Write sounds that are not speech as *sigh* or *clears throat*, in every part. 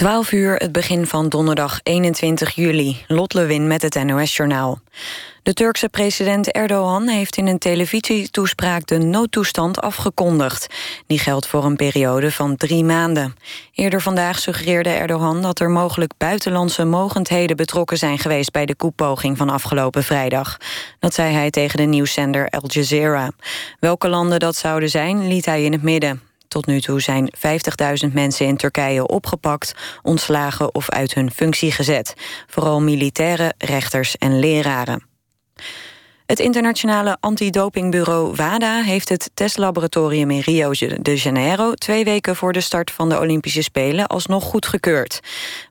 12 uur, het begin van donderdag 21 juli. Lot Lewin met het NOS-journaal. De Turkse president Erdogan heeft in een televisietoespraak de noodtoestand afgekondigd. Die geldt voor een periode van drie maanden. Eerder vandaag suggereerde Erdogan dat er mogelijk buitenlandse mogendheden betrokken zijn geweest bij de koepoging van afgelopen vrijdag. Dat zei hij tegen de nieuwszender Al Jazeera. Welke landen dat zouden zijn, liet hij in het midden. Tot nu toe zijn 50.000 mensen in Turkije opgepakt, ontslagen of uit hun functie gezet. Vooral militairen, rechters en leraren. Het internationale antidopingbureau WADA heeft het testlaboratorium in Rio de Janeiro twee weken voor de start van de Olympische Spelen alsnog goedgekeurd.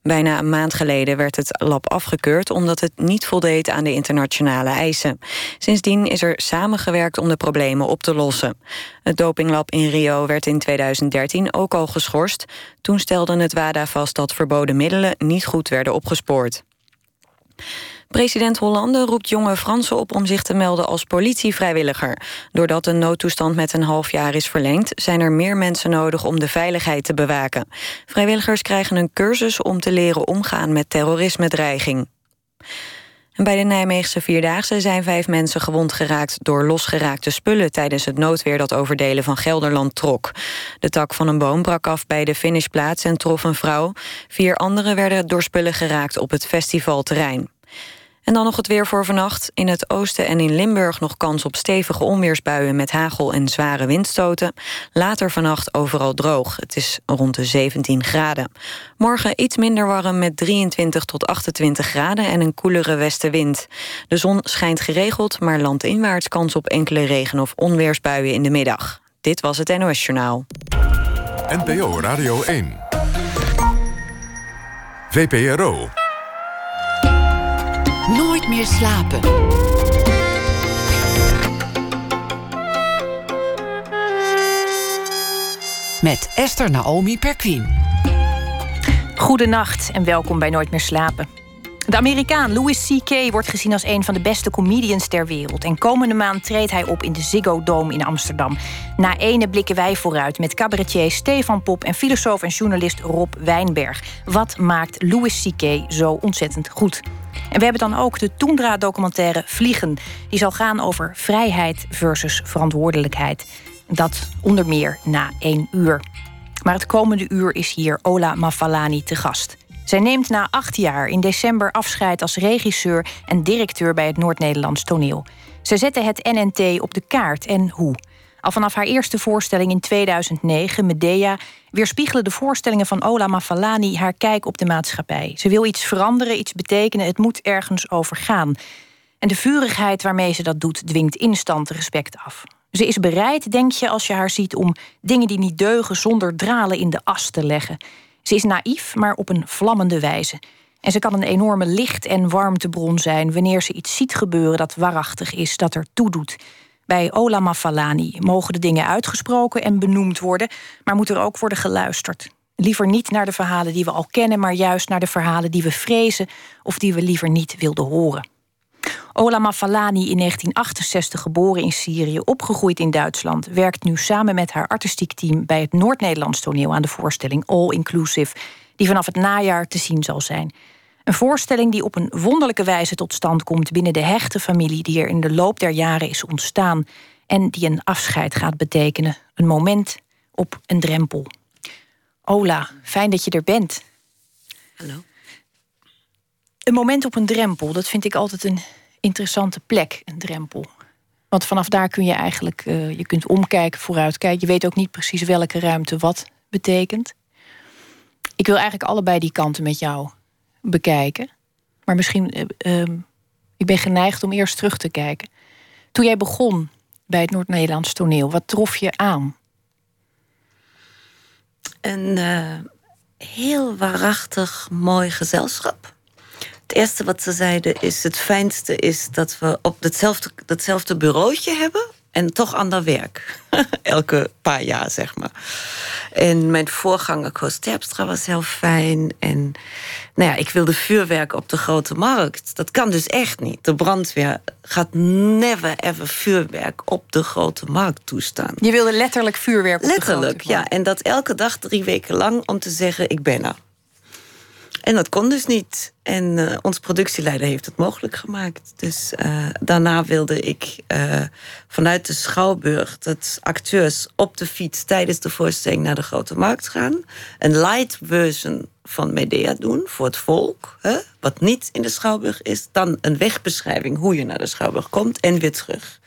Bijna een maand geleden werd het lab afgekeurd omdat het niet voldeed aan de internationale eisen. Sindsdien is er samengewerkt om de problemen op te lossen. Het dopinglab in Rio werd in 2013 ook al geschorst. Toen stelde het WADA vast dat verboden middelen niet goed werden opgespoord. President Hollande roept jonge Fransen op om zich te melden als politievrijwilliger. Doordat de noodtoestand met een half jaar is verlengd... zijn er meer mensen nodig om de veiligheid te bewaken. Vrijwilligers krijgen een cursus om te leren omgaan met terrorisme-dreiging. Bij de Nijmeegse Vierdaagse zijn vijf mensen gewond geraakt... door losgeraakte spullen tijdens het noodweer dat over delen van Gelderland trok. De tak van een boom brak af bij de finishplaats en trof een vrouw. Vier anderen werden door spullen geraakt op het festivalterrein. En dan nog het weer voor vannacht. In het oosten en in Limburg nog kans op stevige onweersbuien... met hagel en zware windstoten. Later vannacht overal droog. Het is rond de 17 graden. Morgen iets minder warm met 23 tot 28 graden... en een koelere westenwind. De zon schijnt geregeld, maar landinwaarts kans op enkele regen- of onweersbuien in de middag. Dit was het NOS Journaal. NPO Radio 1. VPRO. Nooit meer slapen. Met Esther Naomi Perquin. Goedenacht en welkom bij Nooit meer slapen. De Amerikaan Louis C.K. wordt gezien als een van de beste comedians ter wereld. En komende maand treedt hij op in de Ziggo Dome in Amsterdam. Na ene blikken wij vooruit met cabaretier Stefan Pop... en filosoof en journalist Rob Wijnberg. Wat maakt Louis C.K. zo ontzettend goed? En we hebben dan ook de Toendra-documentaire Vliegen. Die zal gaan over vrijheid versus verantwoordelijkheid. Dat onder meer na één uur. Maar het komende uur is hier Ola Mafalani te gast. Zij neemt na acht jaar in december afscheid als regisseur en directeur bij het Noord-Nederlands toneel. Ze zette het NNT op de kaart en hoe. Al vanaf haar eerste voorstelling in 2009, Medea, weerspiegelen de voorstellingen van Ola Mafalani haar kijk op de maatschappij. Ze wil iets veranderen, iets betekenen, het moet ergens over gaan. En de vurigheid waarmee ze dat doet, dwingt instant respect af. Ze is bereid, denk je, als je haar ziet, om dingen die niet deugen zonder dralen in de as te leggen. Ze is naïef, maar op een vlammende wijze. En ze kan een enorme licht- en warmtebron zijn wanneer ze iets ziet gebeuren dat waarachtig is, dat er toedoet. Bij Ola Mafalani mogen de dingen uitgesproken en benoemd worden, maar moet er ook worden geluisterd. Liever niet naar de verhalen die we al kennen, maar juist naar de verhalen die we vrezen of die we liever niet wilden horen. Ola Mafalani, in 1968 geboren in Syrië, opgegroeid in Duitsland, werkt nu samen met haar artistiek team bij het Noord-Nederlands toneel aan de voorstelling All Inclusive, die vanaf het najaar te zien zal zijn. Een voorstelling die op een wonderlijke wijze tot stand komt binnen de hechte familie die er in de loop der jaren is ontstaan en die een afscheid gaat betekenen. Een moment op een drempel. Ola, fijn dat je er bent. Hallo. Een moment op een drempel, dat vind ik altijd een interessante plek, een drempel. Want vanaf daar kun je eigenlijk, uh, je kunt omkijken, vooruitkijken. Je weet ook niet precies welke ruimte wat betekent. Ik wil eigenlijk allebei die kanten met jou bekijken. Maar misschien, uh, ik ben geneigd om eerst terug te kijken. Toen jij begon bij het Noord-Nederlands toneel, wat trof je aan? Een uh, heel waarachtig mooi gezelschap. Het eerste wat ze zeiden is: het fijnste is dat we op hetzelfde, hetzelfde bureautje hebben en toch ander werk. *laughs* Elke paar jaar, zeg maar. En mijn voorganger Koos Terpstra was heel fijn. En nou ja, ik wilde vuurwerk op de grote markt. Dat kan dus echt niet. De brandweer gaat never ever vuurwerk op de grote markt toestaan. Je wilde letterlijk vuurwerk op letterlijk, de grote markt? ja. En dat elke dag drie weken lang om te zeggen, ik ben er. En dat kon dus niet. En uh, onze productieleider heeft het mogelijk gemaakt. Dus uh, daarna wilde ik uh, vanuit de Schouwburg dat acteurs op de fiets tijdens de voorstelling naar de grote markt gaan. Een light version van Medea doen voor het volk, hè, wat niet in de Schouwburg is. Dan een wegbeschrijving hoe je naar de Schouwburg komt en weer terug.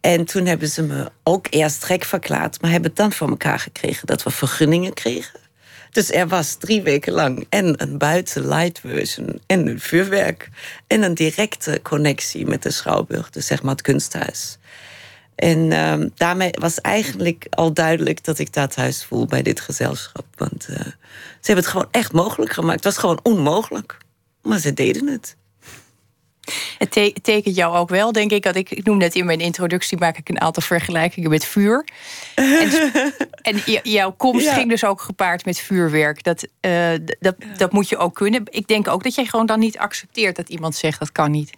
En toen hebben ze me ook eerst gek verklaard, maar hebben het dan voor elkaar gekregen dat we vergunningen kregen. Dus er was drie weken lang en een buiten light version en een vuurwerk. En een directe connectie met de Schouwburg, dus zeg maar het kunsthuis. En um, daarmee was eigenlijk al duidelijk dat ik daar thuis voel bij dit gezelschap. Want uh, ze hebben het gewoon echt mogelijk gemaakt. Het was gewoon onmogelijk. Maar ze deden het. Het tekent jou ook wel, denk ik. Dat ik, ik noem net in mijn introductie, maak ik een aantal vergelijkingen met vuur. En, *laughs* en jouw komst ging dus ook gepaard met vuurwerk. Dat, uh, dat, dat moet je ook kunnen. Ik denk ook dat jij gewoon dan niet accepteert dat iemand zegt dat kan niet.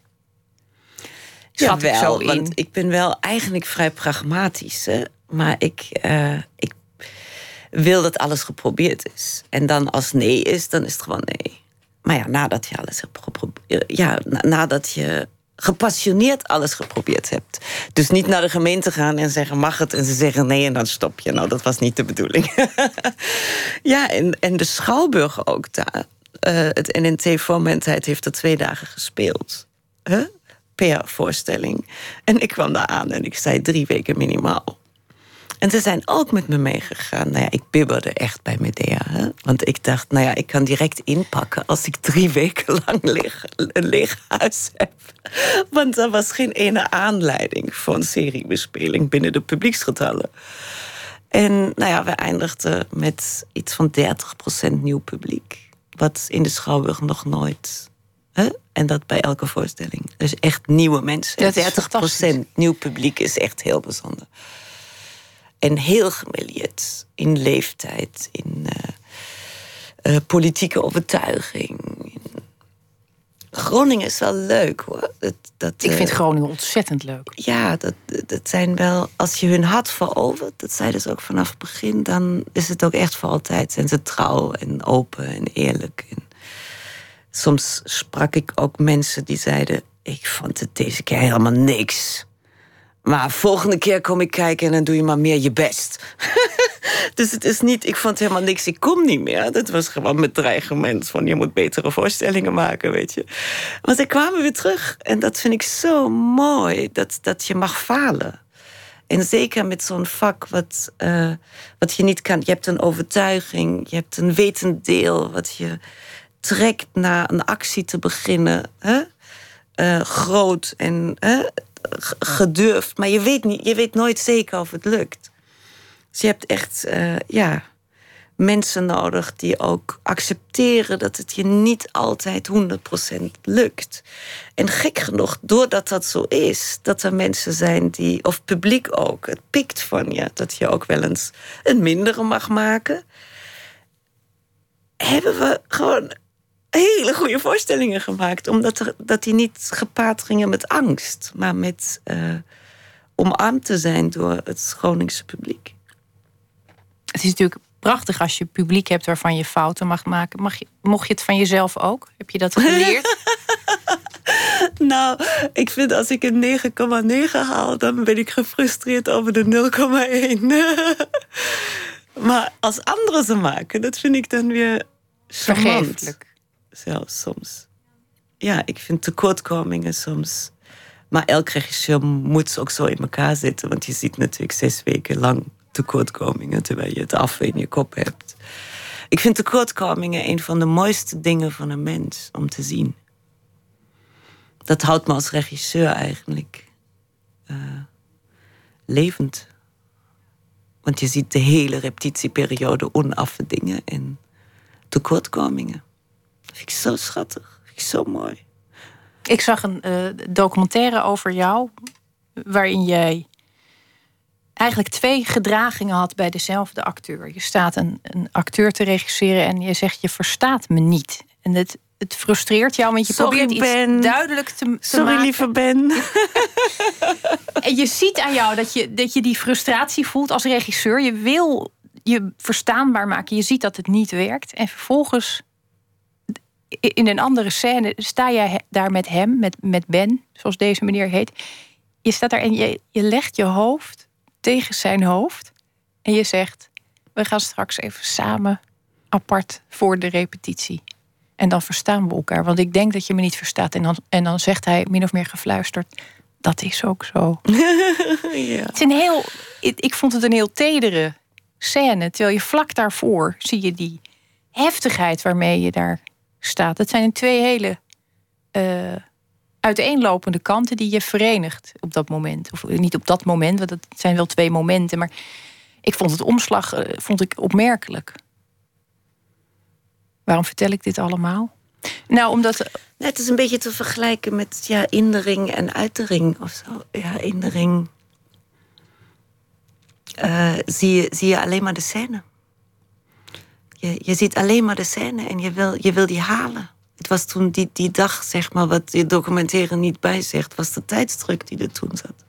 Schat ja, wel, want ik ben wel eigenlijk vrij pragmatisch. Hè? Maar ik, uh, ik wil dat alles geprobeerd is. En dan als nee is, dan is het gewoon nee. Maar ja, nadat je alles hebt geprobeerd. Ja, nadat je gepassioneerd alles geprobeerd hebt. Dus niet naar de gemeente gaan en zeggen mag het en ze zeggen nee en dan stop je. Nou, dat was niet de bedoeling. *laughs* ja, en, en de Schouwburg ook daar. Uh, het NNT Vormentheid heeft er twee dagen gespeeld. Huh? Per voorstelling. En ik kwam daar aan en ik zei drie weken minimaal. En ze zijn ook met me meegegaan. Nou ja, ik bibberde echt bij Medea. Hè? Want ik dacht, nou ja, ik kan direct inpakken als ik drie *laughs* weken lang leeg, een leeg huis heb. Want er was geen ene aanleiding voor een seriebespeling binnen de publieksgetallen. En nou ja, we eindigden met iets van 30% nieuw publiek. Wat in de Schouwburg nog nooit. Hè? En dat bij elke voorstelling. Dus echt nieuwe mensen. 30% nieuw publiek is echt heel bijzonder. En heel gemelieerd in leeftijd, in uh, uh, politieke overtuiging. Groningen is wel leuk hoor. Dat, dat, Ik vind uh, Groningen ontzettend leuk. Ja, dat, dat zijn wel. Als je hun hart verovert, dat zeiden ze ook vanaf het begin, dan is het ook echt voor altijd. Zijn ze trouw en open en eerlijk. En soms sprak ik ook mensen die zeiden: Ik vond het deze keer helemaal niks. Maar volgende keer kom ik kijken en dan doe je maar meer je best. *laughs* dus het is niet, ik vond helemaal niks, ik kom niet meer. Dat was gewoon met dreigement van je moet betere voorstellingen maken, weet je. Maar ze kwamen weer terug en dat vind ik zo mooi, dat, dat je mag falen. En zeker met zo'n vak wat, uh, wat je niet kan. Je hebt een overtuiging, je hebt een wetend deel wat je trekt naar een actie te beginnen. Hè? Uh, groot en gedurfd. Maar je weet, niet, je weet nooit zeker of het lukt. Dus je hebt echt uh, ja, mensen nodig die ook accepteren dat het je niet altijd 100% lukt. En gek genoeg, doordat dat zo is, dat er mensen zijn die, of publiek ook, het pikt van je, dat je ook wel eens een mindere mag maken. Hebben we gewoon hele goede voorstellingen gemaakt. Omdat er, dat die niet gepaard gingen met angst, maar met uh, omarmd te zijn door het Groningse publiek. Het is natuurlijk prachtig als je publiek hebt waarvan je fouten mag maken. Mag je, mocht je het van jezelf ook? Heb je dat geleerd? *laughs* nou, ik vind als ik een 9,9 haal, dan ben ik gefrustreerd over de 0,1. *laughs* maar als anderen ze maken, dat vind ik dan weer Vergeeflijk zelfs soms. Ja, ik vind tekortkomingen soms. Maar elk regisseur moet ook zo in elkaar zitten. Want je ziet natuurlijk zes weken lang tekortkomingen terwijl je het af in je kop hebt. Ik vind tekortkomingen een van de mooiste dingen van een mens om te zien. Dat houdt me als regisseur eigenlijk uh, levend. Want je ziet de hele repetitieperiode onaffe dingen en tekortkomingen vind ik zo schattig. Vind ik zo mooi. Ik zag een uh, documentaire over jou. Waarin jij eigenlijk twee gedragingen had bij dezelfde acteur. Je staat een, een acteur te regisseren en je zegt je verstaat me niet. En het, het frustreert jou, want je Sorry, probeert ben. iets duidelijk te, te Sorry, maken. lieve Ben. *laughs* en je ziet aan jou dat je, dat je die frustratie voelt als regisseur. Je wil je verstaanbaar maken. Je ziet dat het niet werkt. En vervolgens in een andere scène sta jij daar met hem, met, met Ben, zoals deze meneer heet. Je staat daar en je, je legt je hoofd tegen zijn hoofd. En je zegt: We gaan straks even samen apart voor de repetitie. En dan verstaan we elkaar. Want ik denk dat je me niet verstaat. En dan, en dan zegt hij min of meer gefluisterd: Dat is ook zo. *laughs* ja. Het is een heel. Ik, ik vond het een heel tedere scène. Terwijl je vlak daarvoor zie je die heftigheid waarmee je daar staat. Het zijn twee hele uh, uiteenlopende kanten die je verenigt op dat moment. Of niet op dat moment, want het zijn wel twee momenten. Maar ik vond het omslag uh, vond ik opmerkelijk. Waarom vertel ik dit allemaal? Nou, omdat. het is een beetje te vergelijken met ja, in de ring en uit de ring of zo. Ja, in de ring uh, zie, zie je alleen maar de scène. Je, je ziet alleen maar de scène en je wil, je wil die halen. Het was toen die, die dag, zeg maar, wat je documenteren niet bijzegt, was de tijdsdruk die er toen zat.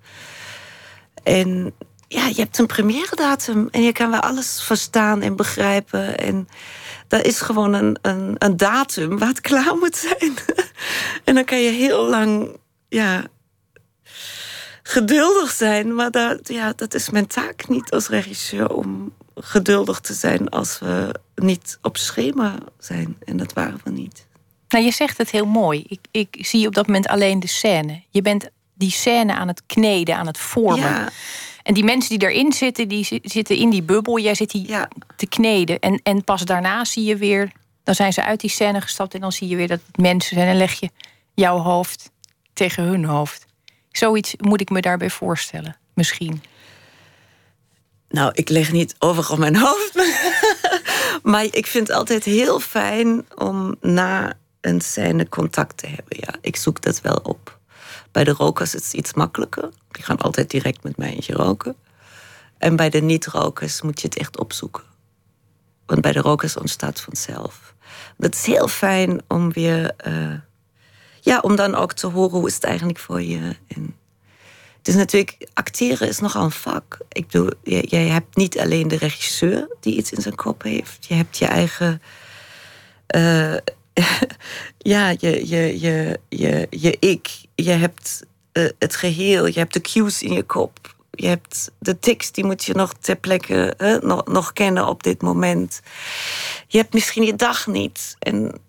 En ja, je hebt een première datum en je kan wel alles verstaan en begrijpen. En dat is gewoon een, een, een datum waar het klaar moet zijn. *laughs* en dan kan je heel lang ja, geduldig zijn. Maar dat, ja, dat is mijn taak niet als regisseur om geduldig te zijn als we niet op schema zijn. En dat waren we niet. Nou, je zegt het heel mooi. Ik, ik zie op dat moment alleen de scène. Je bent die scène aan het kneden, aan het vormen. Ja. En die mensen die erin zitten, die zitten in die bubbel. Jij zit die te kneden. En, en pas daarna zie je weer... Dan zijn ze uit die scène gestapt en dan zie je weer dat het mensen zijn. En leg je jouw hoofd tegen hun hoofd. Zoiets moet ik me daarbij voorstellen, misschien. Nou, ik leg niet over op mijn hoofd. *laughs* maar ik vind het altijd heel fijn om na een scène contact te hebben. Ja, ik zoek dat wel op. Bij de rokers is het iets makkelijker. Die gaan altijd direct met mij eentje roken. En bij de niet-rokers moet je het echt opzoeken. Want bij de rokers ontstaat vanzelf. Dat is heel fijn om weer... Uh, ja, om dan ook te horen hoe is het eigenlijk voor je. En is natuurlijk, acteren is nogal een vak. Ik bedoel, jij hebt niet alleen de regisseur die iets in zijn kop heeft. Je hebt je eigen... Uh, *laughs* ja, je, je, je, je, je ik. Je hebt uh, het geheel. Je hebt de cues in je kop. Je hebt de tekst, die moet je nog ter plekke uh, nog, nog kennen op dit moment. Je hebt misschien je dag niet. En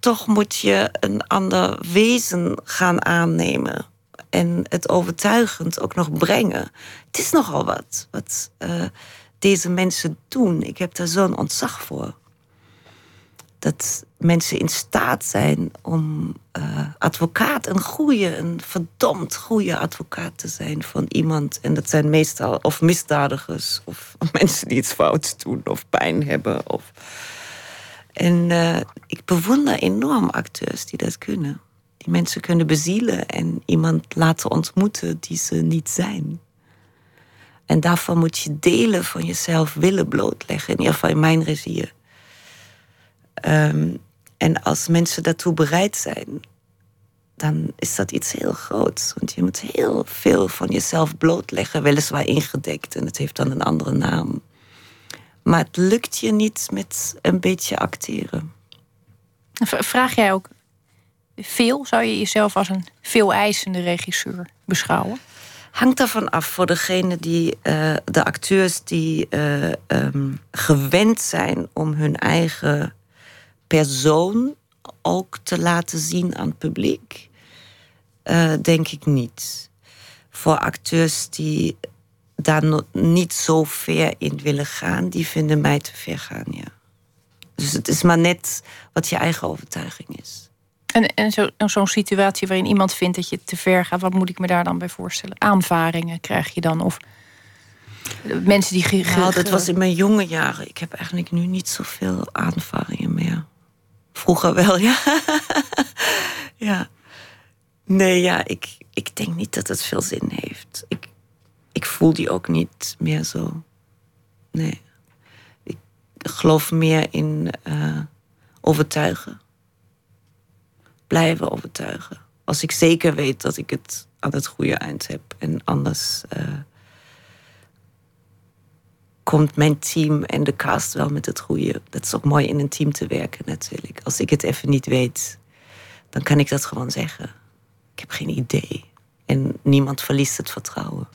toch moet je een ander wezen gaan aannemen. En het overtuigend ook nog brengen. Het is nogal wat, wat uh, deze mensen doen. Ik heb daar zo'n ontzag voor dat mensen in staat zijn om uh, advocaat, een goede, een verdomd goede advocaat te zijn van iemand. En dat zijn meestal of misdadigers of *laughs* mensen die iets fouts doen of pijn hebben. Of... En uh, ik bewonder enorm acteurs die dat kunnen. Mensen kunnen bezielen en iemand laten ontmoeten die ze niet zijn. En daarvan moet je delen van jezelf willen blootleggen. In ieder geval in mijn regie. Um, en als mensen daartoe bereid zijn, dan is dat iets heel groots. Want je moet heel veel van jezelf blootleggen, weliswaar ingedekt. En het heeft dan een andere naam. Maar het lukt je niet met een beetje acteren. Vraag jij ook veel? Zou je jezelf als een veel eisende regisseur beschouwen? Hangt ervan af voor degene die, uh, de acteurs die uh, um, gewend zijn om hun eigen persoon ook te laten zien aan het publiek? Uh, denk ik niet. Voor acteurs die daar niet zo ver in willen gaan, die vinden mij te ver gaan, ja. Dus het is maar net wat je eigen overtuiging is. En, en zo'n zo situatie waarin iemand vindt dat je te ver gaat, wat moet ik me daar dan bij voorstellen? Aanvaringen krijg je dan? Of mensen die. Ge, nou, dat was in mijn jonge jaren. Ik heb eigenlijk nu niet zoveel aanvaringen meer. Vroeger wel, ja. *laughs* ja. Nee, ja, ik, ik denk niet dat het veel zin heeft. Ik, ik voel die ook niet meer zo. Nee. Ik geloof meer in uh, overtuigen. Blijven overtuigen. Als ik zeker weet dat ik het aan het goede eind heb. En anders. Uh, komt mijn team en de cast wel met het goede. Dat is ook mooi in een team te werken natuurlijk. Als ik het even niet weet, dan kan ik dat gewoon zeggen. Ik heb geen idee. En niemand verliest het vertrouwen.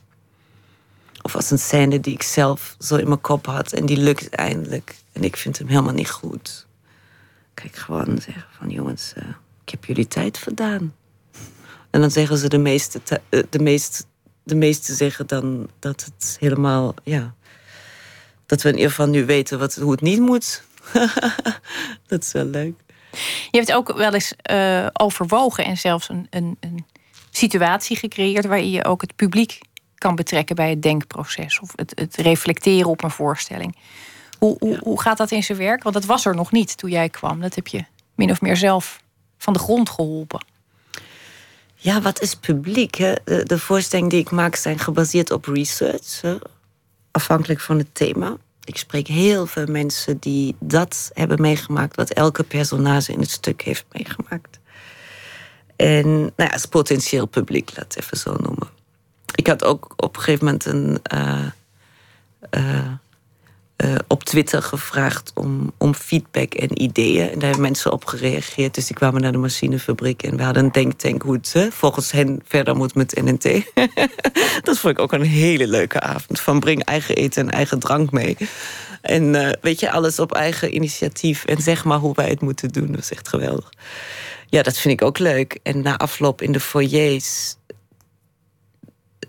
Of als een scène die ik zelf zo in mijn kop had en die lukt eindelijk. En ik vind hem helemaal niet goed. Ik gewoon zeggen van jongens, uh, ik heb jullie tijd verdaan. En dan zeggen ze de meeste, eh, de meeste, de meeste zeggen dan dat het helemaal, ja, dat we in ieder geval nu weten wat, hoe het niet moet. *laughs* dat is wel leuk. Je hebt ook wel eens uh, overwogen en zelfs een, een, een situatie gecreëerd waarin je ook het publiek kan betrekken bij het denkproces of het, het reflecteren op een voorstelling. Hoe, hoe, hoe gaat dat in zijn werk? Want dat was er nog niet toen jij kwam. Dat heb je min of meer zelf van de grond geholpen. Ja, wat is publiek? De, de voorstellingen die ik maak zijn gebaseerd op research, afhankelijk van het thema. Ik spreek heel veel mensen die dat hebben meegemaakt, wat elke personage in het stuk heeft meegemaakt. En nou ja, het potentieel publiek, laat het even zo noemen. Ik had ook op een gegeven moment een. Uh, uh, uh, op Twitter gevraagd om, om feedback en ideeën. En daar hebben mensen op gereageerd. Dus die kwamen naar de machinefabriek en we hadden een denktank hoe het volgens hen verder moet met NNT. *laughs* dat vond ik ook een hele leuke avond. Van breng eigen eten en eigen drank mee. En uh, weet je, alles op eigen initiatief. En zeg maar hoe wij het moeten doen. Dat is echt geweldig. Ja, dat vind ik ook leuk. En na afloop in de foyers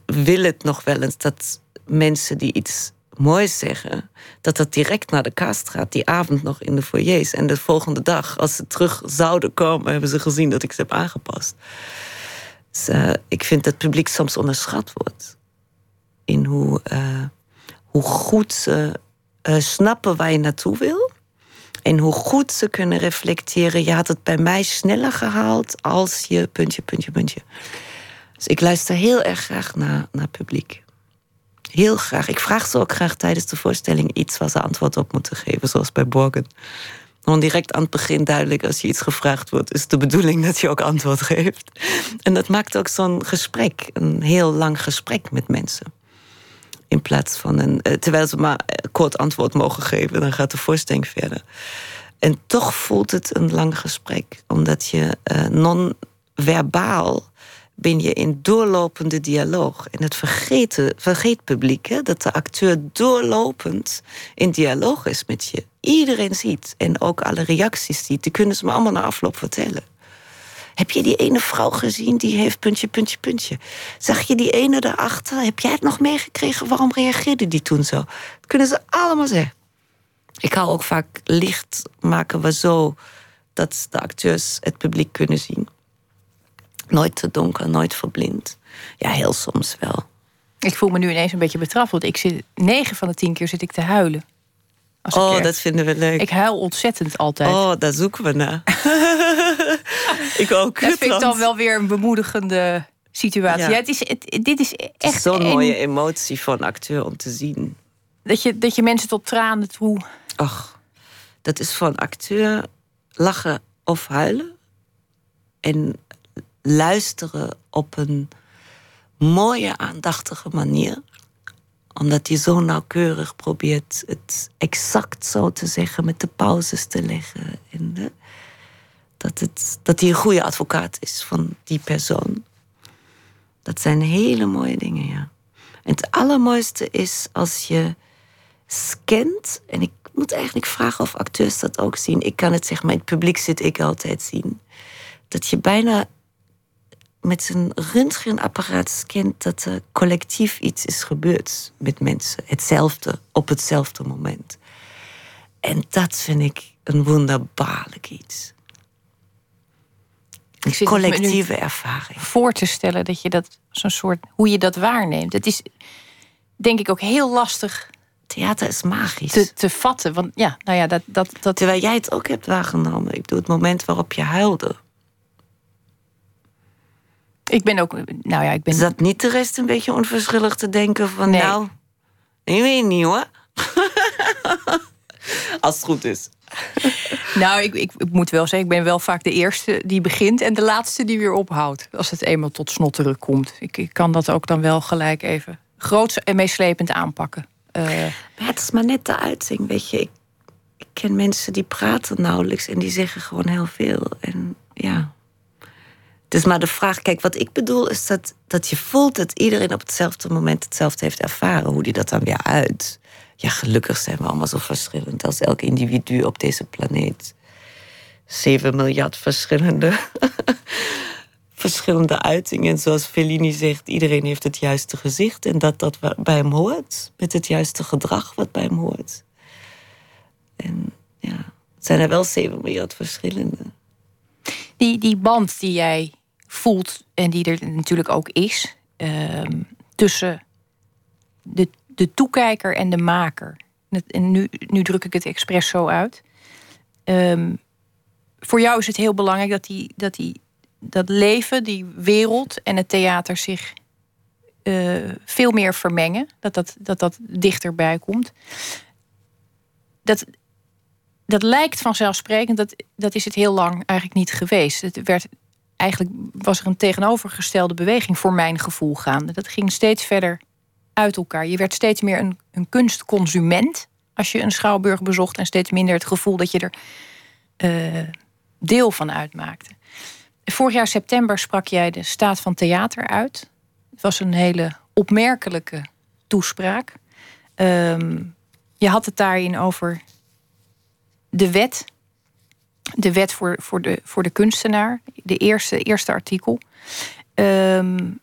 wil het nog wel eens dat mensen die iets moois zeggen, dat dat direct naar de kast gaat, die avond nog in de foyers. En de volgende dag, als ze terug zouden komen, hebben ze gezien dat ik ze heb aangepast. Dus, uh, ik vind dat het publiek soms onderschat wordt. In hoe, uh, hoe goed ze uh, snappen waar je naartoe wil. En hoe goed ze kunnen reflecteren. Je had het bij mij sneller gehaald als je puntje, puntje, puntje. Dus ik luister heel erg graag naar, naar publiek. Heel graag. Ik vraag ze ook graag tijdens de voorstelling iets waar ze antwoord op moeten geven, zoals bij Borgen. Gewoon direct aan het begin duidelijk, als je iets gevraagd wordt, is de bedoeling dat je ook antwoord geeft. En dat maakt ook zo'n gesprek, een heel lang gesprek met mensen. In plaats van een. Eh, terwijl ze maar kort antwoord mogen geven, dan gaat de voorstelling verder. En toch voelt het een lang gesprek, omdat je uh, non-verbaal ben je in doorlopende dialoog. En het vergeten, vergeet publiek hè, dat de acteur doorlopend in dialoog is met je. Iedereen ziet en ook alle reacties ziet. Die kunnen ze me allemaal na afloop vertellen. Heb je die ene vrouw gezien die heeft puntje, puntje, puntje? Zag je die ene daarachter? Heb jij het nog meegekregen? Waarom reageerde die toen zo? Dat kunnen ze allemaal zeggen. Ik hou ook vaak licht maken we zo dat de acteurs het publiek kunnen zien. Nooit te donker, nooit verblind. Ja, heel soms wel. Ik voel me nu ineens een beetje. Want ik zit negen van de tien keer zit ik te huilen. oh, dat vinden we leuk. Ik huil ontzettend altijd. Oh, daar zoeken we naar. *laughs* ik ook. Dat vind ik dan wel weer een bemoedigende situatie. Ja. het is, het, dit is echt zo'n mooie emotie van acteur om te zien. Dat je, dat je mensen tot tranen toe. Ach, dat is van acteur lachen of huilen. En luisteren op een mooie, aandachtige manier. Omdat hij zo nauwkeurig probeert het exact zo te zeggen, met de pauzes te leggen. En dat, het, dat hij een goede advocaat is van die persoon. Dat zijn hele mooie dingen, ja. En het allermooiste is als je scant, en ik moet eigenlijk vragen of acteurs dat ook zien. Ik kan het zeg maar, in het publiek zit ik altijd zien. Dat je bijna met zijn röntgenapparaat scant dat er collectief iets is gebeurd met mensen. Hetzelfde, op hetzelfde moment. En dat vind ik een wonderbaarlijk iets. Een collectieve ervaring. Voor te stellen dat je dat zo'n soort hoe je dat waarneemt. Het is denk ik ook heel lastig. Theater is magisch. Te, te vatten. Want ja, nou ja, dat, dat, dat. Terwijl jij het ook hebt waargenomen. Ik doe het moment waarop je huilde. Ik ben ook, nou ja, ik ben... Is dat niet de rest een beetje onverschillig te denken van, nee. nou, ik weet niet hoor. *laughs* Als het goed is. *laughs* Nou, ik, ik, ik, moet wel zeggen, ik ben wel vaak de eerste die begint en de laatste die weer ophoudt. Als het eenmaal tot snotteren komt. Ik, ik kan dat ook dan wel gelijk even groots en meeslepend aanpakken. Uh... het is maar net de uiting, weet je. Ik, ik ken mensen die praten nauwelijks en die zeggen gewoon heel veel. En ja. Het is maar de vraag, kijk, wat ik bedoel is dat, dat je voelt dat iedereen op hetzelfde moment hetzelfde heeft ervaren. Hoe die dat dan weer uit. Ja, gelukkig zijn we allemaal zo verschillend als elk individu op deze planeet. 7 miljard verschillende, *laughs* verschillende uitingen. Zoals Fellini zegt, iedereen heeft het juiste gezicht en dat dat bij hem hoort. Met het juiste gedrag wat bij hem hoort. En ja, zijn er wel 7 miljard verschillende. Die, die band die jij voelt en die er natuurlijk ook is ehm, tussen de, de toekijker en de maker. En nu, nu druk ik het expres zo uit. Ehm, voor jou is het heel belangrijk dat, die, dat, die, dat leven, die wereld en het theater zich uh, veel meer vermengen. Dat dat, dat dat dichterbij komt. Dat, dat lijkt vanzelfsprekend, dat, dat is het heel lang eigenlijk niet geweest. Het werd, eigenlijk was er een tegenovergestelde beweging voor mijn gevoel gaande. Dat ging steeds verder uit elkaar. Je werd steeds meer een, een kunstconsument als je een schouwburg bezocht en steeds minder het gevoel dat je er uh, deel van uitmaakte. Vorig jaar september sprak jij de staat van theater uit. Het was een hele opmerkelijke toespraak. Um, je had het daarin over de wet. De wet voor, voor, de, voor de kunstenaar. De eerste, eerste artikel. Um,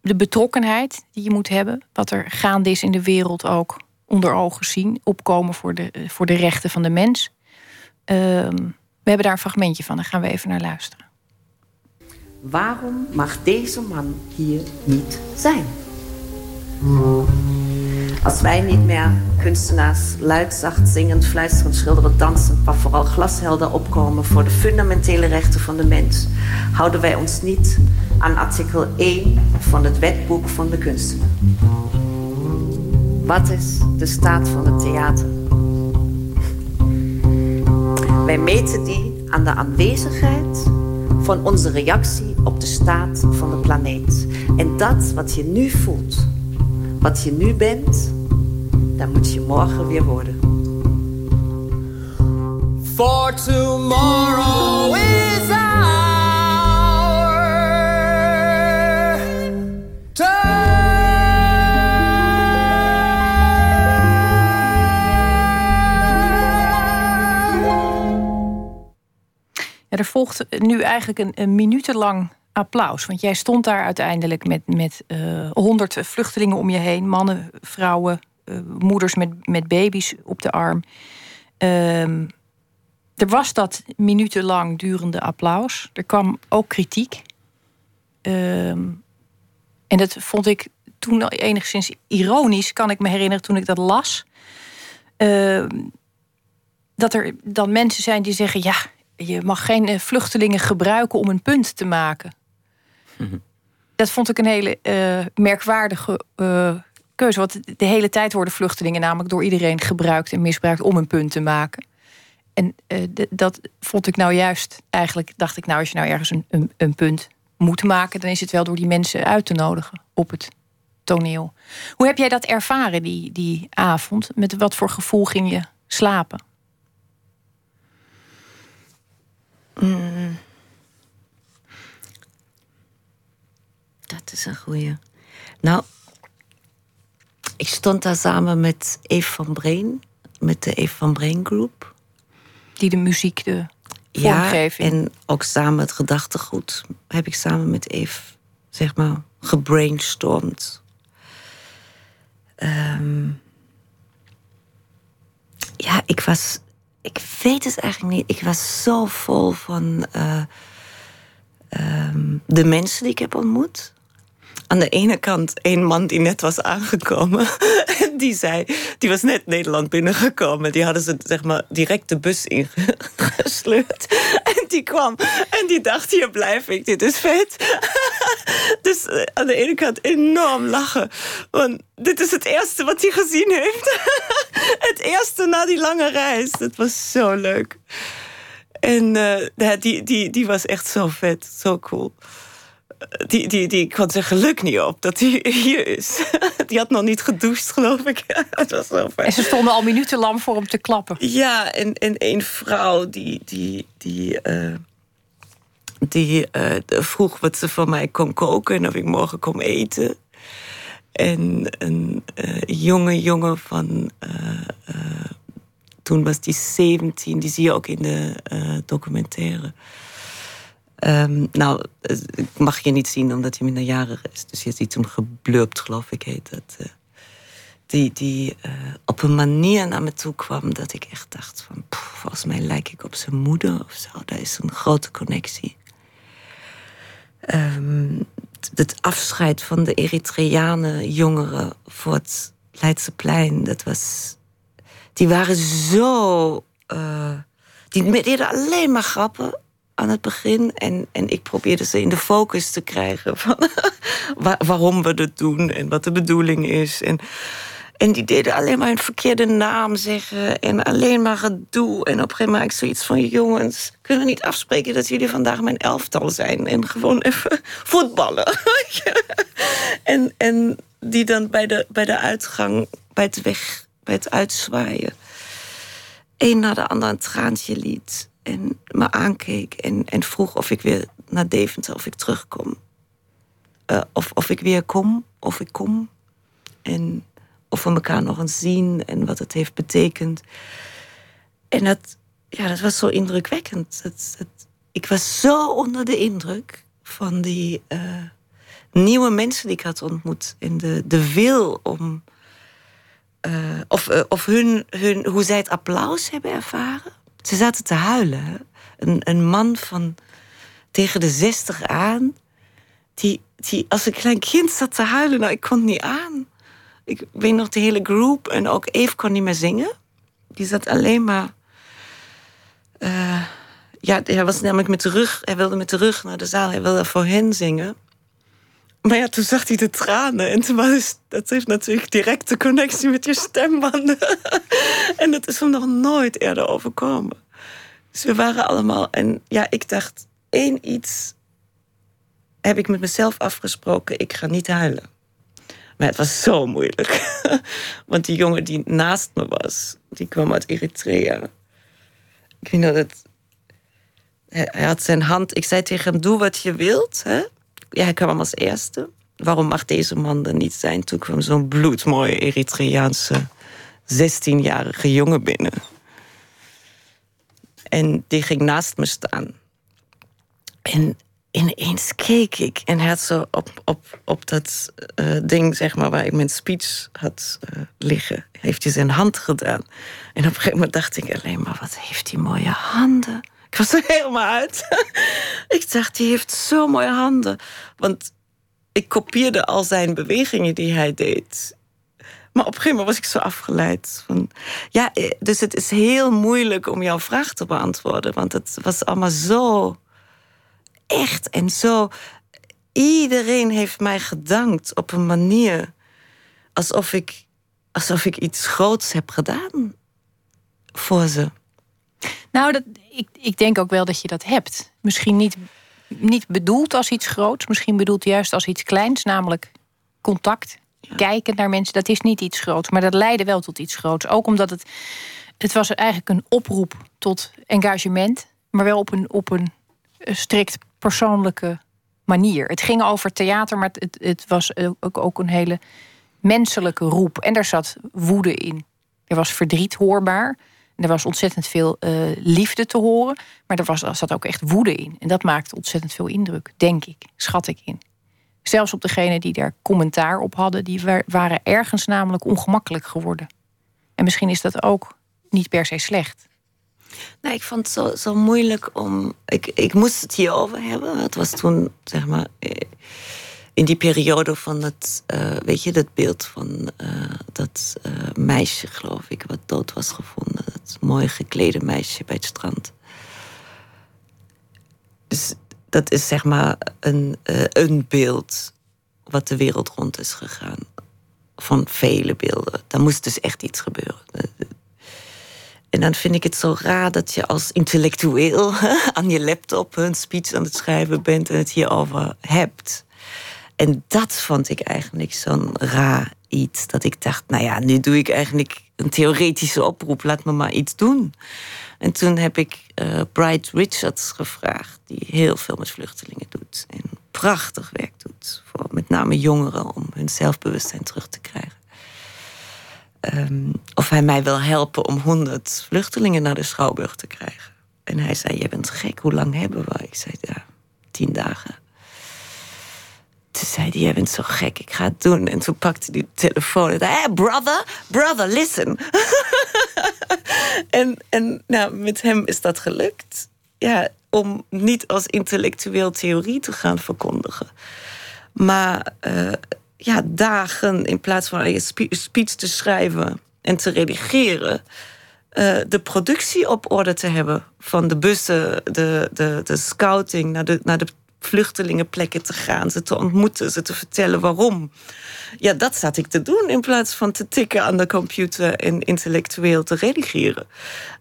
de betrokkenheid die je moet hebben. Wat er gaande is in de wereld ook onder ogen zien. Opkomen voor de, voor de rechten van de mens. Um, we hebben daar een fragmentje van, daar gaan we even naar luisteren. Waarom mag deze man hier niet zijn? Als wij niet meer kunstenaars luid, zacht, zingend, fluisterend, schilderend, dansend, maar vooral glashelder opkomen voor de fundamentele rechten van de mens, houden wij ons niet aan artikel 1 van het wetboek van de kunstenaar. Wat is de staat van het theater? Wij meten die aan de aanwezigheid van onze reactie op de staat van de planeet. En dat wat je nu voelt, wat je nu bent, dat moet je morgen weer worden. For tomorrow is er volgt nu eigenlijk een, een minutenlang applaus. Want jij stond daar uiteindelijk met, met uh, honderd vluchtelingen om je heen. Mannen, vrouwen, uh, moeders met, met baby's op de arm. Uh, er was dat minutenlang durende applaus. Er kwam ook kritiek. Ehm, en dat vond ik toen enigszins ironisch, kan ik me herinneren toen ik dat las. Ehm, dat er dan mensen zijn die zeggen: ja, je mag geen eh, vluchtelingen gebruiken om een punt te maken. Mhm. Dat vond ik een hele uh, merkwaardige uh, keuze. Want de hele tijd worden vluchtelingen namelijk door iedereen gebruikt en misbruikt om een punt te maken. En uh, dat vond ik nou juist, eigenlijk dacht ik nou, als je nou ergens een, een, een, punt moet maken, dan is het wel door die mensen uit te nodigen op het toneel. Hoe heb jij dat ervaren die, die avond? Met wat voor gevoel ging je slapen? Mm. Dat is een goeie. Nou, ik stond daar samen met Eve van Breen, met de Eve van Breen Group. Die de muziek, de vormgeving. Ja, en ook samen het gedachtegoed heb ik samen met Eve, zeg maar, gebrainstormd. Um, ja, ik was ik weet het eigenlijk niet. Ik was zo vol van uh, de mensen die ik heb ontmoet. Aan de ene kant een man die net was aangekomen. *laughs* die zei, die was net Nederland binnengekomen. Die hadden ze zeg maar direct de bus ingesleurd. *laughs* En die kwam en die dacht, hier blijf ik, dit is vet. *laughs* Dus eh, aan de ene kant enorm lachen. Want dit is het eerste wat hij gezien heeft. Het eerste na die lange reis. Dat was zo leuk. En uh, die, die, die was echt zo vet, zo cool. Die, die, die kon zijn geluk niet op dat hij hier is. *laughs* Die had nog niet gedoucht, geloof ik. *laughs* Het was zo En ze stonden al minutenlang voor hem te klappen. Ja, en, en een vrouw die, die, die, uh, die uh, vroeg wat ze voor mij kon koken en of ik morgen kon eten. En een uh, jonge jongen van. toen was die 17, die zie je ook in de documentaire. Um, nou, ik mag je niet zien omdat hij minderjarig is. Dus je ziet hem geblurpt, geloof ik, heet dat. Uh, die die uh, op een manier naar me toe kwam dat ik echt dacht van... Volgens mij lijk ik op zijn moeder of zo. Daar is een grote connectie. Um, het afscheid van de Eritreanen jongeren voor het Leidseplein... dat was... Die waren zo... Die deden alleen maar grappen aan het begin. En, en ik probeerde ze in de focus te krijgen van *laughs* waarom we dat doen en wat de bedoeling is. En, en die deden alleen maar een verkeerde naam zeggen en alleen maar gedoe. En op een gegeven moment ik zoiets van: jongens, kunnen we niet afspreken dat jullie vandaag mijn elftal zijn en gewoon even *laughs* voetballen? *laughs* en, en die dan bij de, bij de uitgang, bij het weg, bij het uitzwaaien, een na de ander een traantje liet en me aankeek en, en vroeg of ik weer naar Deventer, of ik terugkom. Uh, of, of ik weer kom, of ik kom. En of we elkaar nog eens zien en wat het heeft betekend. En dat, ja, dat was zo indrukwekkend. Het, ik was zo onder de indruk van die uh, nieuwe mensen die ik had ontmoet. En de, de wil om. Uh, of of hun, hun, hoe zij het applaus hebben ervaren ze zaten te huilen. Een, een man van tegen de zestig aan, die, die als een klein kind zat te huilen. Nou, ik kon niet aan. Ik weet nog de hele groep en ook Eve kon niet meer zingen. Die zat alleen maar. Uh, ja, hij was namelijk met de rug. Hij wilde met de rug naar de zaal. Hij wilde voor hen zingen. Maar ja, toen zag hij de tranen. En toen was, dat heeft natuurlijk directe connectie met je stembanden. *laughs* en dat is hem nog nooit eerder overkomen. Dus we waren allemaal. En ja, ik dacht, één iets heb ik met mezelf afgesproken. Ik ga niet huilen. Maar het was zo moeilijk. *laughs* Want die jongen die naast me was, die kwam uit Eritrea. Ik weet dat. Hij had zijn hand. Ik zei tegen hem: Doe wat je wilt. Hè? Ja, hij kwam als eerste. Waarom mag deze man er niet zijn? Toen kwam zo'n bloedmooie Eritreaanse 16-jarige jongen binnen. En die ging naast me staan. En ineens keek ik en had zo op, op, op dat uh, ding, zeg maar, waar ik mijn speech had uh, liggen, heeft hij zijn hand gedaan. En op een gegeven moment dacht ik alleen maar, wat heeft hij mooie handen. Ik was er helemaal uit. *laughs* ik dacht, die heeft zo mooie handen. Want ik kopieerde al zijn bewegingen die hij deed. Maar op een gegeven moment was ik zo afgeleid. Van, ja, eh, dus het is heel moeilijk om jouw vraag te beantwoorden. Want het was allemaal zo echt en zo. Iedereen heeft mij gedankt op een manier alsof ik, alsof ik iets groots heb gedaan voor ze. Nou, dat, ik, ik denk ook wel dat je dat hebt. Misschien niet, niet bedoeld als iets groots, misschien bedoeld juist als iets kleins, namelijk contact. Kijken naar mensen, dat is niet iets groots, maar dat leidde wel tot iets groots. Ook omdat het, het was eigenlijk een oproep tot engagement, maar wel op een, op een strikt persoonlijke manier. Het ging over theater, maar het, het was ook, ook een hele menselijke roep. En daar zat woede in. Er was verdriet hoorbaar. Er was ontzettend veel uh, liefde te horen, maar er, was, er zat ook echt woede in. En dat maakte ontzettend veel indruk, denk ik, schat ik in. Zelfs op degenen die daar commentaar op hadden, die waren ergens namelijk ongemakkelijk geworden. En misschien is dat ook niet per se slecht. Nou, ik vond het zo, zo moeilijk om. Ik, ik moest het hierover hebben. Het was toen, zeg maar. Eh, in die periode van het, uh, weet je, dat beeld van uh, dat uh, meisje, geloof ik, wat dood was gevonden. Dat mooi geklede meisje bij het strand. Dus dat is zeg maar een, een beeld wat de wereld rond is gegaan. Van vele beelden. Daar moest dus echt iets gebeuren. en dan vind ik het zo raar dat je als intellectueel *laughs* aan je laptop een speech aan het schrijven bent en het hierover hebt. En dat vond ik eigenlijk zo'n raar iets. Dat ik dacht, nou ja, nu doe ik eigenlijk een theoretische oproep. Laat me maar iets doen. En toen heb ik uh, Bright Richards gevraagd, die heel veel met vluchtelingen doet. En prachtig werk doet. Voor met name jongeren om hun zelfbewustzijn terug te krijgen. Um, of hij mij wil helpen om honderd vluchtelingen naar de Schouwburg te krijgen. En hij zei: Je bent gek, hoe lang hebben we? Ik zei: Ja, tien dagen. Toen zei hij, jij bent zo gek, ik ga het doen. En toen pakte hij telefoon en zei, brother, brother, listen. *laughs* en en nou, met hem is dat gelukt. Ja, om niet als intellectueel theorie te gaan verkondigen. Maar uh, ja, dagen in plaats van je speech te schrijven en te redigeren... Uh, de productie op orde te hebben van de bussen, de, de, de scouting naar de, naar de vluchtelingenplekken te gaan, ze te ontmoeten, ze te vertellen waarom. Ja, dat zat ik te doen in plaats van te tikken aan de computer en intellectueel te redigeren.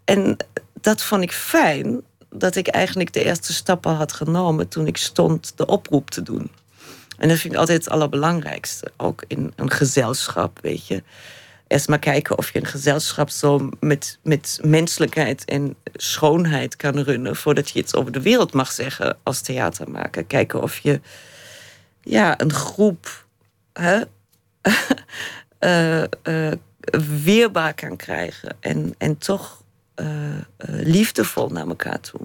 En dat vond ik fijn dat ik eigenlijk de eerste stappen had genomen toen ik stond de oproep te doen. En dat vind ik altijd het allerbelangrijkste, ook in een gezelschap, weet je maar kijken of je een gezelschap zo met, met menselijkheid en schoonheid kan runnen. voordat je iets over de wereld mag zeggen als theatermaker. Kijken of je ja, een groep hè, uh, *laughs* uh, weerbaar kan krijgen. En, en toch uh, liefdevol naar elkaar toe.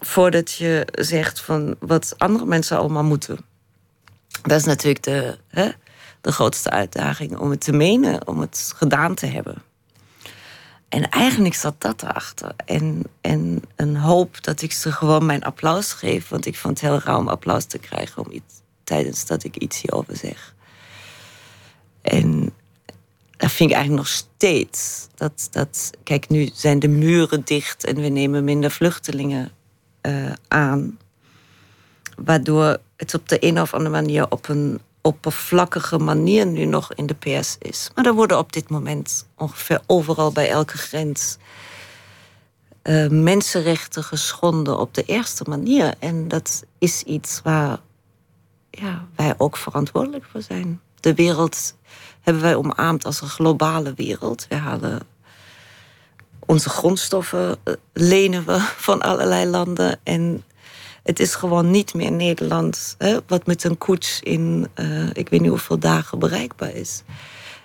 Voordat je zegt van wat andere mensen allemaal moeten. Dat is natuurlijk de. Hè, de grootste uitdaging om het te menen, om het gedaan te hebben. En eigenlijk zat dat erachter. En, en een hoop dat ik ze gewoon mijn applaus geef. Want ik vond het heel raar om applaus te krijgen om iets, tijdens dat ik iets hierover zeg. En dat vind ik eigenlijk nog steeds. Dat, dat, kijk, nu zijn de muren dicht en we nemen minder vluchtelingen uh, aan. Waardoor het op de een of andere manier op een oppervlakkige manier nu nog in de PS is. Maar er worden op dit moment ongeveer overal bij elke grens uh, mensenrechten geschonden op de eerste manier. En dat is iets waar ja, wij ook verantwoordelijk voor zijn. De wereld hebben wij omarmd als een globale wereld. We halen onze grondstoffen uh, lenen we van allerlei landen. En het is gewoon niet meer Nederland hè, wat met een koets in uh, ik weet niet hoeveel dagen bereikbaar is.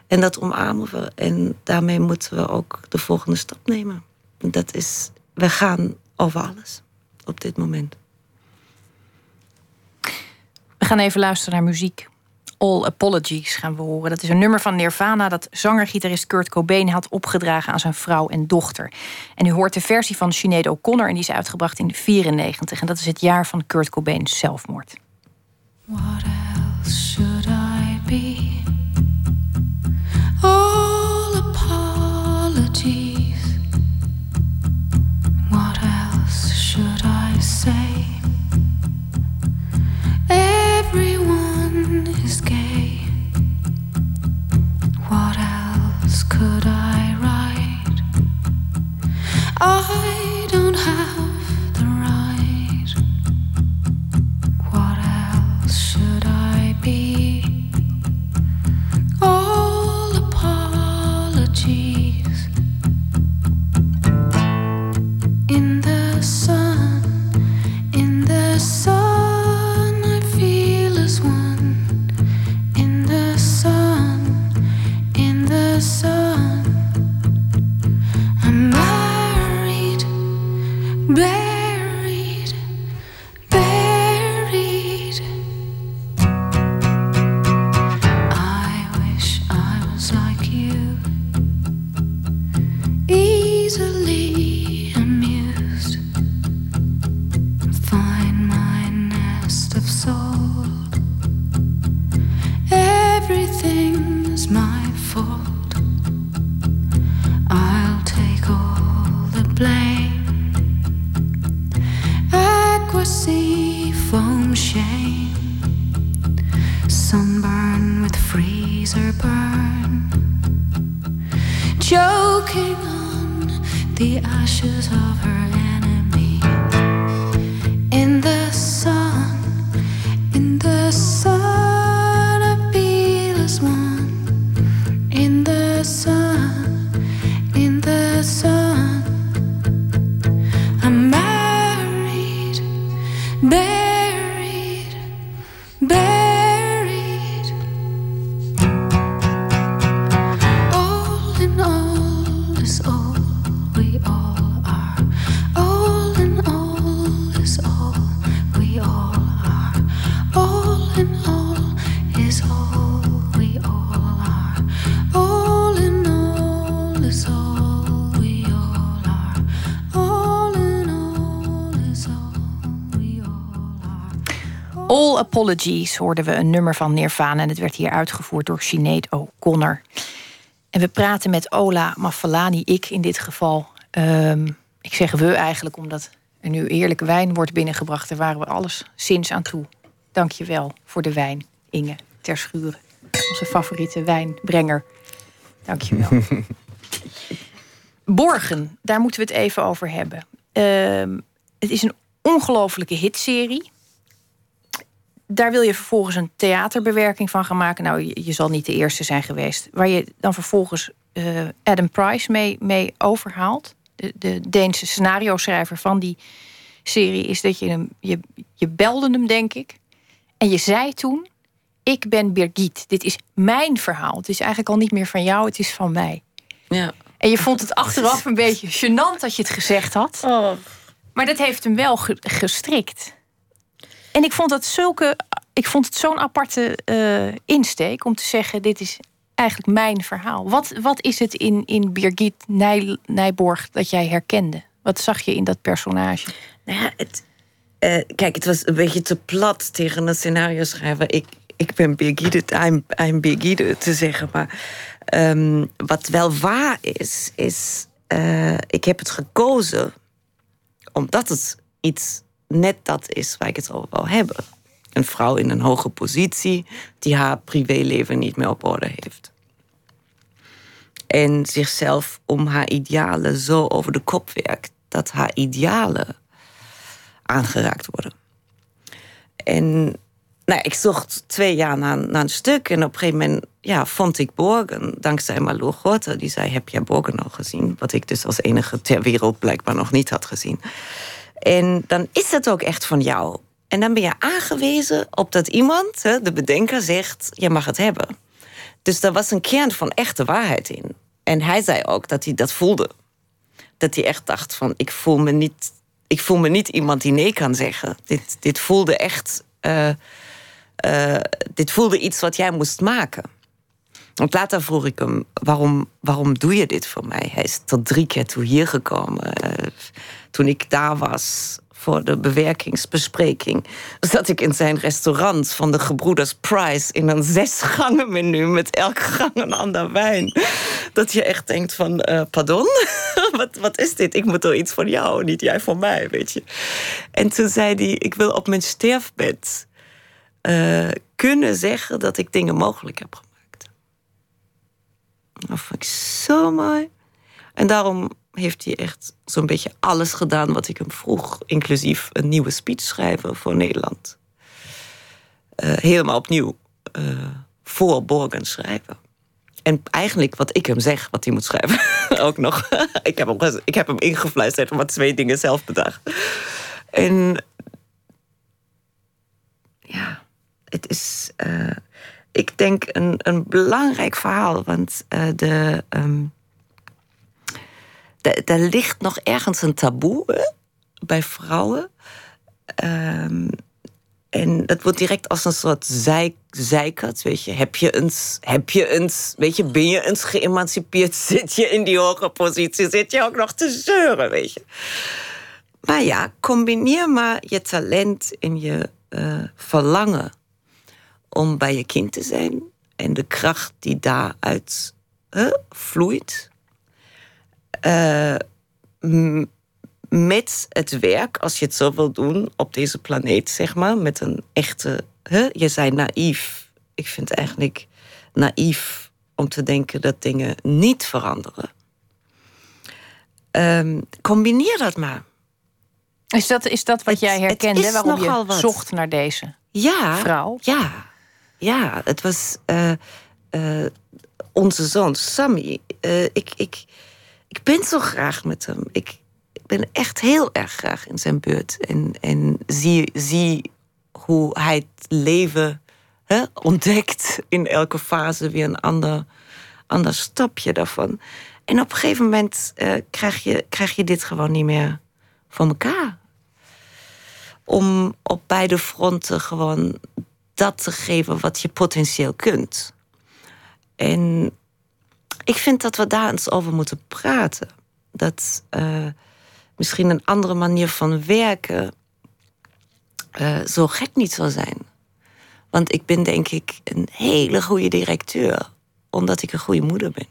En dat omarmen we. En daarmee moeten we ook de volgende stap nemen. Dat is, we gaan over alles op dit moment. We gaan even luisteren naar muziek. All Apologies gaan we horen. Dat is een nummer van Nirvana dat zanger-gitarist Kurt Cobain had opgedragen aan zijn vrouw en dochter. En u hoort de versie van Sinead O'Connor en die is uitgebracht in 94 en dat is het jaar van Kurt Cobain's zelfmoord. What else should I be? All apologies. What else should I say? Everyone What else could I write? I don't have the right. What else should I be? All Apologies hoorden we een nummer van Nirvana en het werd hier uitgevoerd door Sinead O'Connor. En we praten met Ola Mafalani, ik in dit geval. Ehm, ik zeg we eigenlijk omdat er nu eerlijke wijn wordt binnengebracht. Daar waren we alles sinds aan toe. Dank je wel voor de wijn, Inge ter Schuren. Onze favoriete wijnbrenger. Dank je wel. *laughs* Borgen, daar moeten we het even over hebben. Ehm, het is een ongelofelijke hitserie daar wil je vervolgens een theaterbewerking van gaan maken. Nou, je, je zal niet de eerste zijn geweest. Waar je dan vervolgens eh, Adam Price mee, mee overhaalt. De, de Deense scenario-schrijver van die serie is dat je hem. Je, je belde hem, denk ik. En je zei toen: Ik ben Birgit. Dit is mijn verhaal. Het is eigenlijk al niet meer van jou, het is van mij. Ja. En je vond het achteraf een beetje gênant dat je het gezegd had. Oh. Maar dat heeft hem wel ge- gestrikt. En ik vond dat zulke. Ik vond het zo'n aparte eh, insteek om te zeggen: dit is eigenlijk mijn verhaal. Wat, wat is het in, in Birgit Nij, Nijborg dat jij herkende? Wat zag je in dat personage? Nou ja, het, eh, kijk, het was een beetje te plat tegen een scenario schrijver. Ik, ik ben Birgit, I'm, I'm Birgit te zeggen. Maar ehm, wat wel waar is, is... eh, ik heb het gekozen omdat het iets net dat is waar ik het over wil hebben. Een vrouw in een hoge positie die haar privéleven niet meer op orde heeft. En zichzelf om haar idealen zo over de kop werkt dat haar idealen aangeraakt worden. En nou, ik zocht twee jaar naar, naar een stuk. En op een gegeven moment ja, vond ik Borgen. Dankzij Malou Gorte. Die zei, heb jij Borgen al gezien? Wat ik dus als enige ter wereld blijkbaar nog niet had gezien. En dan is het ook echt van jou. En dan ben je aangewezen op dat iemand, de bedenker, zegt... je mag het hebben. Dus er was een kern van echte waarheid in. En hij zei ook dat hij dat voelde. Dat hij echt dacht van, ik voel me niet, ik voel me niet iemand die nee kan zeggen. Dit, dit voelde echt... eh, eh, dit voelde iets wat jij moest maken. Want later vroeg ik hem, waarom, waarom doe je dit voor mij? Hij is tot drie keer toe hier gekomen. Eh, toen ik daar was voor de bewerkingsbespreking... zat ik in zijn restaurant van de gebroeders Price... in een zesgangen menu met elke gang een ander wijn. Dat je echt denkt van, eh, pardon? *laughs* wat, wat is dit? Ik moet toch iets van jou, niet jij van mij, weet je. En toen zei hij, ik wil op mijn sterfbed... eh, kunnen zeggen dat ik dingen mogelijk heb gemaakt. Dat vond ik zo mooi. En daarom heeft hij echt zo'n beetje alles gedaan wat ik hem vroeg. Inclusief een nieuwe speech schrijven voor Nederland. Eh, helemaal opnieuw eh, voor Borgen schrijven. En eigenlijk wat ik hem zeg, wat hij moet schrijven. *laughs* ook nog. *laughs* ik, heb hem, ik heb hem ingefluisterd, maar twee dingen zelf bedacht. En ja, het is, eh, ik denk, een, een belangrijk verhaal. Want eh, de, de, er ligt nog ergens een taboe bij vrouwen. Ehm, en dat wordt direct als een soort zeik, zeikert, weet je. Heb je eens, heb je eens, weet je, ben je eens geëmancipeerd? *laughs* Zit je in die hoge positie? Zit je ook nog te zeuren, weet je? Maar ja, combineer maar je talent en je eh, verlangen om bij je kind te zijn en de kracht die daaruit hè, vloeit. eh, met het werk, als je het zo wil doen op deze planeet, zeg maar, met een echte. Hè, je zei naïef. Ik vind eigenlijk naïef om te denken dat dingen niet veranderen. Ehm, combineer dat maar. Is dat, is dat wat Het- jij herkende? waarom je wat. zocht naar deze Ja, vrouw? ja, ja. Het was eh, eh, onze zoon Sammy. Eh, ik, ik, ik ben zo graag met hem. Ik, ben echt heel erg graag in zijn buurt. En, en zie, zie hoe hij het leven hè, ontdekt. In elke fase weer een ander, ander stapje daarvan. En op een gegeven moment krijg, je, krijg je dit gewoon niet meer voor elkaar om op beide fronten gewoon dat te geven wat je potentieel kunt. En ik vind dat we daar eens over moeten praten. Dat eh, misschien een andere manier van werken eh, zo gek niet zal zijn. Want ik ben denk ik een hele goede directeur, omdat ik een goede moeder ben.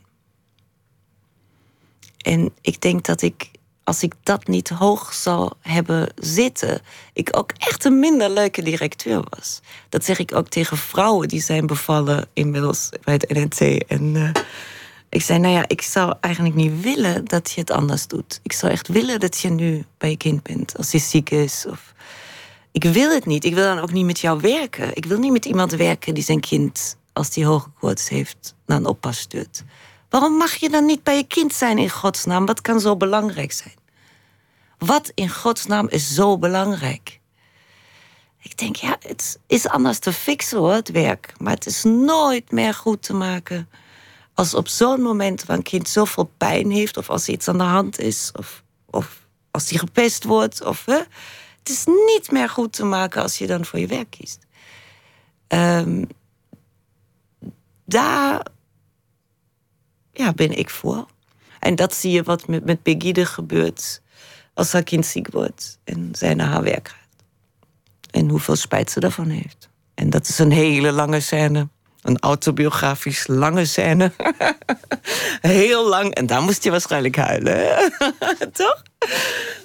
En ik denk dat ik, als ik dat niet hoog zou hebben zitten, ik ook echt een minder leuke directeur was. Dat zeg ik ook tegen vrouwen die zijn bevallen inmiddels bij het NNT. En eh, ik zei, nou ja, ik zou eigenlijk niet willen dat je het anders doet. Ik zou echt willen dat je nu bij je kind bent, als hij ziek is. Of... Ik wil het niet. Ik wil dan ook niet met jou werken. Ik wil niet met iemand werken die zijn kind, als die hoge koorts heeft, naar een oppas stuurt. Waarom mag je dan niet bij je kind zijn in godsnaam? Wat kan zo belangrijk zijn? Wat in godsnaam is zo belangrijk? Ik denk, ja, het is anders te fixen hoor, het werk. Maar het is nooit meer goed te maken als op zo'n moment waar een kind zoveel pijn heeft, of als er iets aan de hand is, of, of als hij gepest wordt. Of, hè? Het is niet meer goed te maken als je dan voor je werk kiest. Ehm, daar ja, ben ik voor. En dat zie je wat met, met Begide gebeurt als haar kind ziek wordt en zij naar haar werk gaat. En hoeveel spijt ze daarvan heeft. En dat is een hele lange scène. Een autobiografisch lange scène. *laughs* Heel lang. En daar moest je waarschijnlijk huilen. *laughs* Toch?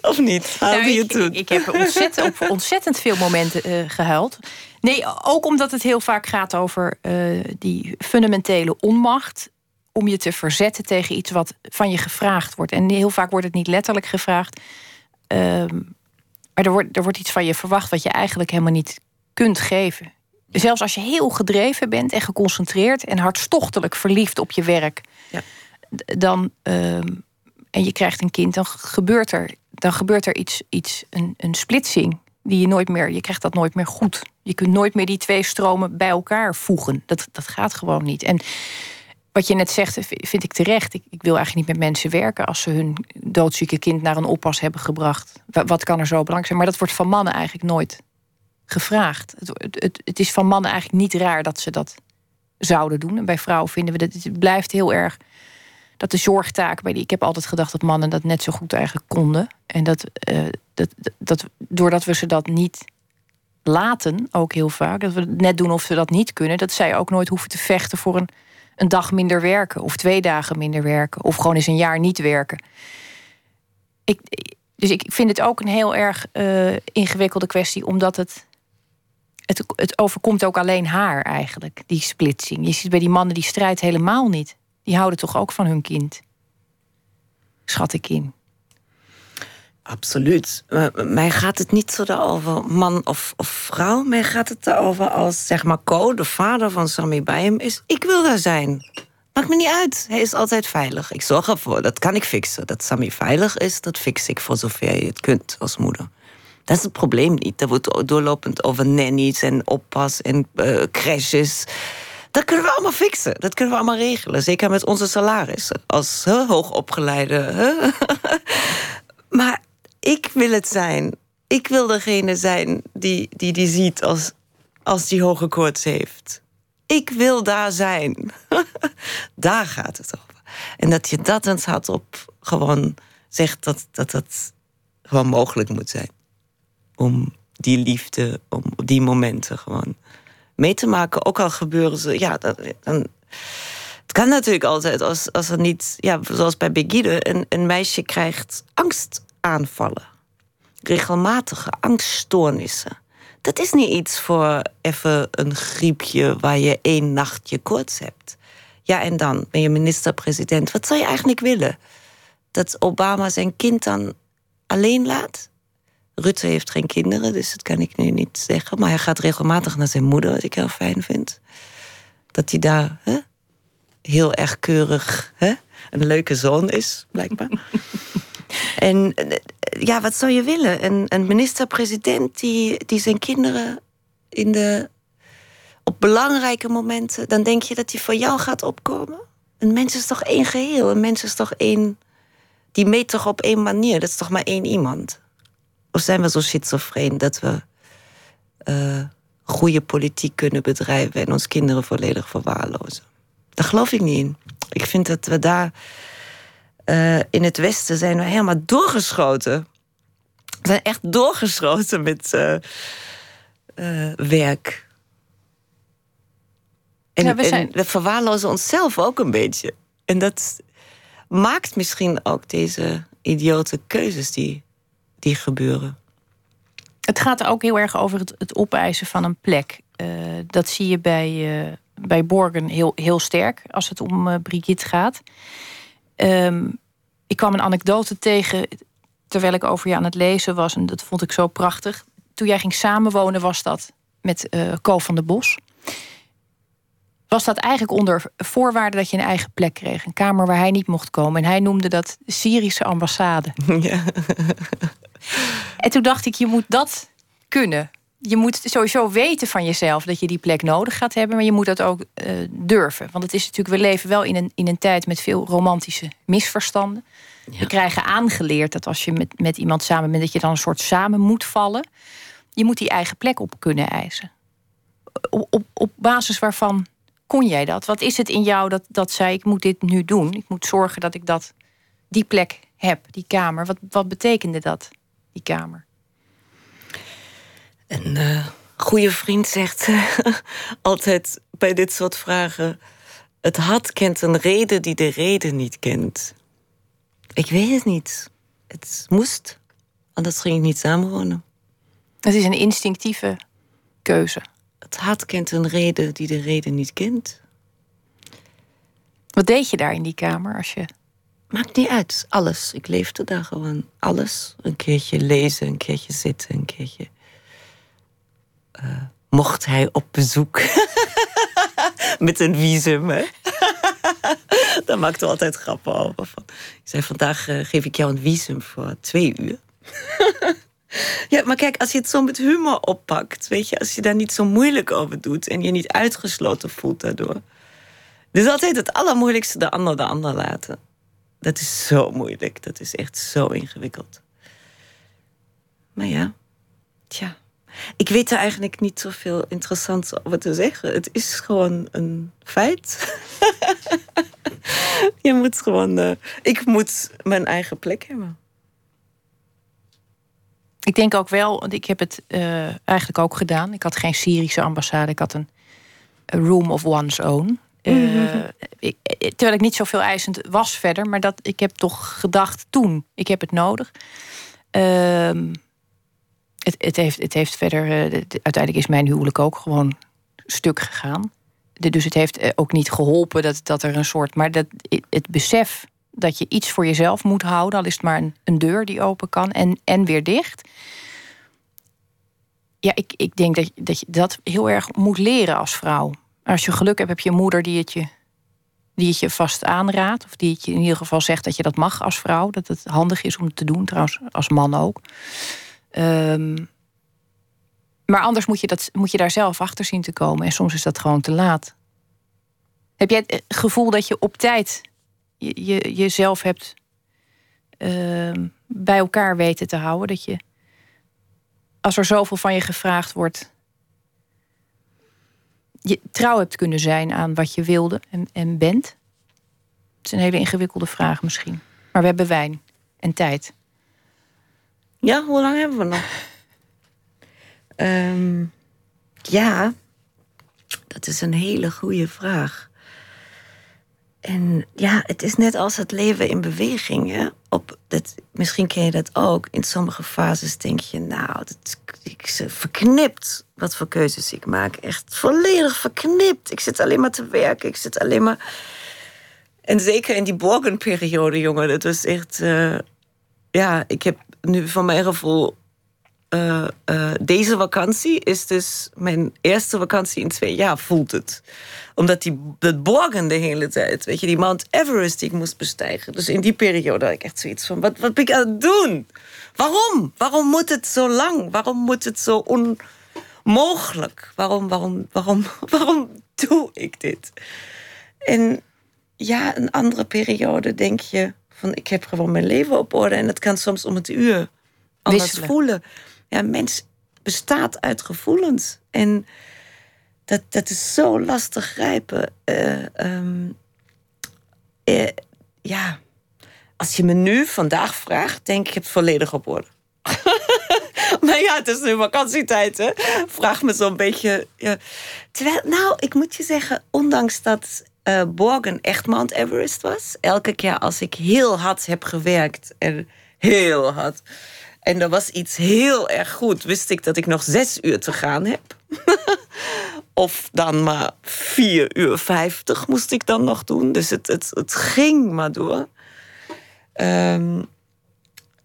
Of niet? Huilde Nou, je ik, toen? ik heb ontzettend, op *laughs* ontzettend veel momenten eh, gehuild. Nee, ook omdat het heel vaak gaat over eh, die fundamentele onmacht. Om je te verzetten tegen iets wat van je gevraagd wordt. En heel vaak wordt het niet letterlijk gevraagd. Ehm, maar er wordt, er wordt iets van je verwacht wat je eigenlijk helemaal niet kunt geven. Zelfs als je heel gedreven bent en geconcentreerd en hartstochtelijk verliefd op je werk, Ja. dan, ehm, en je krijgt een kind, dan gebeurt er, dan gebeurt er iets, iets een, een splitsing die je nooit meer, je krijgt dat nooit meer goed. Je kunt nooit meer die twee stromen bij elkaar voegen. Dat, dat gaat gewoon niet. En wat je net zegt, vind ik terecht. Ik, ik wil eigenlijk niet met mensen werken als ze hun doodzieke kind naar een oppas hebben gebracht. Wa- Wat kan er zo belangrijk zijn? Maar dat wordt van mannen eigenlijk nooit gevraagd. Het, het, het, is van mannen eigenlijk niet raar dat ze dat zouden doen. En bij vrouwen vinden we dat het blijft heel erg dat de zorgtaak bij die. Ik heb altijd gedacht dat mannen dat net zo goed eigenlijk konden. En dat, eh, dat, dat doordat we ze dat niet laten, ook heel vaak, dat we het net doen of ze dat niet kunnen, dat zij ook nooit hoeven te vechten voor een, een dag minder werken, of twee dagen minder werken, of gewoon eens een jaar niet werken. Ik, dus ik vind het ook een heel erg eh, ingewikkelde kwestie, omdat het, het, het overkomt ook alleen haar eigenlijk, die splitsing. Je ziet bij die mannen die strijd helemaal niet. Die houden toch ook van hun kind. Schat ik in. Absoluut. Mij gaat het niet zo over man of, of vrouw. Mij gaat het erover als, zeg maar, Co, de vader van Sammy bij hem is. Ik wil daar zijn. Maakt me niet uit. Hij is altijd veilig. Ik zorg ervoor. Dat kan ik fixen. Dat Sammy veilig is, dat fix ik voor zover je het kunt als moeder. Dat is het probleem niet. Er wordt doorlopend over nannies en oppas en eh, crashes. Dat kunnen we allemaal fixen. Dat kunnen we allemaal regelen. Zeker met onze salarissen. Als hoogopgeleide. *laughs* Maar ik wil het zijn. Ik wil degene zijn die die, die ziet als, als die hoge koorts heeft. Ik wil daar zijn. *laughs* daar gaat het over. En dat je dat eens hardop gewoon zegt dat, dat dat gewoon mogelijk moet zijn. Om die liefde, om op die momenten gewoon mee te maken. Ook al gebeuren ze, ja, dan, het kan natuurlijk altijd als, als er niet, ja, zoals bij Begide, een, meisje krijgt angstaanvallen. Regelmatige angststoornissen. Dat is niet iets voor even een griepje waar je één nachtje koorts hebt. Ja, en dan ben je minister-president. Wat zou je eigenlijk willen? dat Obama zijn kind dan alleen laat. Rutte heeft geen kinderen, dus dat kan ik nu niet zeggen. Maar hij gaat regelmatig naar zijn moeder, wat ik heel fijn vind. Dat hij daar hè, heel erg keurig hè, een leuke zoon is, blijkbaar. En eh, ja, wat zou je willen? Een, een minister-president die, die zijn kinderen in de, op belangrijke momenten... dan denk je dat hij voor jou gaat opkomen? Een mens is toch één geheel? Een mens is toch één... Die meet toch op één manier? Dat is toch maar één iemand? Of zijn we zo schizofreen dat we uh, goede politiek kunnen bedrijven en ons kinderen volledig verwaarlozen? Daar geloof ik niet in. Ik vind dat we daar uh, in het Westen zijn we helemaal doorgeschoten. We zijn echt doorgeschoten met uh, werk. En, ja, we, zijn... en we verwaarlozen onszelf ook een beetje. En dat maakt misschien ook deze idiote keuzes die die gebeuren. Het gaat ook heel erg over het, het opeisen van een plek. Uh, dat zie je bij, uh, bij Borgen heel, heel sterk als het om uh, Brigitte gaat. Um, ik kwam een anekdote tegen terwijl ik over je aan het lezen was. En dat vond ik zo prachtig. Toen jij ging samenwonen was dat met Ko van der Bos. Was dat eigenlijk onder voorwaarde dat je een eigen plek kreeg? Een kamer waar hij niet mocht komen. En hij noemde dat Syrische ambassade. *laughs* Ja. En toen dacht ik, je moet dat kunnen. Je moet sowieso weten van jezelf dat je die plek nodig gaat hebben, maar je moet dat ook uh, durven. Want het is natuurlijk, we leven wel in een, in een tijd met veel romantische misverstanden. Ja. We krijgen aangeleerd dat als je met, met iemand samen bent, dat je dan een soort samen moet vallen. Je moet die eigen plek op kunnen eisen. Op, op, op basis waarvan kon jij dat? Wat is het in jou dat, dat zei: ik moet dit nu doen? Ik moet zorgen dat ik dat, die plek heb, die kamer. Wat, wat betekende dat? die kamer? Een uh, goede vriend zegt uh, *laughs* altijd bij dit soort vragen: Het had kent een reden die de reden niet kent. Ik weet het niet. Het moest, anders ging ik niet samenwonen. Het is een instinctieve keuze. Het had kent een reden die de reden niet kent. Wat deed je daar in die kamer als je Maakt niet uit. Alles. Ik leefde daar gewoon. Alles. Een keertje lezen, een keertje zitten, een keertje. Uh, mocht hij op bezoek. *laughs* Met een visum, hè? *laughs* Daar maakten we altijd grappen over. Ik zei, vandaag uh, geef ik jou een visum voor twee uur. *laughs* ja, maar kijk, als je het zo met humor oppakt... weet je, als je daar niet zo moeilijk over doet... en je niet uitgesloten voelt daardoor... Dus altijd het allermoeilijkste de ander de ander laten. Dat is zo moeilijk. Dat is echt zo ingewikkeld. Maar ja, tja. Ik weet er eigenlijk niet zoveel interessants over te zeggen. Het is gewoon een feit. *laughs* Je moet gewoon. Uh, ik moet mijn eigen plek hebben. Ik denk ook wel, want ik heb het uh, eigenlijk ook gedaan. Ik had geen Syrische ambassade, ik had een room of one's own. Uh, ik, terwijl ik niet zoveel eisend was verder, maar dat ik heb toch gedacht toen, ik heb het nodig. Uh, het, het, heeft, het heeft verder, uh, uiteindelijk is mijn huwelijk ook gewoon stuk gegaan. Dus het heeft eh, ook niet geholpen dat, dat er een soort, maar dat, het besef dat je iets voor jezelf moet houden, al is het maar een, deur die open kan en, en weer dicht. Ja, ik, ik denk dat, je dat heel erg moet leren als vrouw. Als je geluk hebt, heb je een moeder die het je, die het je vast aanraadt. Of die het je in ieder geval zegt dat je dat mag als vrouw. Dat het handig is om te doen, trouwens als man ook. Um, maar anders moet je, dat, moet je daar zelf achter zien te komen. En soms is dat gewoon te laat. Heb jij het gevoel dat je op tijd je, je, jezelf hebt uh, bij elkaar weten te houden? Dat je, als er zoveel van je gevraagd wordt, je trouw hebt kunnen zijn aan wat je wilde en, en bent? Het is een hele ingewikkelde vraag misschien. Maar we hebben wijn en tijd. Ja, hoe lang hebben we nog? um, ja, dat is een hele goede vraag. En ja, het is net als het leven in beweging. Op dat, misschien ken je dat ook. In sommige fases denk je, nou, dat, ik verknipt wat voor keuzes ik maak. Echt volledig verknipt. Ik zit alleen maar te werken. Ik zit alleen maar. En zeker in die Borgen-periode, jongen, dat was echt. eh, ja, ik heb nu van mijn gevoel. eh, eh, deze vakantie is dus mijn eerste vakantie in twee jaar, voelt het. Omdat die, dat Borgen de hele tijd, weet je, die Mount Everest die ik moest bestijgen. Dus in die periode had ik echt zoiets van: wat, wat ben ik aan het doen? Waarom? Waarom moet het zo lang? Waarom moet het zo onmogelijk? Waarom, waarom, waarom, *laughs* waarom doe ik dit? En ja, een andere periode denk je van ik heb gewoon mijn leven op orde en het kan soms om het uur anders Wisselen. voelen. Ja, mens bestaat uit gevoelens en dat, dat is zo lastig grijpen. Eh, ehm, eh, ja, als je me nu vandaag vraagt, denk ik, ik heb het volledig op orde. *laughs* maar ja, het is nu vakantietijd, hè? Vraag me zo'n beetje. Ja. Terwijl, nou, ik moet je zeggen, ondanks dat eh Borgen echt Mount Everest was, elke keer als ik heel hard heb gewerkt en heel hard. En er was iets heel erg goed, wist ik dat ik nog zes uur te gaan heb. *laughs* of dan maar vier uur vijftig moest ik dan nog doen. Dus het, het, ging maar door. Ehm,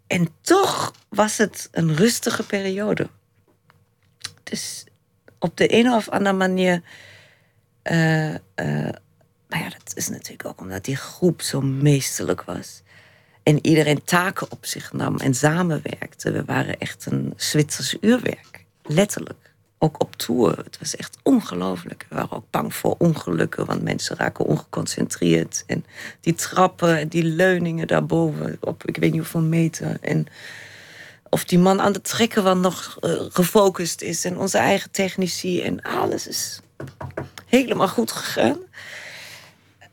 en toch was het een rustige periode. Dus op de een of andere manier. eh, eh, maar ja, dat is natuurlijk ook omdat die groep zo meesterlijk was. En iedereen taken op zich nam en samenwerkte. We waren echt een Zwitsers uurwerk. Letterlijk. Ook op tour. Het was echt ongelooflijk. We waren ook bang voor ongelukken, want mensen raken ongeconcentreerd. En die trappen en die leuningen daarboven op ik weet niet hoeveel meter. En of die man aan het trekken wel nog eh, gefocust is. En onze eigen technici en alles is helemaal goed gegaan.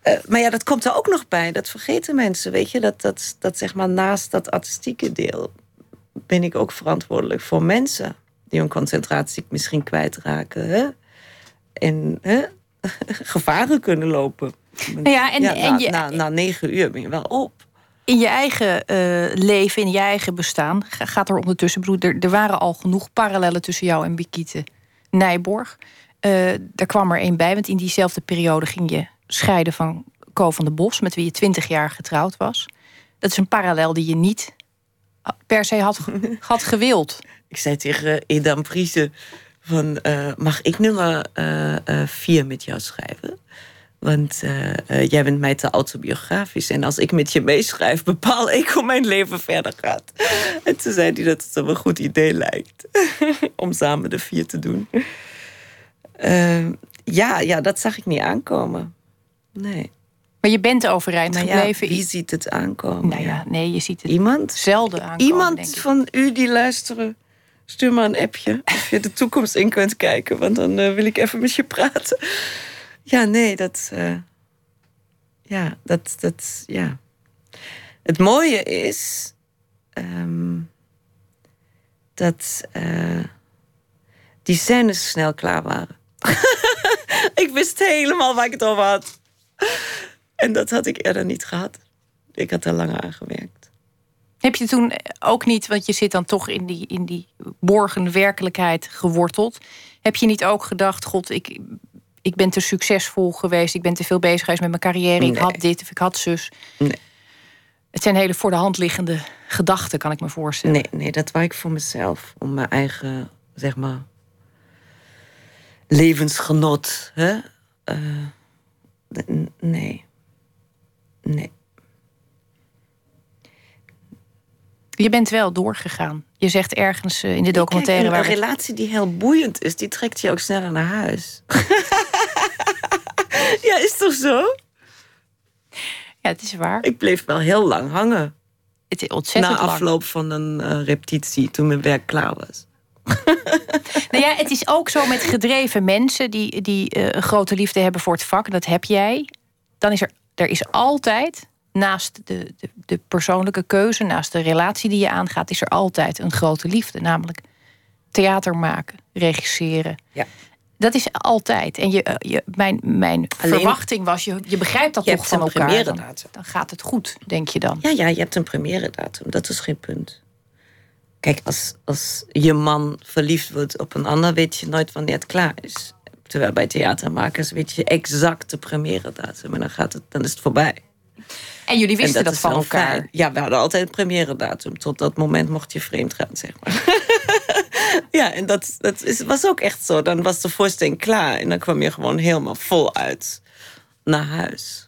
Eh, maar ja, dat komt er ook nog bij. Dat vergeten mensen, weet je. Dat, dat, dat zeg maar naast dat artistieke deel... ben ik ook verantwoordelijk voor mensen... die hun concentratie misschien kwijtraken. Hè? En hè? *laughs* gevaren kunnen lopen. Nou ja, en- na, en je- na, na negen uur ben je wel op. In je eigen eh, leven, in je eigen bestaan, ga- gaat er ondertussen... Er, er waren al genoeg parallellen tussen jou en Bikiete Nijborg. Eh daar kwam er één bij, want in diezelfde periode ging je scheiden van Co van der Bos... met wie je twintig jaar getrouwd was. Dat is een parallel die je niet per se had, *laughs* had gewild. Ik zei tegen Edam Priese van... eh, mag ik nummer eh, eh, vier met jou schrijven? Want eh, eh, jij bent mij te autobiografisch. En als ik met je meeschrijf, bepaal ik hoe mijn leven verder gaat. En toen zei hij dat het hem een goed idee lijkt. *laughs* om samen de vier te doen. Eh, ja, ja, dat zag ik niet aankomen. Nee. Maar je bent overeind ja, gebleven. wie ziet het aankomen? nou ja, nee, je ziet het Iemand? zelden aankomen, Iemand van u die luisteren, stuur maar een appje. Of je de toekomst in kunt kijken, want dan eh, wil ik even met je praten. Ja, nee, dat. eh, ja, dat, dat. Ja. Het mooie is. ehm, dat. eh, die scènes snel klaar waren. *laughs* ik wist helemaal waar ik het over had. En dat had ik eerder niet gehad. Ik had er langer aan gewerkt. Heb je toen ook niet, want je zit dan toch in die, in die borgen werkelijkheid geworteld. Heb je niet ook gedacht, god, ik, ik ben te succesvol geweest. Ik ben te veel bezig geweest met mijn carrière. Ik had dit of ik had zus. Nee. Het zijn hele voor de hand liggende gedachten, kan ik me voorstellen. Nee, nee, dat wou ik voor mezelf. Om mijn eigen, zeg maar, levensgenot. Hè? Eh, nee. Nee. Je bent wel doorgegaan. Je zegt ergens eh, in de documentaire... Kijk, een, waar een relatie die heel boeiend is, die trekt je ook sneller naar huis. *laughs* ja, is toch zo? Ja, het is waar. Ik bleef wel heel lang hangen. Het is ontzettend na lang. afloop van een eh, repetitie, toen mijn werk klaar was. *laughs* Nou ja, het is ook zo met gedreven mensen die, die eh, een grote liefde hebben voor het vak. En dat heb jij. Dan is er, er is altijd, naast de, de, de persoonlijke keuze, naast de relatie die je aangaat, is er altijd een grote liefde. Namelijk theater maken, regisseren. Ja. Dat is altijd. En je, eh, je, mijn, mijn Alleen- verwachting was, je, je begrijpt dat Je toch van elkaar. Dan, dan gaat het goed, denk je dan. Ja, ja, je hebt een première datum. Dat is geen punt. Kijk, als, als je man verliefd wordt op een ander, weet je nooit wanneer het klaar is. Terwijl bij theatermakers weet je exact de première datum. En dan, gaat het, dan is het voorbij. En jullie wisten En dat, van elkaar. fijn. Ja, we hadden altijd een première datum. Tot dat moment mocht je vreemd gaan, zeg maar. *laughs* ja, en dat, dat is, was ook echt zo. Dan was de voorstelling klaar en dan kwam je gewoon helemaal voluit naar huis.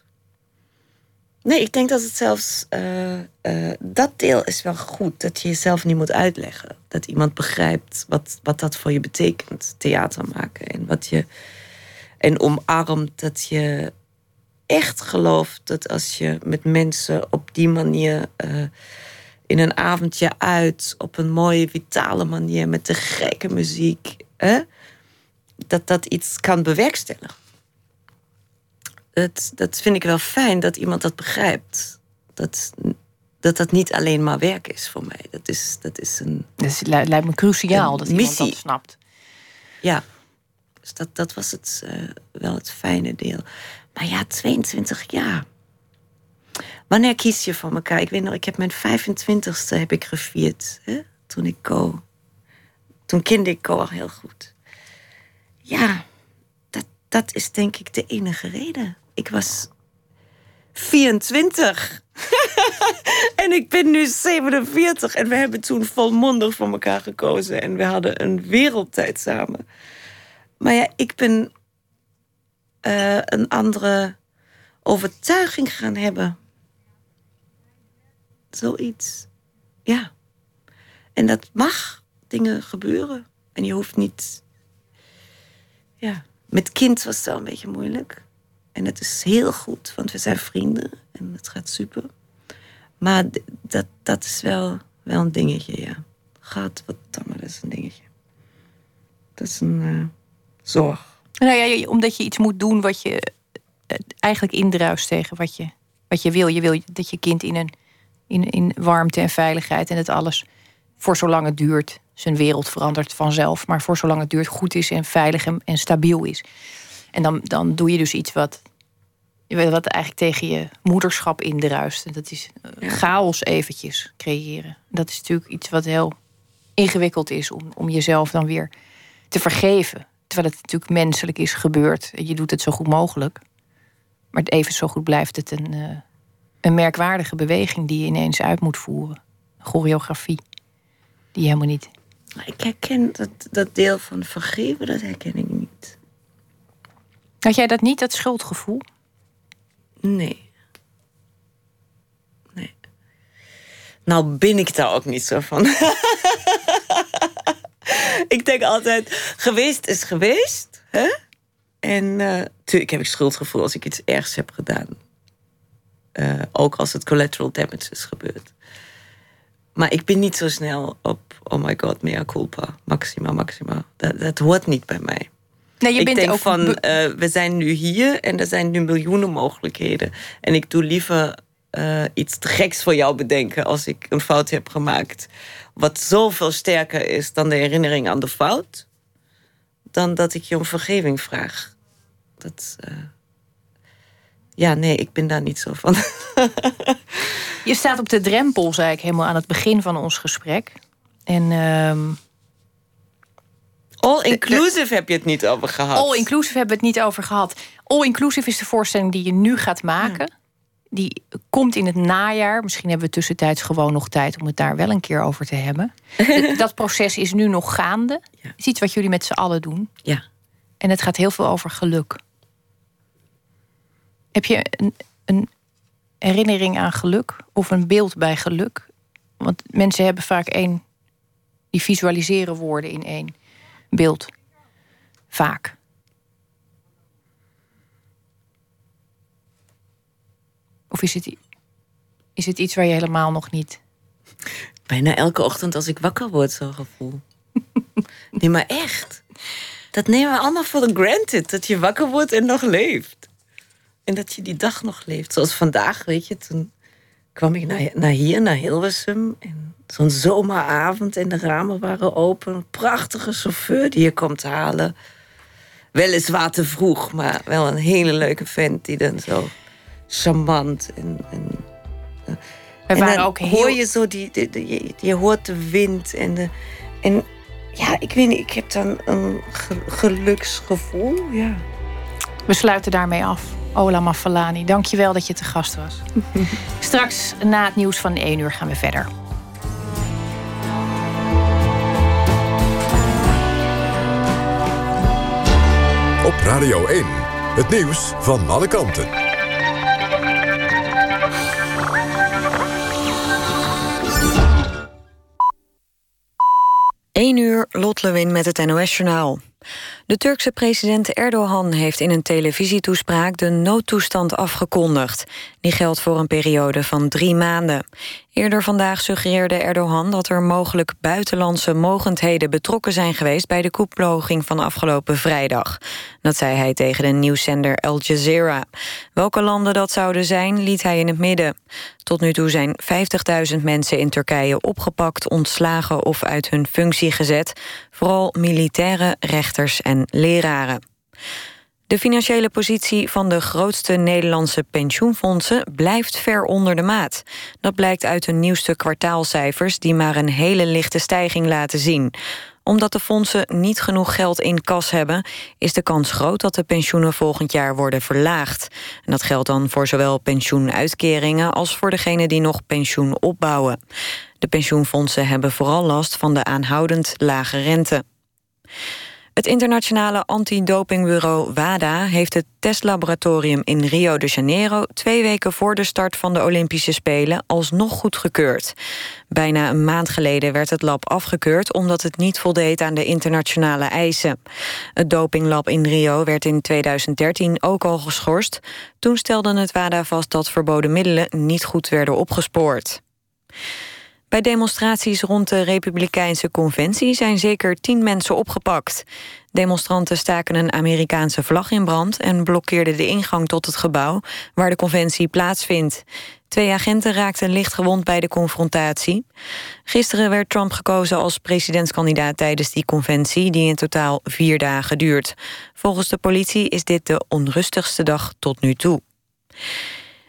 Nee, ik denk dat het zelfs... eh, eh, dat deel is wel goed. Dat je jezelf niet moet uitleggen. Dat iemand begrijpt wat, wat dat voor je betekent. Theater maken. En wat je... En omarmt dat je echt gelooft dat als je met mensen op die manier eh, in een avondje uit, op een mooie, vitale manier, met de gekke muziek, hè, dat dat iets kan bewerkstelligen. Dat, dat vind ik wel fijn dat iemand dat begrijpt. Dat, dat dat niet alleen maar werk is voor mij. Dat is, dat is een. Dus het li- lijkt me cruciaal Een dat iemand missie. dat snapt. Ja. Dus dat, dat was het, eh, wel het fijne deel. Maar ja, 22 jaar. Wanneer kies je voor elkaar? Ik weet nog, ik heb mijn 25ste heb ik gevierd. Hè? Toen ik Co. Toen kende ik Co al heel goed. Ja, dat, dat is denk ik de enige reden. Ik was 24. *laughs* en ik ben nu 47. En we hebben toen volmondig voor elkaar gekozen. En we hadden een wereldtijd samen. Maar ja, ik ben eh, een andere overtuiging gaan hebben. Zoiets. Ja. En dat mag dingen gebeuren. En je hoeft niet. Ja. Met kind was het wel een beetje moeilijk. En het is heel goed, want we zijn vrienden en het gaat super. Maar dat, dat is wel, wel een dingetje, ja. Gaat wat dan, maar dat is een dingetje. Dat is een eh, zorg. Nou ja, omdat je iets moet doen wat je eh, eigenlijk indruist tegen wat je, wat je wil. Je wil dat je kind in, een, in, in warmte en veiligheid en het alles voor zolang het duurt. Zijn wereld verandert vanzelf, maar voor zolang het duurt goed is en veilig en, en stabiel is. En dan, dan doe je dus iets wat, wat eigenlijk tegen je moederschap indruist. En dat is eh, chaos eventjes creëren. Dat is natuurlijk iets wat heel ingewikkeld is om, om jezelf dan weer te vergeven. Terwijl het natuurlijk menselijk is gebeurd. En je doet het zo goed mogelijk. Maar even zo goed blijft het een, eh, een merkwaardige beweging die je ineens uit moet voeren. Choreografie. Die helemaal niet. Ik herken dat, dat deel van vergeven, dat herken ik niet. Had jij dat niet, dat schuldgevoel? Nee. Nee. Nou ben ik daar ook niet zo van. *laughs* ik denk altijd, geweest is geweest. Hè? En natuurlijk heb ik schuldgevoel als ik iets ergs heb gedaan. Eh, ook als het collateral damage is gebeurd. Maar ik ben niet zo snel op, oh my god, mea culpa, maxima, maxima. Dat, dat hoort niet bij mij. Nee, je ik bent denk ook van, eh, we zijn nu hier en er zijn nu miljoenen mogelijkheden. En ik doe liever eh, iets te geks voor jou bedenken als ik een fout heb gemaakt. Wat zoveel sterker is dan de herinnering aan de fout. Dan dat ik je om vergeving vraag. Dat, eh, ja, nee, ik ben daar niet zo van. *laughs* Je staat op de drempel, zei ik helemaal aan het begin van ons gesprek. En ehm, All inclusive heb je het niet over gehad. All Inclusive hebben we het niet over gehad. All Inclusive is de voorstelling die je nu gaat maken. Die komt in het najaar. Misschien hebben we tussentijds gewoon nog tijd om het daar wel een keer over te hebben. *laughs* dat proces is nu nog gaande. Ja. Is iets wat jullie met z'n allen doen. Ja. En het gaat heel veel over geluk. Heb je een, een herinnering aan geluk of een beeld bij geluk? Want mensen hebben vaak één, die visualiseren woorden in één beeld. Vaak. Of is het, iets waar je helemaal nog niet. Bijna elke ochtend als ik wakker word, zo'n gevoel. *laughs* nee, maar echt. Dat nemen we allemaal voor granted. Dat je wakker wordt en nog leeft. En dat je die dag nog leeft. Zoals vandaag, weet je. Toen kwam ik naar, naar hier, naar Hilversum. En zo'n zomeravond en de ramen waren open. Een prachtige chauffeur die je komt halen. Weliswaar te vroeg, maar wel een hele leuke vent die dan zo charmant en, en We en waren dan ook heel. hoor je zo, die, die, die- je, hoort de wind en de... En ja, ik weet niet, ik heb dan een ge- geluksgevoel, ja. We sluiten daarmee af. Ola Mafalani, dankjewel dat je te gast was. *laughs* Straks na het nieuws van 1 uur gaan we verder. Op Radio 1, het nieuws van alle kanten. 1 uur, Lot Lewin met het NOS-journaal. De Turkse president Erdogan heeft in een televisietoespraak de noodtoestand afgekondigd. Die geldt voor een periode van drie maanden. Eerder vandaag suggereerde Erdogan dat er mogelijk buitenlandse mogendheden betrokken zijn geweest bij de koepeloging van afgelopen vrijdag. Dat zei hij tegen de nieuwszender Al Jazeera. Welke landen dat zouden zijn, liet hij in het midden. Tot nu toe zijn 50.000 mensen in Turkije opgepakt, ontslagen of uit hun functie gezet. Vooral militairen, en leraren. De financiële positie van de grootste Nederlandse pensioenfondsen blijft ver onder de maat. Dat blijkt uit hun nieuwste kwartaalcijfers die maar een hele lichte stijging laten zien. Omdat de fondsen niet genoeg geld in kas hebben, is de kans groot dat de pensioenen volgend jaar worden verlaagd. En dat geldt dan voor zowel pensioenuitkeringen als voor degenen die nog pensioen opbouwen. De pensioenfondsen hebben vooral last van de aanhoudend lage rente. Het internationale antidopingbureau WADA heeft het testlaboratorium in Rio de Janeiro twee weken voor de start van de Olympische Spelen alsnog goedgekeurd. Bijna een maand geleden werd het lab afgekeurd omdat het niet voldeed aan de internationale eisen. Het dopinglab in Rio werd in 2013 ook al geschorst. Toen stelde het WADA vast dat verboden middelen niet goed werden opgespoord. Bij demonstraties rond de Republikeinse Conventie zijn zeker tien mensen opgepakt. Demonstranten staken een Amerikaanse vlag in brand en blokkeerden de ingang tot het gebouw waar de conventie plaatsvindt. Twee agenten raakten licht gewond bij de confrontatie. Gisteren werd Trump gekozen als presidentskandidaat tijdens die conventie, die in totaal vier dagen duurt. Volgens de politie is dit de onrustigste dag tot nu toe.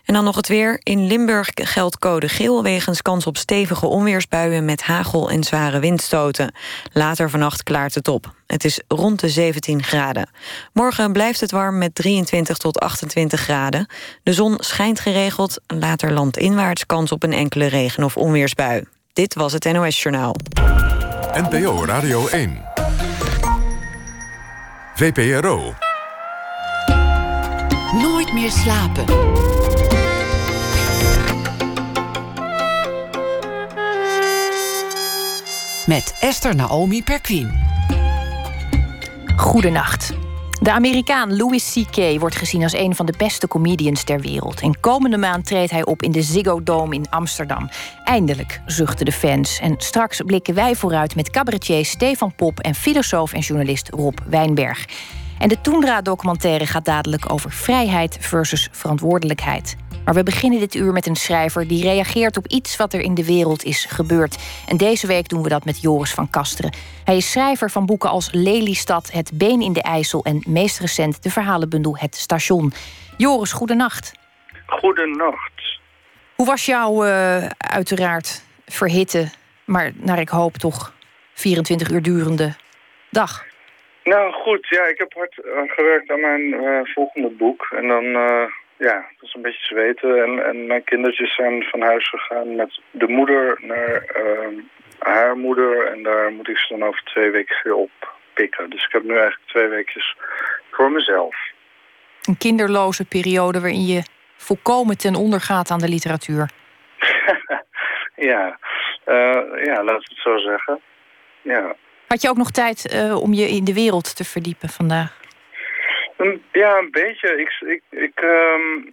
En dan nog het weer. In Limburg geldt code geel wegens kans op stevige onweersbuien met hagel en zware windstoten. Later vannacht klaart het op. Het is rond de 17 graden. Morgen blijft het warm met 23 tot 28 graden. De zon schijnt geregeld, later landinwaarts kans op een enkele regen- of onweersbui. Dit was het NOS Journaal. NPO Radio 1. VPRO. Nooit meer slapen. Met Esther Naomi Perquin. Goedenacht. De Amerikaan Louis C.K. wordt gezien als een van de beste comedians ter wereld. En komende maand treedt hij op in de Ziggo Dome in Amsterdam. Eindelijk, zuchten de fans. En straks blikken wij vooruit met cabaretier Stefan Pop... en filosoof en journalist Rob Wijnberg. En de Toendra-documentaire gaat dadelijk over vrijheid versus verantwoordelijkheid. Maar we beginnen dit uur met een schrijver die reageert op iets wat er in de wereld is gebeurd. En deze week doen we dat met Joris van Kasteren. Hij is schrijver van boeken als Lelystad, Het Been in de IJssel en meest recent de verhalenbundel Het Station. Joris, goedenacht. Goedenacht. Hoe was jouw uh, uiteraard verhitte, maar naar ik hoop toch 24 uur durende dag? Nou goed, ja, ik heb hard uh, gewerkt aan mijn uh, volgende boek. En dan, ja, dat is een beetje zweten. En, en mijn kindertjes zijn van huis gegaan met de moeder naar ehm, haar moeder. En daar moet ik ze dan over twee weken weer oppikken. Dus ik heb nu eigenlijk twee weekjes voor mezelf. Een kinderloze periode waarin je volkomen ten onder gaat aan de literatuur. *laughs* ja, ja, laten we het zo zeggen. Ja. Had je ook nog tijd uh, om je in de wereld te verdiepen vandaag? Ja, een beetje. Ik, ik, ik, um,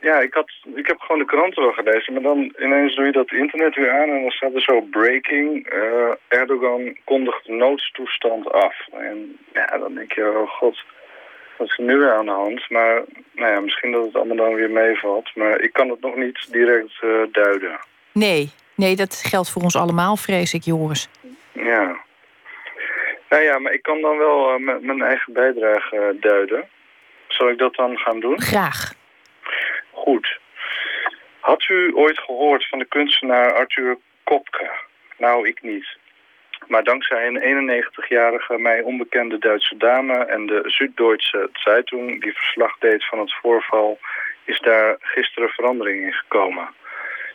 ja, ik, had, ik heb gewoon de kranten wel gelezen, maar dan ineens doe je dat internet weer aan en dan staat er zo breaking. Uh, Erdogan kondigt noodstoestand af. En ja, dan denk je, oh god, wat is er nu weer aan de hand? Maar nou ja, misschien dat het allemaal dan weer meevalt. Maar ik kan het nog niet direct uh, duiden. Nee, nee, dat geldt voor ons allemaal, vrees ik, Joris. Ja. Nou ja, maar ik kan dan wel uh, mijn eigen bijdrage uh, duiden. Zal ik dat dan gaan doen? Graag. Goed. Had u ooit gehoord van de kunstenaar Arthur Kopke? Nou, ik niet. Maar dankzij een 91-jarige, mij onbekende Duitse dame en de Süddeutsche Zeitung die verslag deed van het voorval, is daar gisteren verandering in gekomen.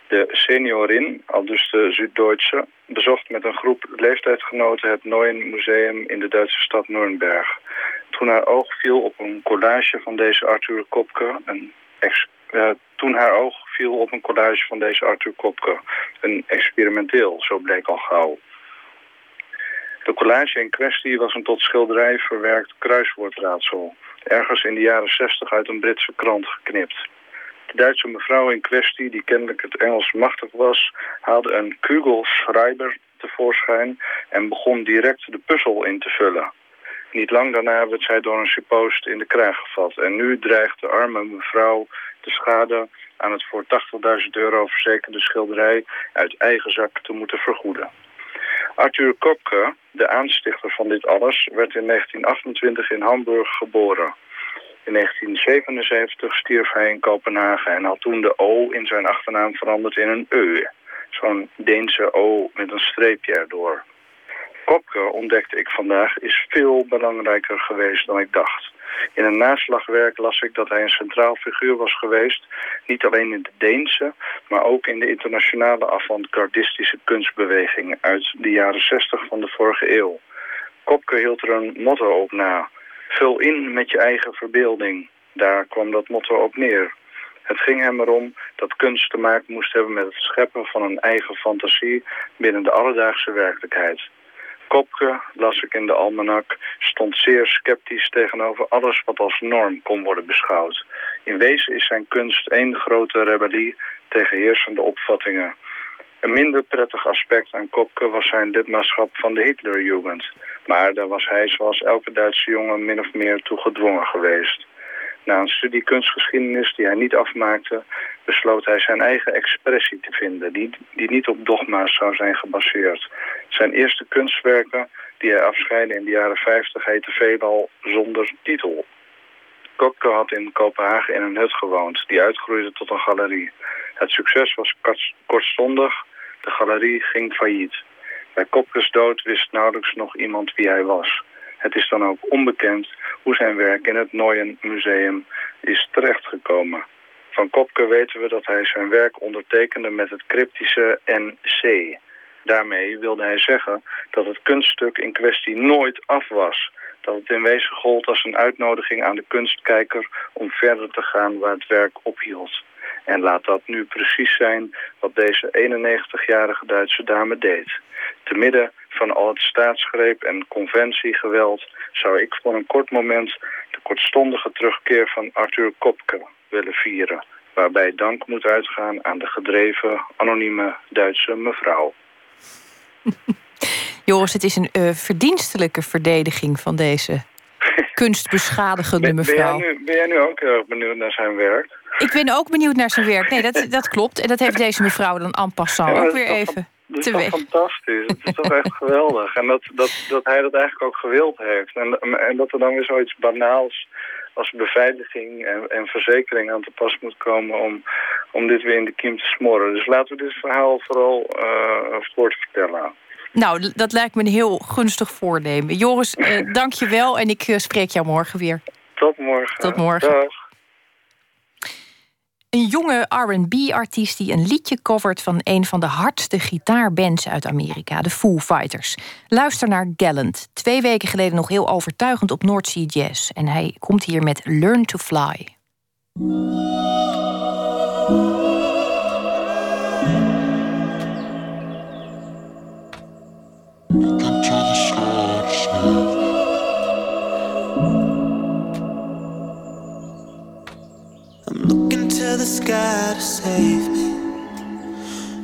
De seniorin, al dus de Süddeutsche, bezocht met een groep leeftijdsgenoten het Neuen Museum in de Duitse stad Nuremberg. Toen haar oog viel op een collage van deze Arthur Kopke, een ex uh, toen haar oog viel op een collage van deze Arthur Kopke, een experimenteel, zo bleek al gauw. De collage in kwestie was een tot schilderij verwerkt kruiswoordraadsel, ergens in de jaren 60 uit een Britse krant geknipt. Duitse mevrouw in kwestie, die kennelijk het Engels machtig was, haalde een Kugelschreiber tevoorschijn en begon direct de puzzel in te vullen. Niet lang daarna werd zij door een suppost in de kraag gevat. En nu dreigt de arme mevrouw de schade aan het voor 80.000 euro verzekerde schilderij uit eigen zak te moeten vergoeden. Arthur Kopke, de aanstichter van dit alles, werd in 1928 in Hamburg geboren. In 1977 stierf hij in Kopenhagen en had toen de O in zijn achternaam veranderd in een E. Zo'n Deense O met een streepje erdoor. Kopke, ontdekte ik vandaag, is veel belangrijker geweest dan ik dacht. In een naslagwerk las ik dat hij een centraal figuur was geweest, niet alleen in de Deense, maar ook in de internationale avant-gardistische kunstbeweging uit de jaren 60 van de vorige eeuw. Kopke hield er een motto op na. Vul in met je eigen verbeelding. Daar kwam dat motto op neer. Het ging hem erom dat kunst te maken moest hebben met het scheppen van een eigen fantasie binnen de alledaagse werkelijkheid. Kopke, las ik in de almanak, stond zeer sceptisch tegenover alles wat als norm kon worden beschouwd. In wezen is zijn kunst één grote rebellie tegen heersende opvattingen. Een minder prettig aspect aan Kopke was zijn lidmaatschap van de Hitlerjugend. Maar daar was hij zoals elke Duitse jongen min of meer toe gedwongen geweest. Na een studie kunstgeschiedenis die hij niet afmaakte, besloot hij zijn eigen expressie te vinden, die, die niet op dogma's zou zijn gebaseerd. Zijn eerste kunstwerken, die hij afscheidde in de jaren 50, heten veelal zonder titel. Kopke had in Kopenhagen in een hut gewoond, die uitgroeide tot een galerie. Het succes was kortstondig, de galerie ging failliet. Bij Kopkes dood wist nauwelijks nog iemand wie hij was. Het is dan ook onbekend hoe zijn werk in het Neuen Museum is terechtgekomen. Van Kopke weten we dat hij zijn werk ondertekende met het cryptische NC. Daarmee wilde hij zeggen dat het kunststuk in kwestie nooit af was. Dat het in wezen gold als een uitnodiging aan de kunstkijker om verder te gaan waar het werk ophield. En laat dat nu precies zijn wat deze 91-jarige Duitse dame deed. Te midden van al het staatsgreep en conventiegeweld zou ik voor een kort moment de kortstondige terugkeer van Arthur Kopke willen vieren. Waarbij dank moet uitgaan aan de gedreven, anonieme Duitse mevrouw. *laughs* Joris, het is een uh, verdienstelijke verdediging van deze *laughs* kunstbeschadigende mevrouw. Ben, jij nu, ben jij nu ook erg benieuwd naar zijn werk? Ik ben ook benieuwd naar zijn werk. Nee, dat, *laughs* dat klopt. En dat heeft deze mevrouw dan en passant ook weer even. Dat is toch fantastisch. Het is toch *laughs* echt geweldig. En dat, dat, dat hij dat eigenlijk ook gewild heeft. En, en dat er dan weer zoiets banaals als beveiliging en, en verzekering aan te pas moet komen om, om dit weer in de kiem te smoren. Dus laten we dit verhaal vooral uh, voortvertellen. Nou, dat lijkt me een heel gunstig voornemen. Joris, uh, *clears throat* dank je wel en ik uh, spreek jou morgen weer. Tot morgen. Tot morgen. Dag. Een jonge RB-artiest die een liedje covert van een van de hardste gitaarbands uit Amerika, de Foo Fighters. Luister naar Gallant. Twee weken geleden nog heel overtuigend op North Sea Jazz. En hij komt hier met Learn to Fly. The sky to save me.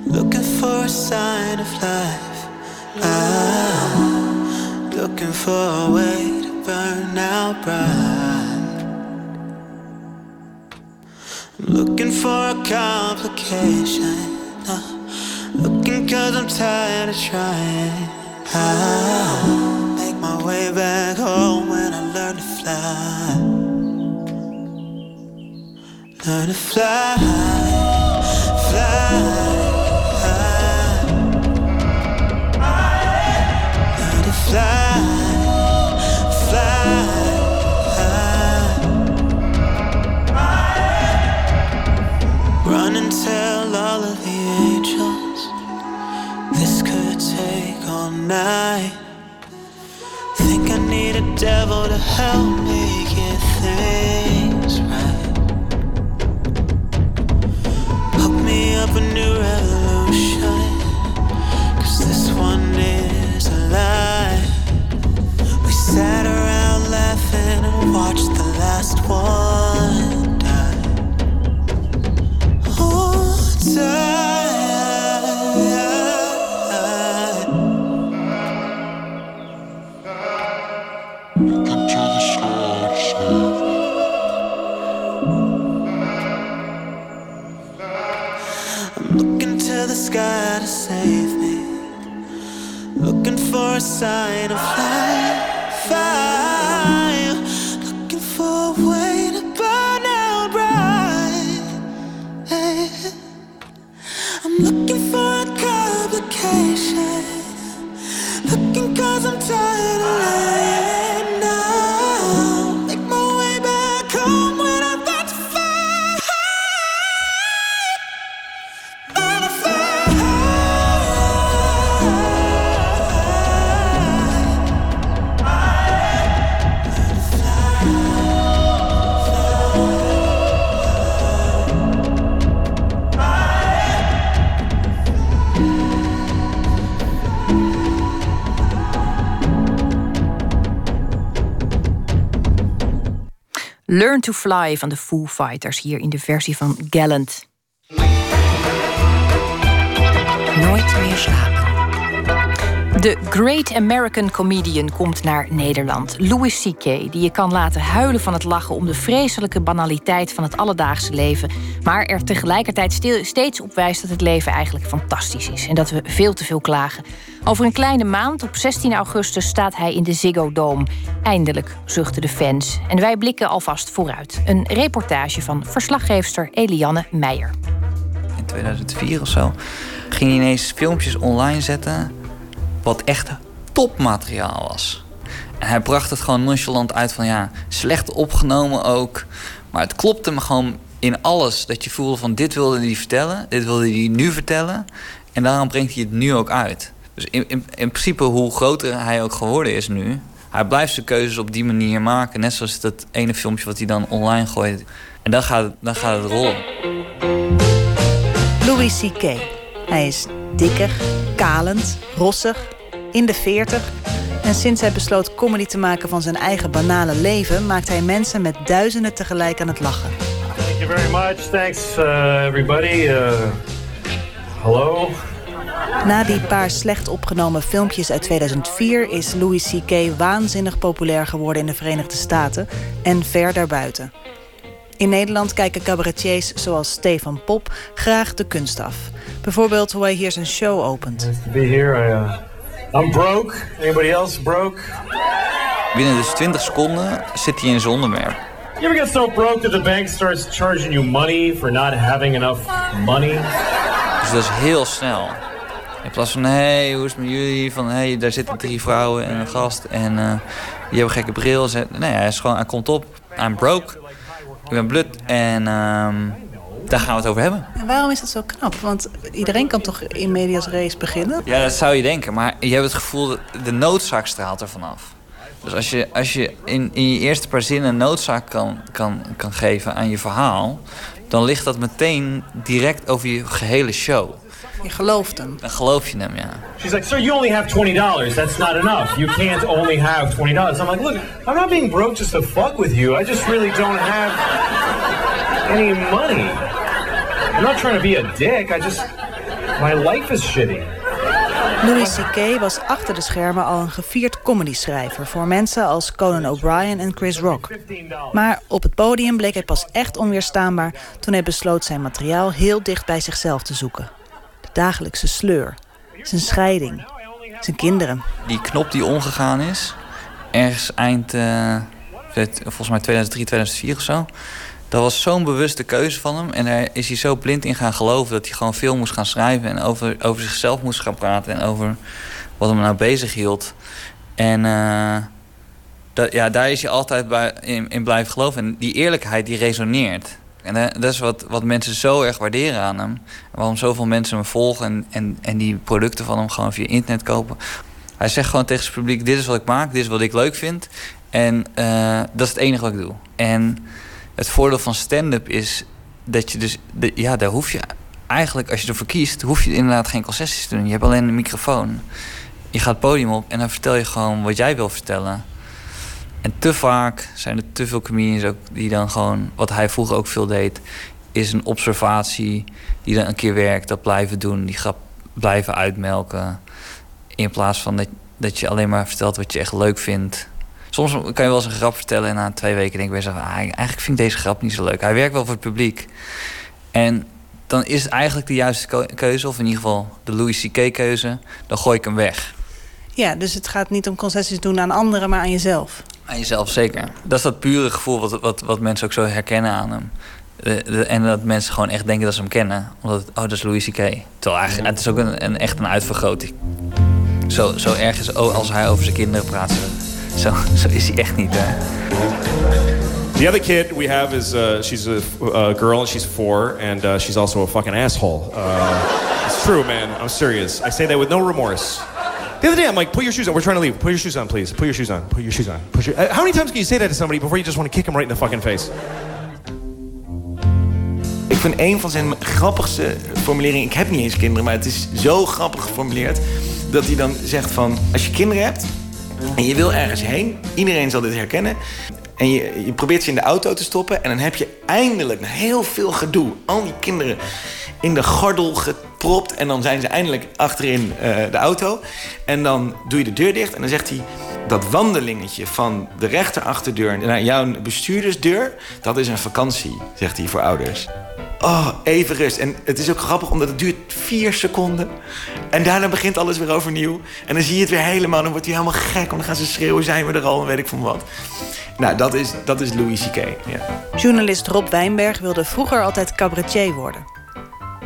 Looking for a sign of life. I'm looking for a way to burn out bright. Looking for a complication. Uh, looking cause I'm tired of trying. I'll make my way back home when I learn to fly. Learn to fly, fly. Learn to fly, fly. Run and tell all of the angels this could take all night. Think I need a devil to help me get through. Up a new revolution. Cause this one is a lie. We sat around laughing and watched the last one die. Oh, time. Sign of life. Learn to Fly van de Foo Fighters, hier in de versie van Gallant. Nooit meer slapen. De Great American Comedian komt naar Nederland. Louis C.K., die je kan laten huilen van het lachen om de vreselijke banaliteit van het alledaagse leven, maar er tegelijkertijd steeds op wijst dat het leven eigenlijk fantastisch is en dat we veel te veel klagen. Over een kleine maand, op 16 augustus, staat hij in de Ziggo Dome. Eindelijk, zuchten de fans. En wij blikken alvast vooruit. Een reportage van verslaggeefster Eliane Meijer. in 2004 of zo, ging hij ineens filmpjes online zetten. Wat echt topmateriaal was. En hij bracht het gewoon nonchalant uit van ja, slecht opgenomen ook. Maar het klopte me gewoon in alles. Dat je voelde van dit wilde hij vertellen, dit wilde hij nu vertellen. En daarom brengt hij het nu ook uit. Dus in, in, in principe, hoe groter hij ook geworden is nu, hij blijft zijn keuzes op die manier maken. Net zoals dat ene filmpje wat hij dan online gooit. En dan gaat, dan gaat het rollen. Louis C.K. Hij is dikker, kalend, rossig, in de 40. En sinds hij besloot comedy te maken van zijn eigen banale leven, maakt hij mensen met duizenden tegelijk aan het lachen. Thank you very much. Thanks, uh, everybody. Uh, hello. Na die paar slecht opgenomen filmpjes uit 2004 is Louis C.K. waanzinnig populair geworden in de Verenigde Staten en ver daarbuiten. In Nederland kijken cabaretiers zoals Stefan Pop graag de kunst af. Bijvoorbeeld hoe hij hier zijn show opent. To be here. I, uh, I'm broke. Anybody else broke? Binnen dus 20 seconden zit hij in zijn onderwerp. You ever get so broke that the bank starts charging you money for not having enough money? Dus dat is heel snel. In plaats van, hé, hey, hoe is het met jullie? Van, hé, hey, daar zitten drie vrouwen en een gast. En eh, die hebben gekke bril. Nee, hij, is gewoon, hij komt op. I'm broke. Ik ben blut. En ehm, daar gaan we het over hebben. En waarom is dat zo knap? Want iedereen kan toch in medias race beginnen? Ja, dat zou je denken. Maar je hebt het gevoel dat de noodzaak straalt er vanaf. Dus als je, als je in, in je eerste paar zinnen een noodzaak kan, kan, kan geven aan je verhaal... dan ligt dat meteen direct over je gehele show. Je gelooft hem. Dan geloof je hem, ja. She's like, sir, you only have twenty dollars. That's not enough. You can't only have twenty dollars. I'm like, look, I'm not being broke just to fuck with you. I just really don't have any money. I'm not trying to be a dick. I just, my life is shitty. Louis C.K. was achter de schermen al een gevierd comedyschrijver... voor mensen als Conan O'Brien en Chris Rock. Maar op het podium bleek hij pas echt onweerstaanbaar... toen hij besloot zijn materiaal heel dicht bij zichzelf te zoeken. De dagelijkse sleur, zijn scheiding, zijn kinderen. Die knop die omgegaan is, ergens eind, eh, volgens mij 2003, 2004 of zo. Dat was zo'n bewuste keuze van hem. En daar is hij zo blind in gaan geloven dat hij gewoon veel moest gaan schrijven. En over, over zichzelf moest gaan praten. En over wat hem nou bezig hield. En eh, dat, ja, daar is hij altijd bij, in, in blijven geloven. En die eerlijkheid die resoneert. En eh, dat is wat, wat mensen zo erg waarderen aan hem. Waarom zoveel mensen hem volgen en, en, en die producten van hem gewoon via internet kopen. Hij zegt gewoon tegen zijn publiek: Dit is wat ik maak, dit is wat ik leuk vind. En uh, dat is het enige wat ik doe. En het voordeel van stand-up is dat je dus, ja, daar hoef je eigenlijk, als je ervoor kiest, hoef je inderdaad geen concessies te doen. Je hebt alleen een microfoon. Je gaat het podium op en dan vertel je gewoon wat jij wil vertellen. En te vaak zijn er te veel comedians ook die dan gewoon, wat hij vroeger ook veel deed, is een observatie die dan een keer werkt, dat blijven doen, die grap blijven uitmelken. In plaats van dat, dat je alleen maar vertelt wat je echt leuk vindt. Soms kan je wel eens een grap vertellen en na twee weken denk ik bij jezelf... Ah, eigenlijk vind ik deze grap niet zo leuk. Hij werkt wel voor het publiek. En dan is het eigenlijk de juiste keuze, of in ieder geval de Louis C.K. keuze... dan gooi ik hem weg. Ja, dus het gaat niet om concessies doen aan anderen, maar aan jezelf. Aan jezelf, zeker. Dat is dat pure gevoel wat, wat, wat mensen ook zo herkennen aan hem. en dat mensen gewoon echt denken dat ze hem kennen. Omdat, oh, dat is Louis C.K. Terwijl eigenlijk, het is ook een, een, echt een uitvergroting. Zo, zo erg is oh, als hij over zijn kinderen praat. Zo, zo is hij echt niet. Hè. The other kid we have is uh, she's a uh, girl and she's four and uh, she's also a fucking asshole. Uh, it's true, man. I'm serious. I say that with no remorse. The other day, I'm like, put your shoes on. We're trying to leave. Put your shoes on, please. Put your shoes on. Put your shoes on. Put your... Uh, how many times can you say that to somebody before you just want to kick them right in the fucking face? Ik vind een van zijn grappigste formuleringen... Ik heb niet eens kinderen, maar het is zo grappig geformuleerd... dat hij dan zegt van... Als je kinderen hebt en je wil ergens heen... Iedereen zal dit herkennen. En je, je probeert ze in de auto te stoppen... en dan heb je eindelijk heel veel gedoe... al die kinderen in de gordel gepropt... en dan zijn ze eindelijk achterin uh, de auto. En dan doe je de deur dicht en dan zegt hij... dat wandelingetje van de rechterachterdeur naar jouw bestuurdersdeur... dat is een vakantie, zegt hij voor ouders. Oh, even rust. En het is ook grappig, omdat het duurt vier seconden. En daarna begint alles weer overnieuw. En dan zie je het weer helemaal. Dan wordt hij helemaal gek. Want dan gaan ze schreeuwen, zijn we er al en weet ik van wat. Nou, dat is, dat is Louis C.K. Ja. Journalist Rob Wijnberg wilde vroeger altijd cabaretier worden.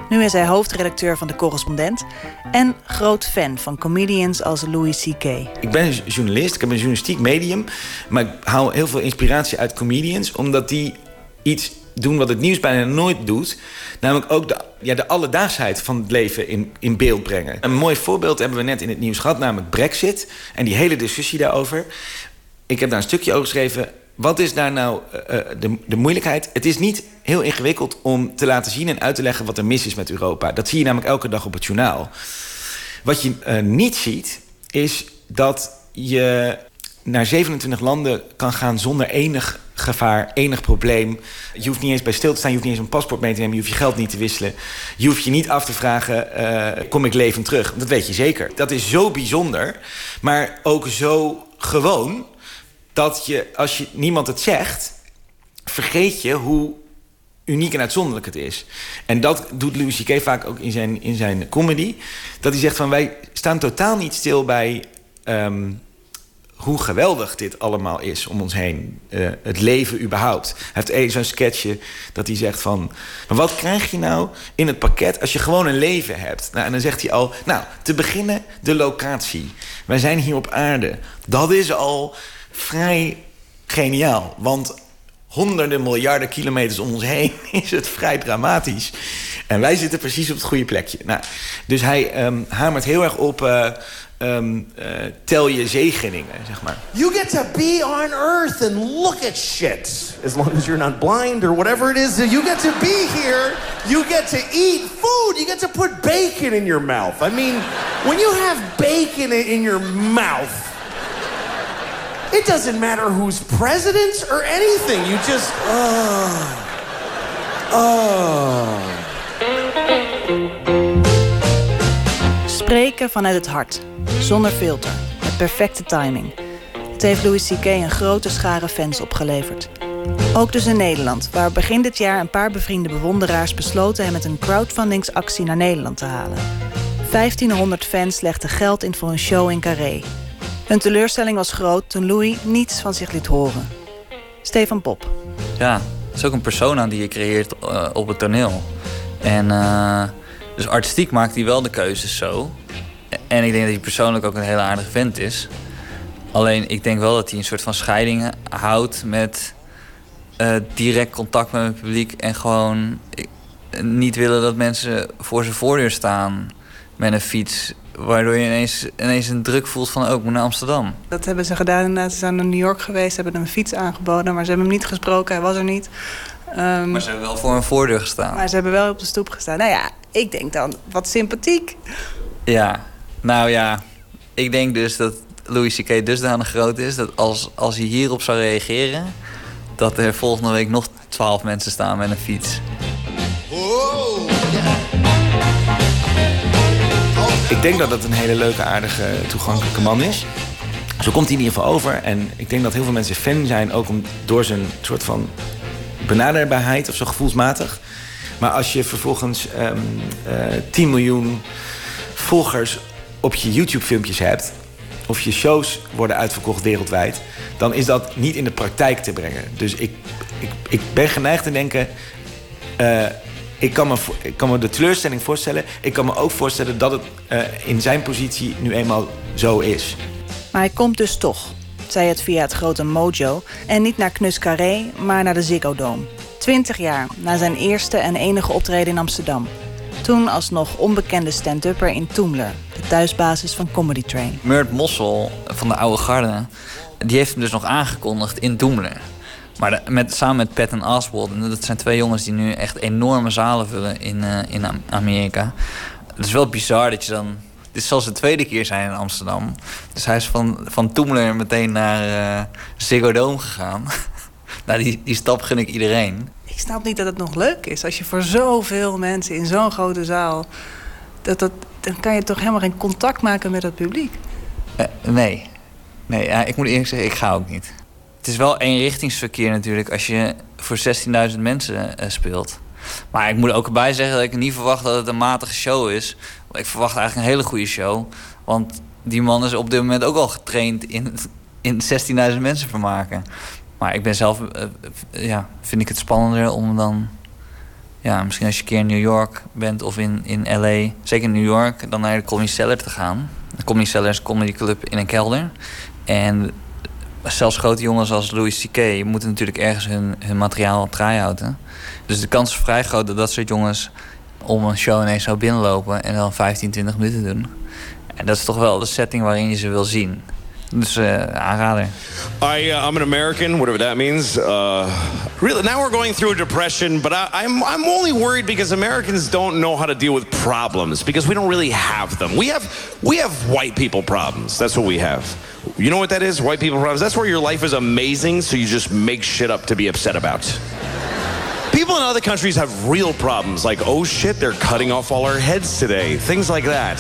Nu is hij hoofdredacteur van De Correspondent en groot fan van comedians als Louis C.K. Ik ben journalist, ik heb een journalistiek medium, maar ik haal heel veel inspiratie uit comedians, omdat die iets doen wat het nieuws bijna nooit doet. Namelijk ook de, ja, de alledaagsheid van het leven in, in beeld brengen. Een mooi voorbeeld hebben we net in het nieuws gehad, namelijk Brexit. En die hele discussie daarover. Ik heb daar een stukje over geschreven. Wat is daar nou uh, de, de moeilijkheid? Het is niet heel ingewikkeld om te laten zien en uit te leggen wat er mis is met Europa. Dat zie je namelijk elke dag op het journaal. Wat je uh, niet ziet, is dat je naar 27 landen kan gaan zonder enig gevaar, enig probleem. Je hoeft niet eens bij stil te staan, je hoeft niet eens een paspoort mee te nemen, je hoeft je geld niet te wisselen. Je hoeft je niet af te vragen, uh, kom ik levend terug? Dat weet je zeker. Dat is zo bijzonder, maar ook zo gewoon... dat je, als je niemand het zegt, vergeet je hoe uniek en uitzonderlijk het is. En dat doet Louis C.K. vaak ook in zijn, in zijn comedy. Dat hij zegt van, wij staan totaal niet stil bij... Um, hoe geweldig dit allemaal is om ons heen. Uh, het leven überhaupt. Hij heeft één zo'n sketchje dat hij zegt van... maar wat krijg je nou in het pakket als je gewoon een leven hebt? Nou, en dan zegt hij al... nou, te beginnen de locatie. Wij zijn hier op aarde. Dat is al vrij geniaal. Want honderden miljarden kilometers om ons heen *laughs* is het vrij dramatisch. En wij zitten precies op het goede plekje. Nou, dus hij um, hamert heel erg op... Uh, um, uh, tel je zegeningen, zeg maar. You get to be on earth and look at shit. As long as you're not blind or whatever it is. You get to be here. You get to eat food. You get to put bacon in your mouth. I mean, when you have bacon in your mouth... It doesn't matter who's president or anything. You just... Oh... Oh... Spreken vanuit het hart. Zonder filter. Met perfecte timing. Het heeft Louis C.K. een grote schare fans opgeleverd. Ook dus in Nederland, waar begin dit jaar een paar bevriende bewonderaars besloten hem met een crowdfundingsactie naar Nederland te halen. 1500 fans legden geld in voor een show in Carré. Hun teleurstelling was groot toen Louis niets van zich liet horen. Stefan Pop. Ja, het is ook een persona die je creëert uh, op het toneel. En uh, dus artistiek maakt hij wel de keuzes zo. En ik denk dat hij persoonlijk ook een hele aardige vent is. Alleen ik denk wel dat hij een soort van scheiding houdt met uh, direct contact met het publiek. En gewoon niet willen dat mensen voor zijn voordeur staan. met een fiets. Waardoor je ineens, ineens een druk voelt van, ook moet naar Amsterdam. Dat hebben ze gedaan inderdaad. Ze zijn naar New York geweest, hebben hem een fiets aangeboden... maar ze hebben hem niet gesproken, hij was er niet. Um, maar ze hebben wel voor een voordeur gestaan. Maar ze hebben wel op de stoep gestaan. Nou ja, ik denk dan, wat sympathiek. Ja, nou ja, ik denk dus dat Louis C.K. dusdanig groot is... dat als, als hij hierop zou reageren... dat er volgende week nog twaalf mensen staan met een fiets. Ik denk dat het een hele leuke, aardige, toegankelijke man is. Zo komt hij in ieder geval over. En ik denk dat heel veel mensen fan zijn... ook om, door zijn soort van benaderbaarheid of zo gevoelsmatig. Maar als je vervolgens um, uh, 10 miljoen volgers op je YouTube-filmpjes hebt... of je shows worden uitverkocht wereldwijd... dan is dat niet in de praktijk te brengen. Dus ik, ik, ik ben geneigd te denken... Uh, ik kan, me, ik kan me de teleurstelling voorstellen. Ik kan me ook voorstellen dat het uh, in zijn positie nu eenmaal zo is. Maar hij komt dus toch, zei het via het grote Mojo... en niet naar Knus Carré, maar naar de Ziggo Dome. Twintig jaar na zijn eerste en enige optreden in Amsterdam. Toen als nog onbekende stand-upper in Toemler, de thuisbasis van Comedy Train. Murt Mossel van de Oude Garde, die heeft hem dus nog aangekondigd in Toemler. Maar met, samen met Pat en Oswald, en dat zijn twee jongens die nu echt enorme zalen vullen in, uh, in Amerika. Het is wel bizar dat je dan. Dit zal zijn tweede keer zijn in Amsterdam. Dus hij is van, van Toemler meteen naar uh, Ziggo Dome gegaan. *laughs* nou, die, die stap gun ik iedereen. Ik snap niet dat het nog leuk is. Als je voor zoveel mensen in zo'n grote zaal... Dat, dat, dan kan je toch helemaal geen contact maken met het publiek? Uh, nee. Nee, ja, ik moet eerlijk zeggen, ik ga ook niet. Het is wel eenrichtingsverkeer natuurlijk als je voor 16.000 mensen uh, speelt. Maar ik moet ook erbij zeggen dat ik niet verwacht dat het een matige show is. Ik verwacht eigenlijk een hele goede show. Want die man is op dit moment ook al getraind in, in 16.000 mensen vermaken. Maar ik ben zelf, uh, ja, vind ik het spannender om dan... Ja, misschien als je een keer in New York bent of in, in L.A., zeker in New York, dan naar de Comedy Cellar te gaan. De Comedy Cellar is een comedy club in een kelder. En zelfs grote jongens als Louis C.K. moeten natuurlijk ergens hun, hun materiaal try-outen. Dus de kans is vrij groot dat dat soort jongens om een show ineens binnenlopen en dan 15, 20 minuten doen. En dat is toch wel de setting waarin je ze wil zien. Dus uh, aanrader. I, uh, I'm an American, whatever that means. Uh, really, now we're going through a depression, but I, I'm, I'm only worried because Americans don't know how to deal with problems because we don't really have them. We have, we have white people problems. That's what we have. You know what that is? White people problems. That's where your life is amazing, so you just make shit up to be upset about. People in other countries have real problems, like, oh shit, they're cutting off all our heads today. Things like that.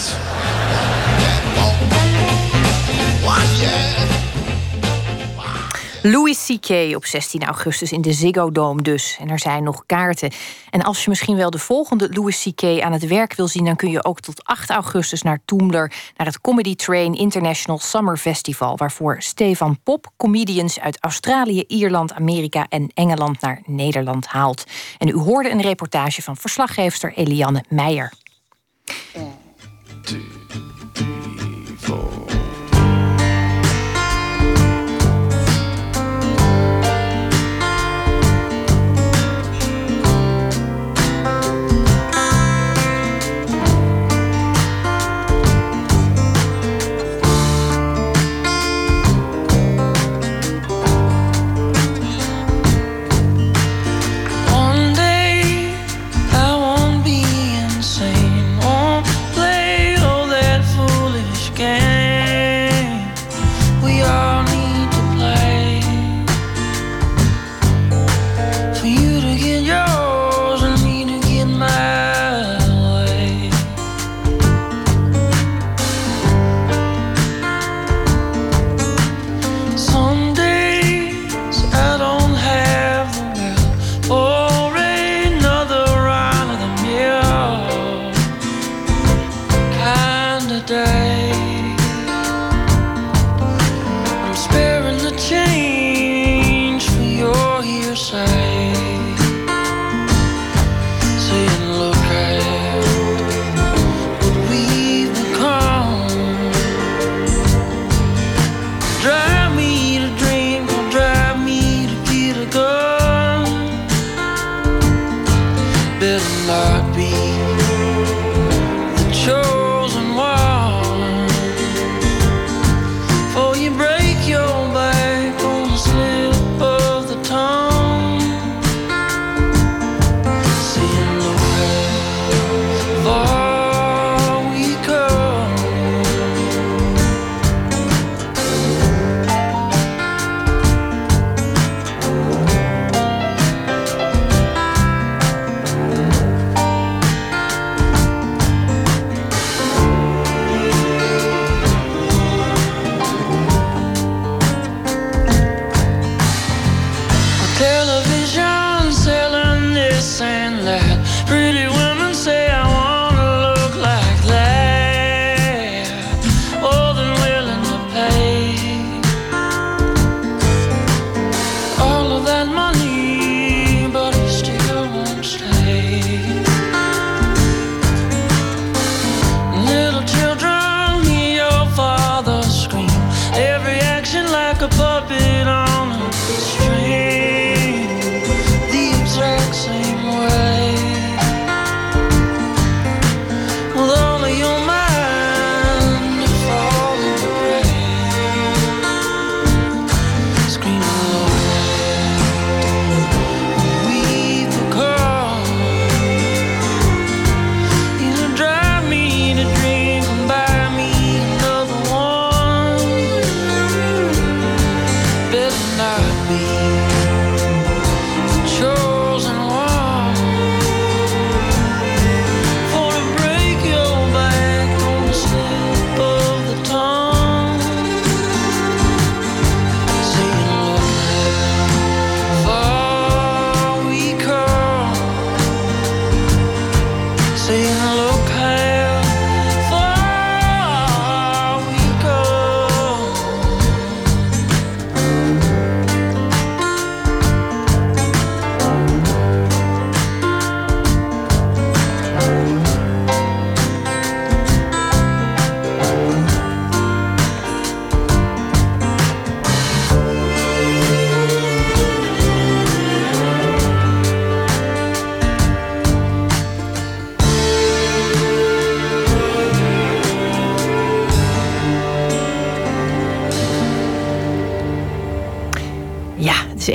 Louis C.K. op 16 augustus in de Ziggo Dome dus. En er zijn nog kaarten. En als je misschien wel de volgende Louis C.K. aan het werk wil zien... dan kun je ook tot 8 augustus naar Toomler... naar het Comedy Train International Summer Festival... waarvoor Stefan Pop comedians uit Australië, Ierland, Amerika... en Engeland naar Nederland haalt. En u hoorde een reportage van verslaggeefster Eliane Meijer. Two,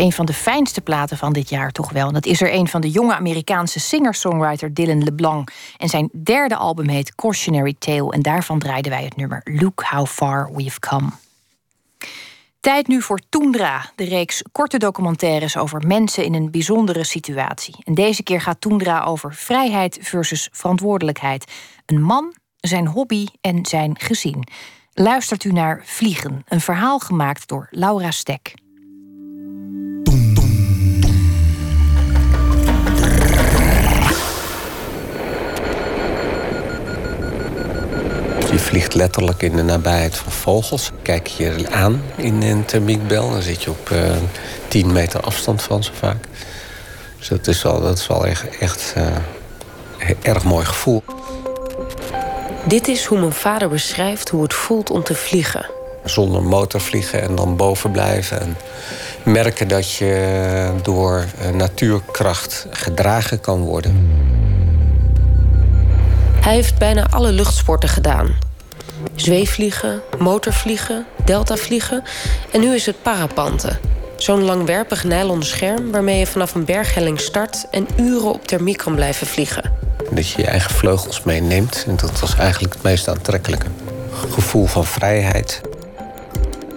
een van de fijnste platen van dit jaar toch wel. Dat is er een van de jonge Amerikaanse singer-songwriter Dylan LeBlanc. En zijn derde album heet Cautionary Tale. En daarvan draaiden wij het nummer Look How Far We've Come. Tijd nu voor Toendra, de reeks korte documentaires over mensen in een bijzondere situatie. En deze keer gaat Toendra over vrijheid versus verantwoordelijkheid. Een man, zijn hobby en zijn gezin. Luistert u naar Vliegen, een verhaal gemaakt door Laura Stek. Je vliegt letterlijk in de nabijheid van vogels. Kijk je aan in een thermiekbel, dan zit je op eh 10 meter afstand van ze vaak. Dus dat is wel, dat is wel echt, echt eh, een erg mooi gevoel. Dit is hoe mijn vader beschrijft hoe het voelt om te vliegen. Zonder motor vliegen en dan boven blijven. En merken dat je door eh, natuurkracht gedragen kan worden. Hij heeft bijna alle luchtsporten gedaan. Zweefvliegen, motorvliegen, deltavliegen en nu is het parapanten. Zo'n langwerpig nylon scherm waarmee je vanaf een berghelling start en uren op thermiek kan blijven vliegen. Dat je je eigen vleugels meeneemt. En dat was eigenlijk het meest aantrekkelijke. Gevoel van vrijheid.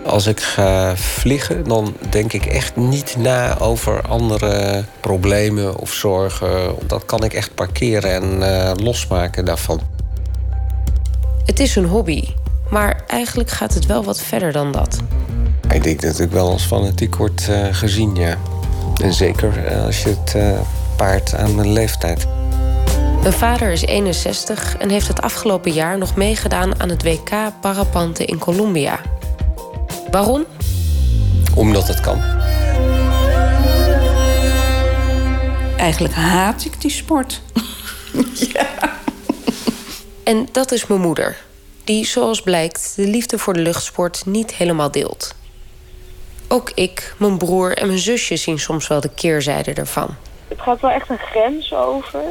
Als ik ga vliegen, dan denk ik echt niet na over andere problemen of zorgen. Dat kan ik echt parkeren en eh, losmaken daarvan. Het is een hobby, maar eigenlijk gaat het wel wat verder dan dat. Ik denk dat ik wel als fanatiek word eh, gezien, ja. En zeker eh, als je het eh, paart aan mijn leeftijd. Mijn vader is 61 en heeft het afgelopen jaar nog meegedaan aan het WK Parapanten in Colombia. Waarom? Omdat het kan. Eigenlijk haat ik die sport. *laughs* En dat is mijn moeder, die zoals blijkt de liefde voor de luchtsport niet helemaal deelt. Ook ik, mijn broer en mijn zusje zien soms wel de keerzijde ervan. Het gaat wel echt een grens over.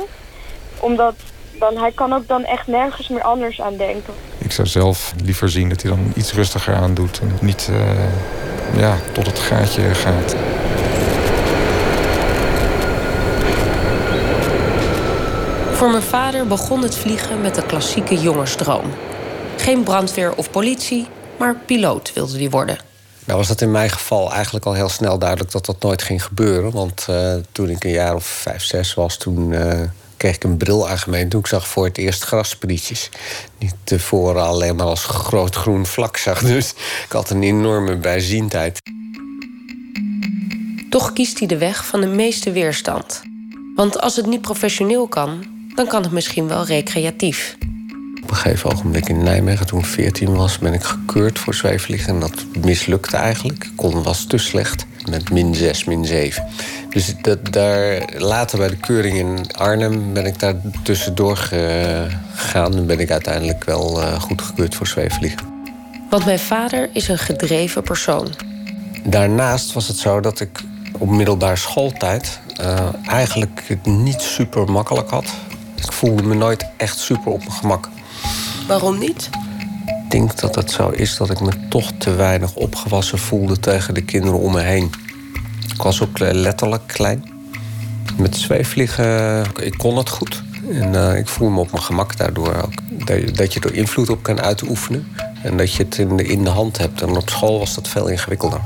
Omdat dan, hij kan ook dan echt nergens meer anders aan denken. Ik zou zelf liever zien dat hij dan iets rustiger aan doet. En niet eh, ja, tot het gaatje gaat. Voor mijn vader begon het vliegen met de klassieke jongensdroom. Geen brandweer of politie, maar piloot wilde hij worden. Nou was dat in mijn geval eigenlijk al heel snel duidelijk dat dat nooit ging gebeuren. Want eh, toen ik een jaar of vijf, zes was, toen eh, kreeg ik een bril aangemeten. Toen ik zag voor het eerst grasspedities. Niet tevoren alleen maar als groot groen vlak zag. *laughs* Dus ik had een enorme bijziendheid. Toch kiest hij de weg van de meeste weerstand. Want als het niet professioneel kan, dan kan het misschien wel recreatief. Op een gegeven ogenblik in Nijmegen, toen ik 14 was, ben ik gekeurd voor zweefvliegen. En dat mislukte eigenlijk. Ik kon was te slecht. Met min 6, min 7. Dus dat, daar, later bij de keuring in Arnhem ben ik daar tussendoor gegaan. En ben ik uiteindelijk wel uh, goed gekeurd voor zweefvliegen. Want mijn vader is een gedreven persoon. Daarnaast was het zo dat ik op middelbare schooltijd uh, eigenlijk het niet super makkelijk had. Ik voelde me nooit echt super op mijn gemak. Waarom niet? Ik denk dat het zo is dat ik me toch te weinig opgewassen voelde tegen de kinderen om me heen. Ik was ook letterlijk klein. Met zweefvliegen, ik kon het goed. En uh, ik voel me op mijn gemak daardoor ook. Dat, dat je er invloed op kan uitoefenen. En dat je het in de, in de hand hebt. En op school was dat veel ingewikkelder.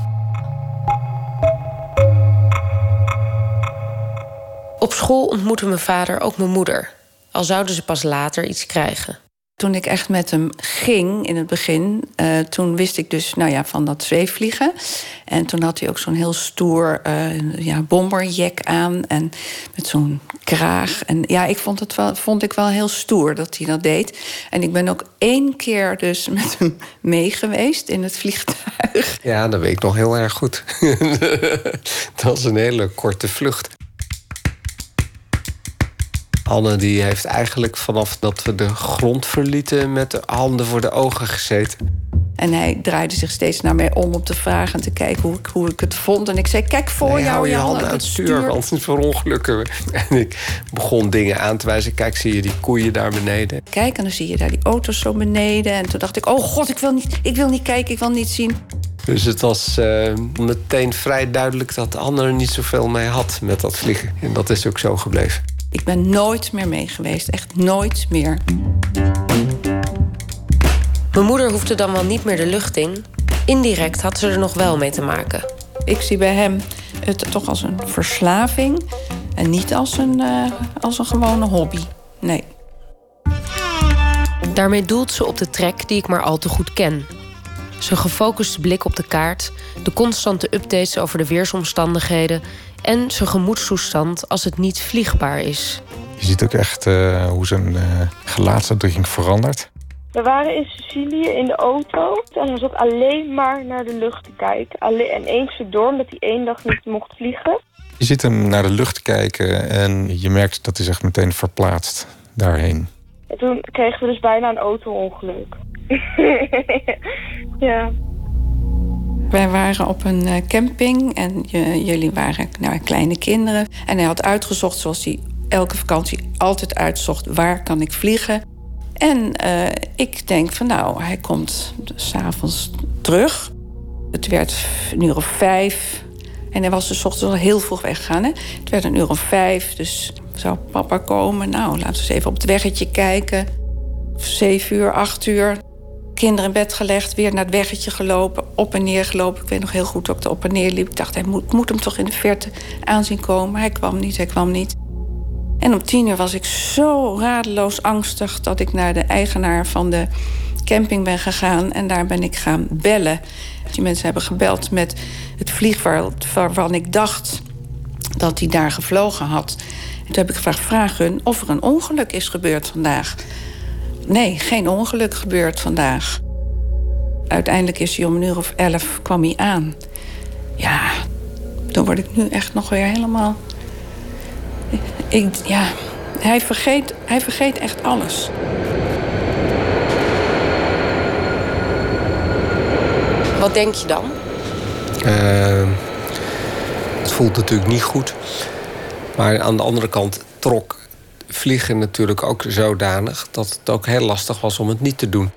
Op school ontmoette mijn vader ook mijn moeder. Al zouden ze pas later iets krijgen. Toen ik echt met hem ging in het begin, uh, toen wist ik dus nou ja, van dat zweefvliegen. En toen had hij ook zo'n heel stoer uh, ja, bomberjack aan en met zo'n kraag. En ja, ik vond het wel, vond ik wel heel stoer dat hij dat deed. En ik ben ook één keer dus *laughs* met hem mee geweest in het vliegtuig. Ja, dat weet ik nog heel erg goed. *laughs* dat was een hele korte vlucht. Anne die heeft eigenlijk vanaf dat we de grond verlieten... met de handen voor de ogen gezeten. En hij draaide zich steeds naar mij om om te vragen en te kijken hoe ik, hoe ik het vond. En ik zei, kijk voor nee, jou, hou je handen aan het stuur, want het verongelukken we. *laughs* En ik begon dingen aan te wijzen. Kijk, zie je die koeien daar beneden? Kijk, en dan zie je daar die auto's zo beneden. En toen dacht ik, oh god, ik wil niet, ik wil niet kijken, ik wil niet zien. Dus het was uh, meteen vrij duidelijk dat Anne er niet zoveel mee had met dat vliegen. En dat is ook zo gebleven. Ik ben nooit meer mee geweest, echt nooit meer. Mijn moeder hoefde dan wel niet meer de lucht in. Indirect had ze er nog wel mee te maken. Ik zie bij hem het toch als een verslaving en niet als een, uh, als een gewone hobby. Nee. Daarmee doelt ze op de trek die ik maar al te goed ken. Zijn gefocuste blik op de kaart, de constante updates over de weersomstandigheden en zijn gemoedstoestand als het niet vliegbaar is. Je ziet ook echt uh, hoe zijn uh, gelaatsuitdrukking verandert. We waren in Sicilië in de auto en hij zat alleen maar naar de lucht te kijken. Alleen, en één stuk door, omdat hij één dag niet mocht vliegen. Je ziet hem naar de lucht kijken en je merkt dat hij zich meteen verplaatst daarheen. En toen kregen we dus bijna een auto-ongeluk. *laughs* ja. Wij waren op een eh, camping en jullie waren nou, kleine kinderen. En hij had uitgezocht, zoals hij elke vakantie altijd uitzocht, waar kan ik vliegen. En uh, ik denk van nou, hij komt s'avonds terug. Het werd een uur of vijf. En hij was dus ochtends al heel vroeg weggegaan. Hè? Het werd een uur of vijf, dus zou papa komen. Nou, laten we eens even op het weggetje kijken. Zeven uur, acht uur kinderen in bed gelegd, weer naar het weggetje gelopen, op en neer gelopen. Ik weet nog heel goed dat ik er op en neer liep. Ik dacht, hij moet, moet hem toch in de verte aanzien komen. Hij kwam niet, hij kwam niet. En om tien uur was ik zo radeloos angstig dat ik naar de eigenaar van de camping ben gegaan en daar ben ik gaan bellen. Die mensen hebben gebeld met het vliegveld waarvan ik dacht dat hij daar gevlogen had. En toen heb ik gevraagd: vraag hun of er een ongeluk is gebeurd vandaag. Nee, geen ongeluk gebeurd vandaag. Uiteindelijk is hij om een uur of elf kwam hij aan. Ja, dan word ik nu echt nog weer helemaal... Ik, ja, hij vergeet, hij vergeet echt alles. Wat denk je dan? Uh, het voelt natuurlijk niet goed. Maar aan de andere kant trok vliegen natuurlijk ook zodanig dat het ook heel lastig was om het niet te doen.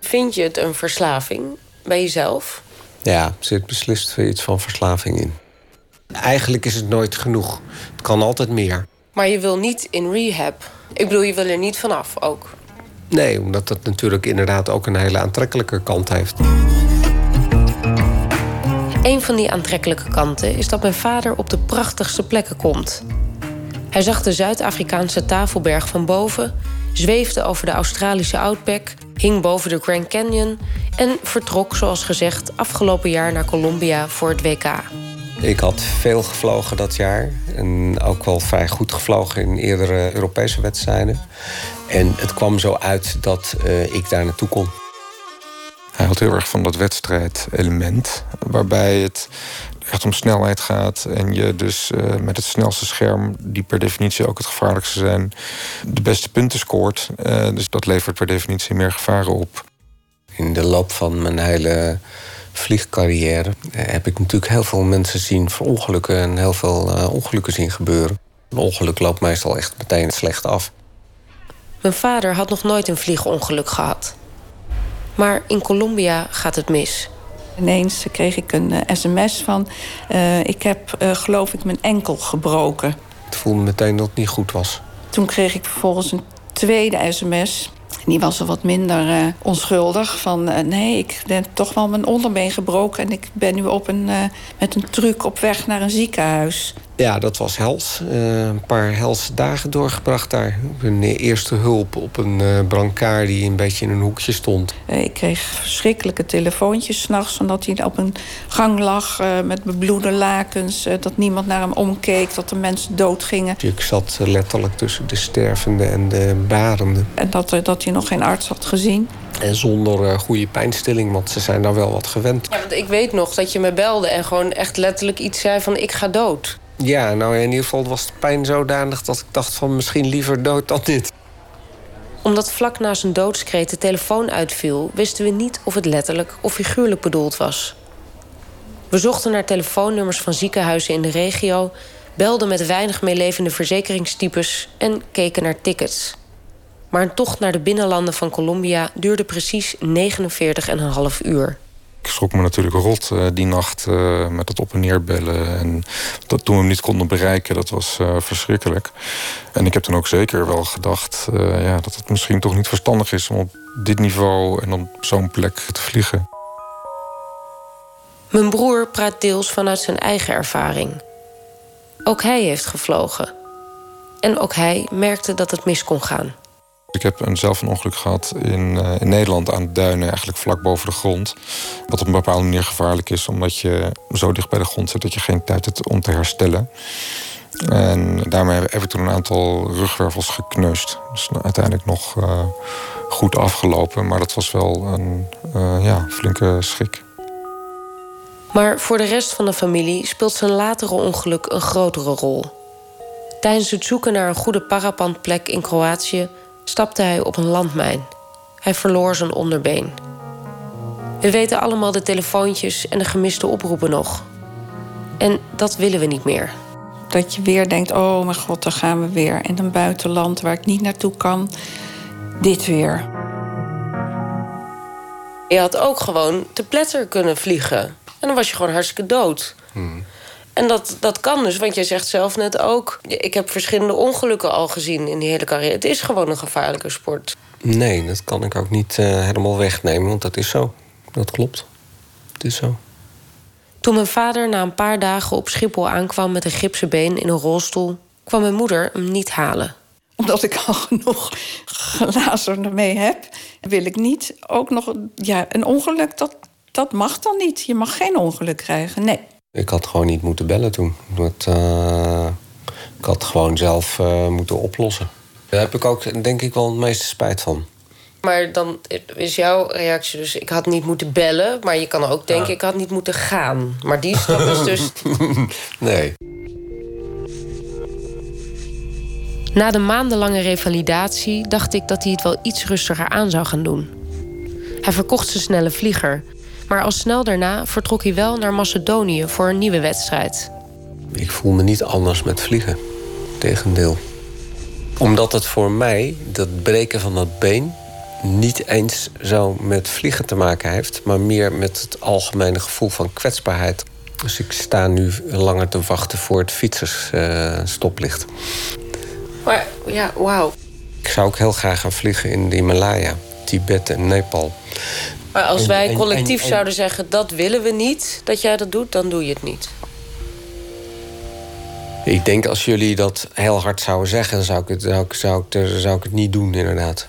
Vind je het een verslaving bij jezelf? Ja, er zit beslist iets van verslaving in. Eigenlijk is het nooit genoeg. Het kan altijd meer. Maar je wil niet in rehab. Ik bedoel, je wil er niet vanaf ook. Nee, omdat dat natuurlijk inderdaad ook een hele aantrekkelijke kant heeft. Een van die aantrekkelijke kanten is dat mijn vader op de prachtigste plekken komt. Hij zag de Zuid-Afrikaanse tafelberg van boven, zweefde over de Australische Outback, hing boven de Grand Canyon en vertrok, zoals gezegd, afgelopen jaar naar Colombia voor het WK. Ik had veel gevlogen dat jaar en ook wel vrij goed gevlogen in eerdere Europese wedstrijden. En het kwam zo uit dat uh, ik daar naartoe kon. Hij had heel erg van dat wedstrijdelement, waarbij het echt om snelheid gaat. En je dus uh, met het snelste scherm, die per definitie ook het gevaarlijkste zijn, de beste punten scoort. Uh, dus dat levert per definitie meer gevaren op. In de loop van mijn hele vliegcarrière heb ik natuurlijk heel veel mensen zien verongelukken en heel veel uh, ongelukken zien gebeuren. Een ongeluk loopt meestal echt meteen slecht af. Mijn vader had nog nooit een vliegongeluk gehad. Maar in Colombia gaat het mis. Ineens kreeg ik een uh, sms van... Uh, ik heb, uh, geloof ik, mijn enkel gebroken. Het voelde meteen dat het niet goed was. Toen kreeg ik vervolgens een tweede sms. Die was er wat minder onschuldig. Van nee, ik heb toch wel mijn onderbeen gebroken... en ik ben nu op een, met een truc op weg naar een ziekenhuis. Ja, dat was hels. Uh, een paar helse dagen doorgebracht daar. Een eerste hulp op een uh, brancard die een beetje in een hoekje stond. Uh, ik kreeg verschrikkelijke telefoontjes s'nachts... omdat hij op een gang lag met bebloede lakens... dat niemand naar hem omkeek, dat de mensen doodgingen. Ik zat letterlijk tussen de stervende en de barenden. En dat, dat hij nog geen arts had gezien. En zonder goede pijnstilling, want ze zijn daar wel wat gewend. Ja, want ik weet nog dat je me belde en gewoon echt letterlijk iets zei van... ik ga dood. Ja, nou in ieder geval was de pijn zodanig dat ik dacht van misschien liever dood dan dit. Omdat vlak na zijn doodskreet de telefoon uitviel, wisten we niet of het letterlijk of figuurlijk bedoeld was. We zochten naar telefoonnummers van ziekenhuizen in de regio, belden met weinig meelevende verzekeringstypes en keken naar tickets. Maar een tocht naar de binnenlanden van Colombia duurde precies 49,5 uur. Ik schrok me natuurlijk rot uh, die nacht uh, met het op en neer bellen. En dat toen we hem niet konden bereiken, dat was uh, verschrikkelijk. En ik heb toen ook zeker wel gedacht ja, dat het misschien toch niet verstandig is om op dit niveau en op zo'n plek te vliegen. Mijn broer praat deels vanuit zijn eigen ervaring. Ook hij heeft gevlogen. En ook hij merkte dat het mis kon gaan. Ik heb een, zelf een ongeluk gehad in, uh, in Nederland aan de duinen, eigenlijk vlak boven de grond. Wat op een bepaalde manier gevaarlijk is, omdat je zo dicht bij de grond zit dat je geen tijd hebt om te herstellen. En daarmee heb ik toen een aantal rugwervels gekneusd. Dus uiteindelijk nog uh, goed afgelopen, maar dat was wel een uh, ja, flinke schrik. Maar voor de rest van de familie speelt zijn latere ongeluk een grotere rol. Tijdens het zoeken naar een goede parapandplek in Kroatië stapte hij op een landmijn. Hij verloor zijn onderbeen. We weten allemaal de telefoontjes en de gemiste oproepen nog. En dat willen we niet meer. Dat je weer denkt: oh mijn god, daar gaan we weer. In een buitenland waar ik niet naartoe kan. Dit weer. Je had ook gewoon te pletter kunnen vliegen. En dan was je gewoon hartstikke dood. Hmm. En dat, dat kan dus, want jij zegt zelf net ook... ik heb verschillende ongelukken al gezien in die hele carrière. Het is gewoon een gevaarlijke sport. Nee, dat kan ik ook niet uh, helemaal wegnemen, want dat is zo. Dat klopt. Het is zo. Toen mijn vader na een paar dagen op Schiphol aankwam... met een gipsen been in een rolstoel... kwam mijn moeder hem niet halen. Omdat ik al genoeg glazen ermee heb... wil ik niet ook nog... Ja, een ongeluk, dat, dat mag dan niet. Je mag geen ongeluk krijgen, nee. Ik had gewoon niet moeten bellen toen. Dat, uh, ik had gewoon zelf uh, moeten oplossen. Daar heb ik ook denk ik wel het meeste spijt van. Maar dan is jouw reactie dus... ik had niet moeten bellen, maar je kan ook denken... Ja. ik had niet moeten gaan. Maar die stap is dus... *laughs* nee. Na de maandenlange revalidatie dacht ik dat hij het wel iets rustiger aan zou gaan doen. Hij verkocht zijn snelle vlieger maar al snel daarna vertrok hij wel naar Macedonië voor een nieuwe wedstrijd. Ik voel me niet anders met vliegen. Tegendeel. Omdat het voor mij, dat breken van dat been, niet eens zo met vliegen te maken heeft, maar meer met het algemene gevoel van kwetsbaarheid. Dus ik sta nu langer te wachten voor het fietsersstoplicht. Uh, maar ja, wauw. Ik zou ook heel graag gaan vliegen in de Himalaya, Tibet en Nepal. Maar als wij collectief zouden zeggen dat willen we niet, dat jij dat doet, dan doe je het niet. Ik denk als jullie dat heel hard zouden zeggen, dan zou ik het, zou ik, zou ik, zou ik het niet doen, inderdaad.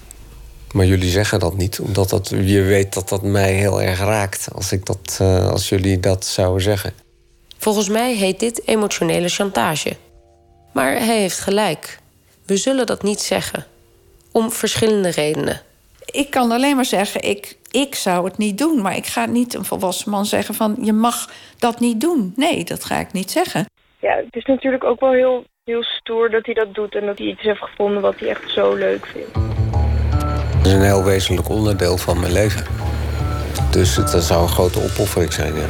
Maar jullie zeggen dat niet, omdat dat, je weet dat dat mij heel erg raakt als, ik dat, uh, als jullie dat zouden zeggen. Volgens mij heet dit emotionele chantage. Maar hij heeft gelijk. We zullen dat niet zeggen. Om verschillende redenen. Ik kan alleen maar zeggen, ik, ik zou het niet doen. Maar ik ga niet een volwassen man zeggen van je mag dat niet doen. Nee, dat ga ik niet zeggen. Ja, het is natuurlijk ook wel heel, heel stoer dat hij dat doet... en dat hij iets heeft gevonden wat hij echt zo leuk vindt. Het is een heel wezenlijk onderdeel van mijn leven. Dus het, dat zou een grote opoffering zijn, ja.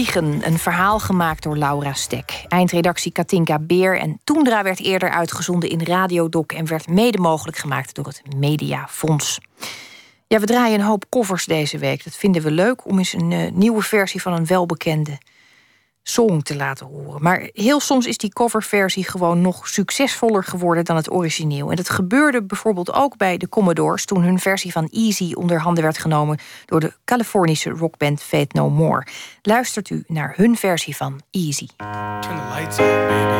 Een verhaal gemaakt door Laura Stek. Eindredactie Katinka Beer en Toendra werd eerder uitgezonden in Radiodoc... en werd mede mogelijk gemaakt door het Mediafonds. Ja, we draaien een hoop covers deze week. Dat vinden we leuk om eens een eh, nieuwe versie van een welbekende song te laten horen. Maar heel soms is die coverversie gewoon nog succesvoller geworden dan het origineel. En dat gebeurde bijvoorbeeld ook bij de Commodores toen hun versie van Easy onder handen werd genomen door de Californische rockband Fate No More. Luistert u naar hun versie van Easy. Turn the lights baby.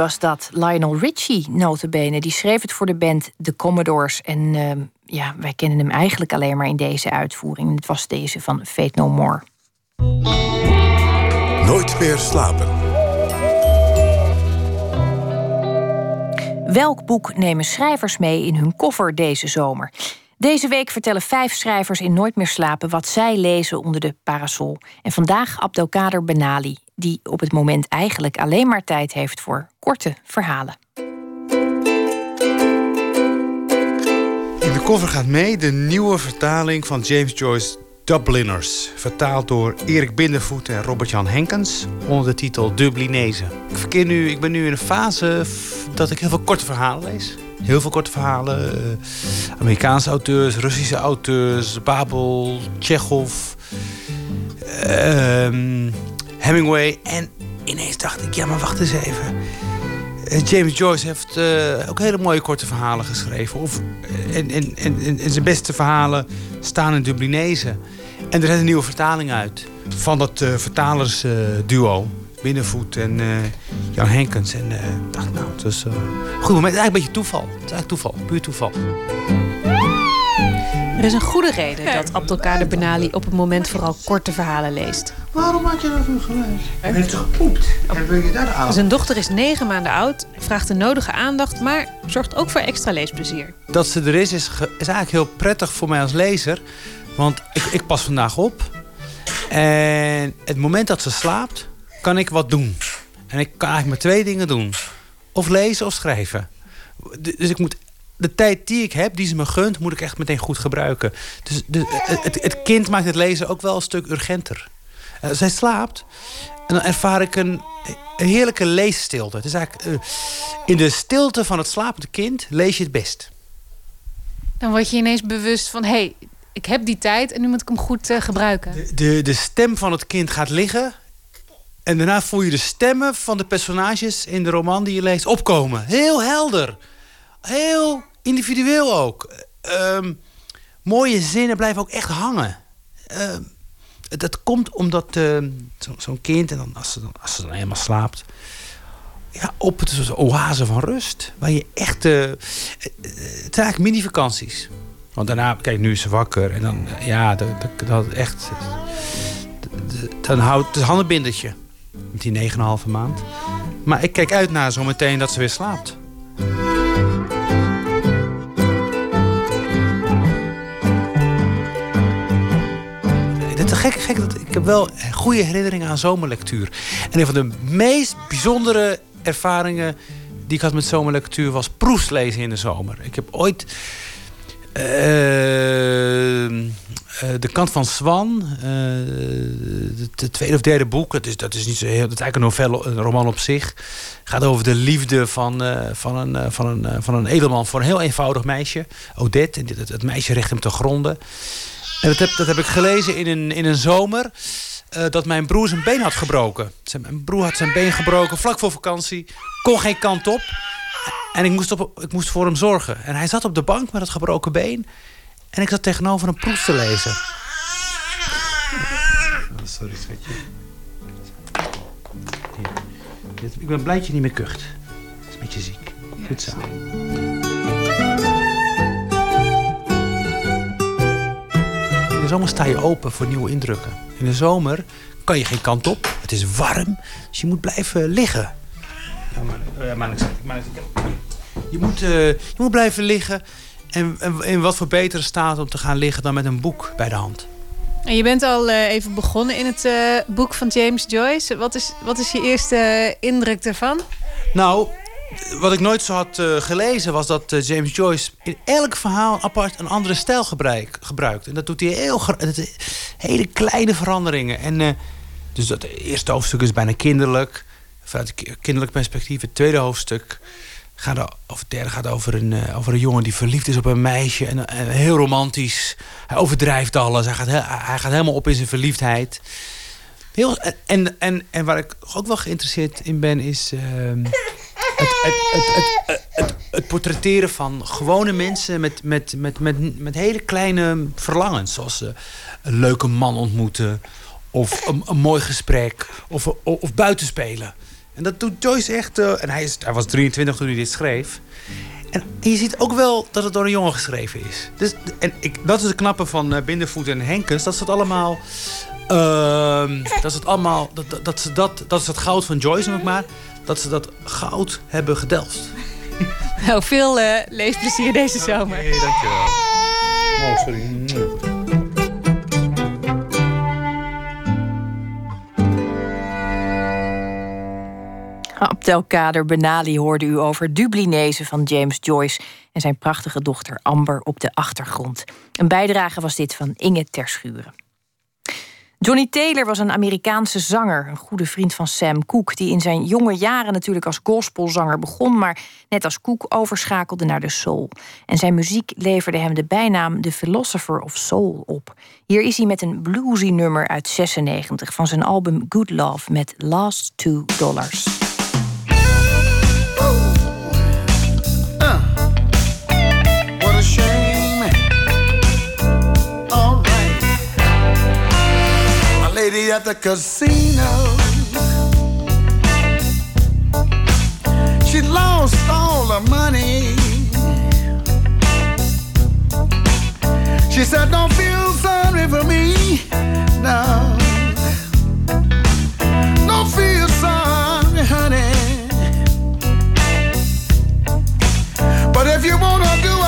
Was dat. Lionel Richie, notabene. Die schreef het voor de band The Commodores. En ehm, ja, wij kennen hem eigenlijk alleen maar in deze uitvoering. Het was deze van Fate No More. Nooit meer slapen. Welk boek nemen schrijvers mee in hun koffer deze zomer? Deze week vertellen vijf schrijvers in Nooit meer slapen wat zij lezen onder de parasol. En vandaag Abdelkader Benali. die op het moment eigenlijk alleen maar tijd heeft voor korte verhalen. In de koffer gaat mee de nieuwe vertaling van James Joyce Dubliners. Vertaald door Erik Bindervoet en Robert-Jan Henkens onder de titel Dublinezen. Ik, verkeer nu, ik ben nu in een fase dat ik heel veel korte verhalen lees. Heel veel korte verhalen. eh, Amerikaanse auteurs, Russische auteurs, Babel, Tsjechov, ehm, Hemingway. En ineens dacht ik, ja maar wacht eens even. Eh, James Joyce heeft eh, ook hele mooie korte verhalen geschreven. Of, eh, en, en, en, en- zijn beste verhalen staan in Dublinezen. En er is een nieuwe vertaling uit. Van dat vertalersduo. Binnenvoet en Jan Henkens. En dacht, nou, het goed moment. Het is eigenlijk een beetje toeval. Het is eigenlijk toeval. Puur toeval. Er is een goede reden dat Abdelkader Benali op het moment vooral korte verhalen leest. Waarom had je dat nu gelezen? Hij heeft gepoept. En wil je daar aan? Zijn dochter is negen maanden oud, vraagt de nodige aandacht, maar zorgt ook voor extra leesplezier. dat ze er is, is, is eigenlijk heel prettig voor mij als lezer. Want ik, ik pas vandaag op. En het moment dat ze slaapt, kan ik wat doen. En ik kan eigenlijk maar twee dingen doen. Of lezen of schrijven. Dus ik moet de tijd die ik heb, die ze me gunt, moet ik echt meteen goed gebruiken. Dus de, het, het- kind maakt het lezen ook wel een stuk urgenter. Eh, zij slaapt en dan ervaar ik een, een heerlijke leesstilte. Het is eigenlijk, eh, in de stilte van het slapende kind lees je het best. Dan word je ineens bewust van, hé, hey, ik heb die tijd en nu moet ik hem goed eh, gebruiken. de, de stem van het kind gaat liggen. En daarna voel je de stemmen van de personages in de roman die je leest opkomen. Heel helder. Heel individueel ook. Ehm, mooie zinnen blijven ook echt hangen. Ehm, dat komt omdat ehm, zo- zo'n kind, en dan, als, ze dan, als ze dan helemaal slaapt... Ja, op het een oase van rust. Waar je echt... eh, het zijn eigenlijk mini-vakanties. Want daarna, kijk, nu is ze wakker. En dan, eh, ja, dat, dat echt... Dan houdt het handenbindertje. Met die 9,5 maand. Maar ik kijk uit naar zometeen dat ze weer slaapt. Is gek, gek dat ik heb wel goede herinneringen aan zomerlectuur. En een van de meest bijzondere ervaringen die ik had met zomerlectuur was proefs lezen in de zomer. Ik heb ooit eh, eh, De Kant van Swan, eh, het tweede of derde boek, dat is, dat is, niet zo heel, dat is eigenlijk een novelle, een roman op zich. gaat over de liefde van, van, een, van, een, van een edelman voor een heel eenvoudig meisje, Odette. En dit- het meisje recht hem te gronden. En dat heb, dat heb ik gelezen in een, in een zomer. eh, dat mijn broer zijn been had gebroken. Zijn, mijn broer had zijn been gebroken vlak voor vakantie. Kon geen kant op. En ik moest, op, ik moest voor hem zorgen. En hij zat op de bank met het gebroken been. En ik zat tegenover een proef te lezen. Oh, sorry, schatje. Hier. Ik ben blij dat je niet meer kucht. Het is een beetje ziek. Goed zo. Zomer sta je open voor nieuwe indrukken. In de zomer kan je geen kant op. Het is warm, dus je moet blijven liggen. Ja, maar, ja, maar, je, moet, eh, je moet blijven liggen. En, en in wat voor betere staat om te gaan liggen dan met een boek bij de hand. En je bent al eh, even begonnen in het eh, boek van James Joyce. Wat is, wat is je eerste indruk ervan? Nou, wat ik nooit zo had eh, gelezen was dat eh, James Joyce in elk verhaal apart een andere stijl gebruik, gebruikt. En dat doet hij heel is hele kleine veranderingen. En, eh, dus dat eerste hoofdstuk is bijna kinderlijk. Vanuit kinderlijk perspectief. Het tweede hoofdstuk gaat, o- of het derde gaat over een, eh, over een jongen die verliefd is op een meisje. En, heel romantisch. Hij overdrijft alles. Hij gaat, hij gaat helemaal op in zijn verliefdheid. Heel, en, en, en waar ik ook wel geïnteresseerd in ben, is ehm, het, het, het, portretteren van gewone mensen met, met, met, met, met hele kleine verlangens. Zoals eh, een leuke man ontmoeten, of een, een mooi gesprek, of, of, of buitenspelen. En dat doet Joyce echt. eh, en hij, is, hij was 23 toen hij dit schreef. En je ziet ook wel dat het door een jongen geschreven is. Dus, en ik, dat is het knappe van eh, Bindervoet en Henkens. Dat ze het allemaal... ehm, dat ze het allemaal... Dat, dat, ze dat, dat is het goud van Joyce, ik maar. Dat ze dat goud hebben gedelft. *laughs* Nou, veel eh, leesplezier deze zomer. Oké, dankjewel. Oh, sorry. Abdelkader Benali hoorde u over Dublinezen van James Joyce en zijn prachtige dochter Amber op de achtergrond. Een bijdrage was dit van Inge Terschuren. Johnny Taylor was een Amerikaanse zanger, een goede vriend van Sam Cooke, die in zijn jonge jaren natuurlijk als gospelzanger begon, maar net als Cooke overschakelde naar de soul. En zijn muziek leverde hem de bijnaam The Philosopher of Soul op. Hier is hij met een bluesy nummer uit 96 van zijn album Good Love met Last Two Dollars. At the casino. She lost all her money. She said, Don't feel sorry for me. No. Don't feel sorry, honey. But if you wanna do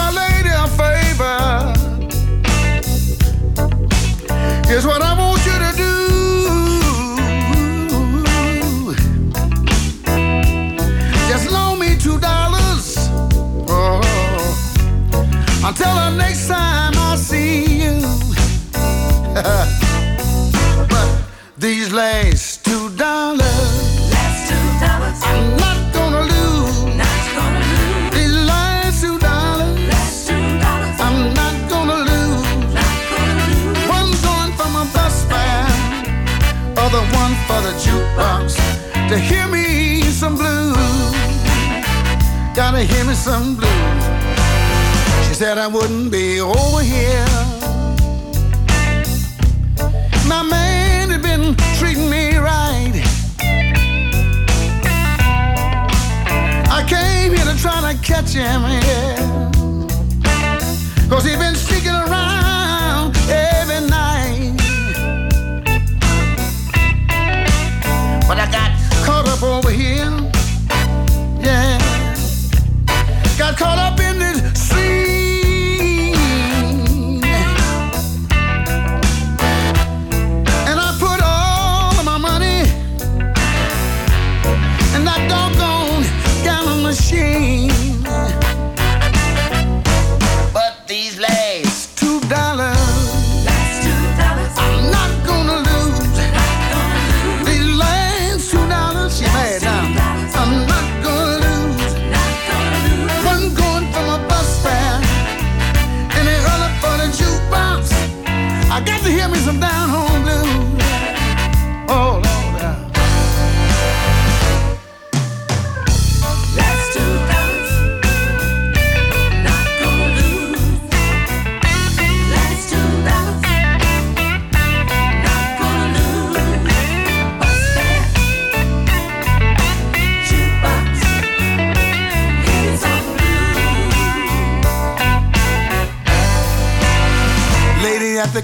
until the next time I see you. *laughs* but these last two dollars, I'm not gonna lose. These last two dollars, I'm not gonna lose. One going for my bus fare, other one for the jukebox to hear me some blues. Gotta hear me some blues. She said I wouldn't be over here. My man had been treating me right. I came here to try to catch him, yeah. Cause he been sneaking around every night. But I got caught up over here, yeah. Got caught up in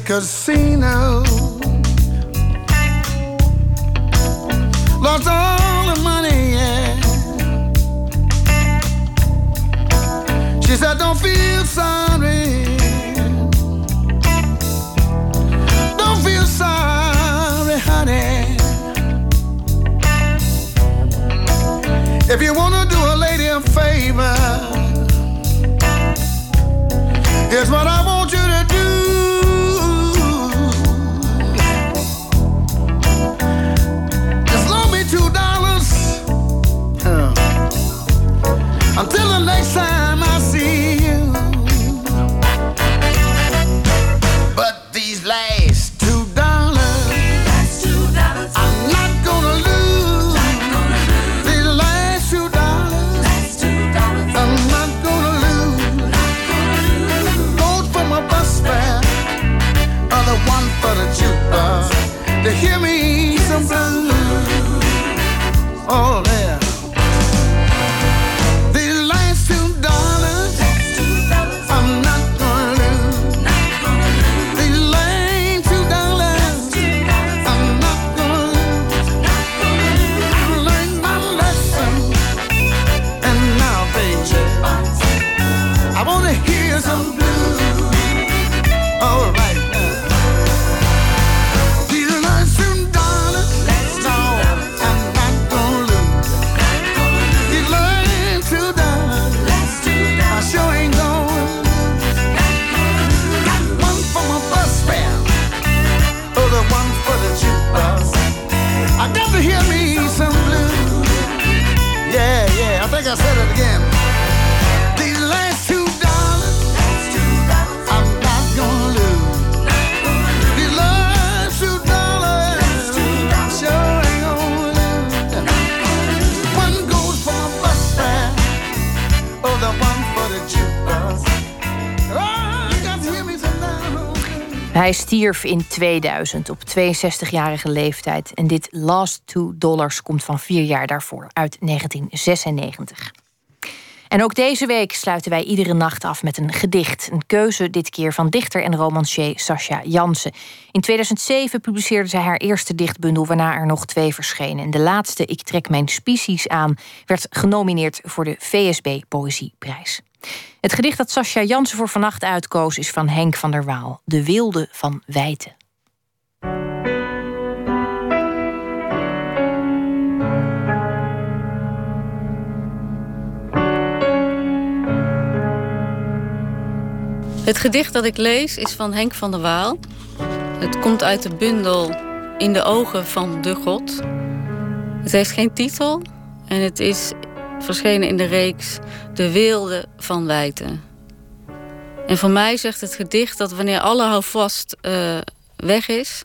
casino. Lost all the money, yeah. She said, Don't feel sorry. Don't feel sorry, honey. If you wanna do a lady a favor, here's what I Hij stierf in 2000 op 62-jarige leeftijd. En dit Last Two Dollars komt van vier jaar daarvoor, uit 1996. En ook deze week sluiten wij iedere nacht af met een gedicht. Een keuze dit keer van dichter en romancier Sascha Jansen. In 2007 publiceerde zij haar eerste dichtbundel, waarna er nog twee verschenen. En de laatste, Ik trek mijn species aan, werd genomineerd voor de VSB Poëzieprijs. Het gedicht dat Sascha Jansen voor vannacht uitkoos is van Henk van der Waal, De Wilde van Wijten. Het gedicht dat ik lees is van Henk van der Waal. Het komt uit de bundel In de ogen van de God. Het heeft geen titel en het is verschenen in de reeks De Weelde van Wijten. En voor mij zegt het gedicht dat wanneer alle houvast uh, weg is,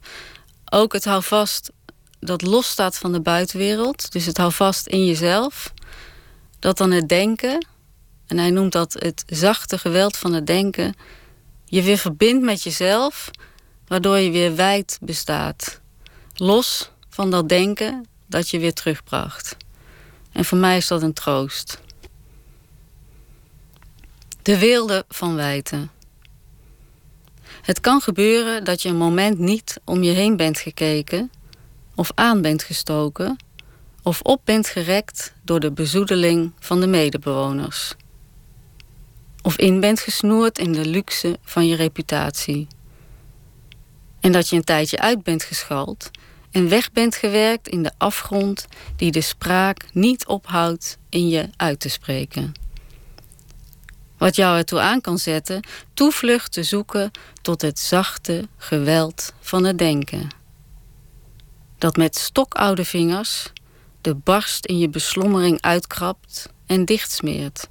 ook het houvast dat losstaat van de buitenwereld, dus het houvast in jezelf, dat dan het denken, en hij noemt dat het zachte geweld van het denken, je weer verbindt met jezelf, waardoor je weer wijd bestaat. Los van dat denken dat je weer terugbracht. En voor mij is dat een troost. De wilde van wijten. Het kan gebeuren dat je een moment niet om je heen bent gekeken, of aan bent gestoken, of op bent gerekt door de bezoedeling van de medebewoners. Of in bent gesnoerd in de luxe van je reputatie. En dat je een tijdje uit bent geschald en weg bent gewerkt in de afgrond die de spraak niet ophoudt in je uit te spreken. Wat jou ertoe aan kan zetten, toevlucht te zoeken tot het zachte geweld van het denken. Dat met stokoude vingers de barst in je beslommering uitkrabt en dichtsmeert.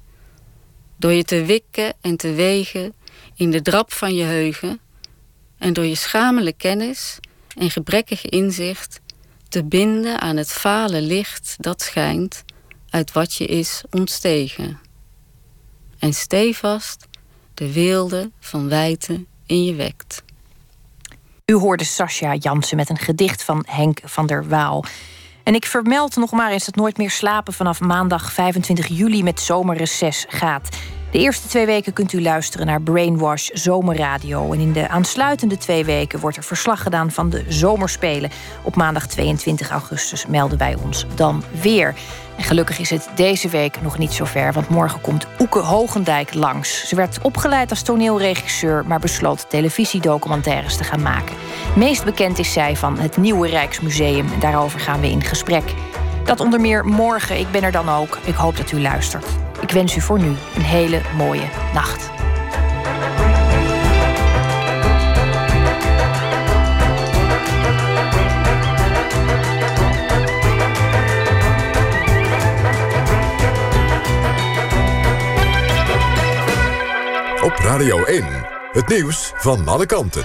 Door je te wikken en te wegen in de drap van je heugen en door je schamele kennis en gebrekkig inzicht te binden aan het fale licht dat schijnt uit wat je is ontstegen. En stevast de weelde van wijten in je wekt. U hoorde Sascha Jansen met een gedicht van Henk van der Waal. En ik vermeld nog maar eens dat Nooit meer slapen vanaf maandag 25 juli met zomerreces gaat. De eerste twee weken kunt u luisteren naar Brainwash Zomerradio. En in de aansluitende twee weken wordt er verslag gedaan van de Zomerspelen. Op maandag 22 augustus melden wij ons dan weer. En gelukkig is het deze week nog niet zo ver, want morgen komt Oeke Hogendijk langs. Ze werd opgeleid als toneelregisseur, maar besloot televisiedocumentaires te gaan maken. Meest bekend is zij van het Nieuwe Rijksmuseum. Daarover gaan we in gesprek. Dat onder meer morgen. Ik ben er dan ook. Ik hoop dat u luistert. Ik wens u voor nu een hele mooie nacht. Op Radio 1, het nieuws van alle kanten.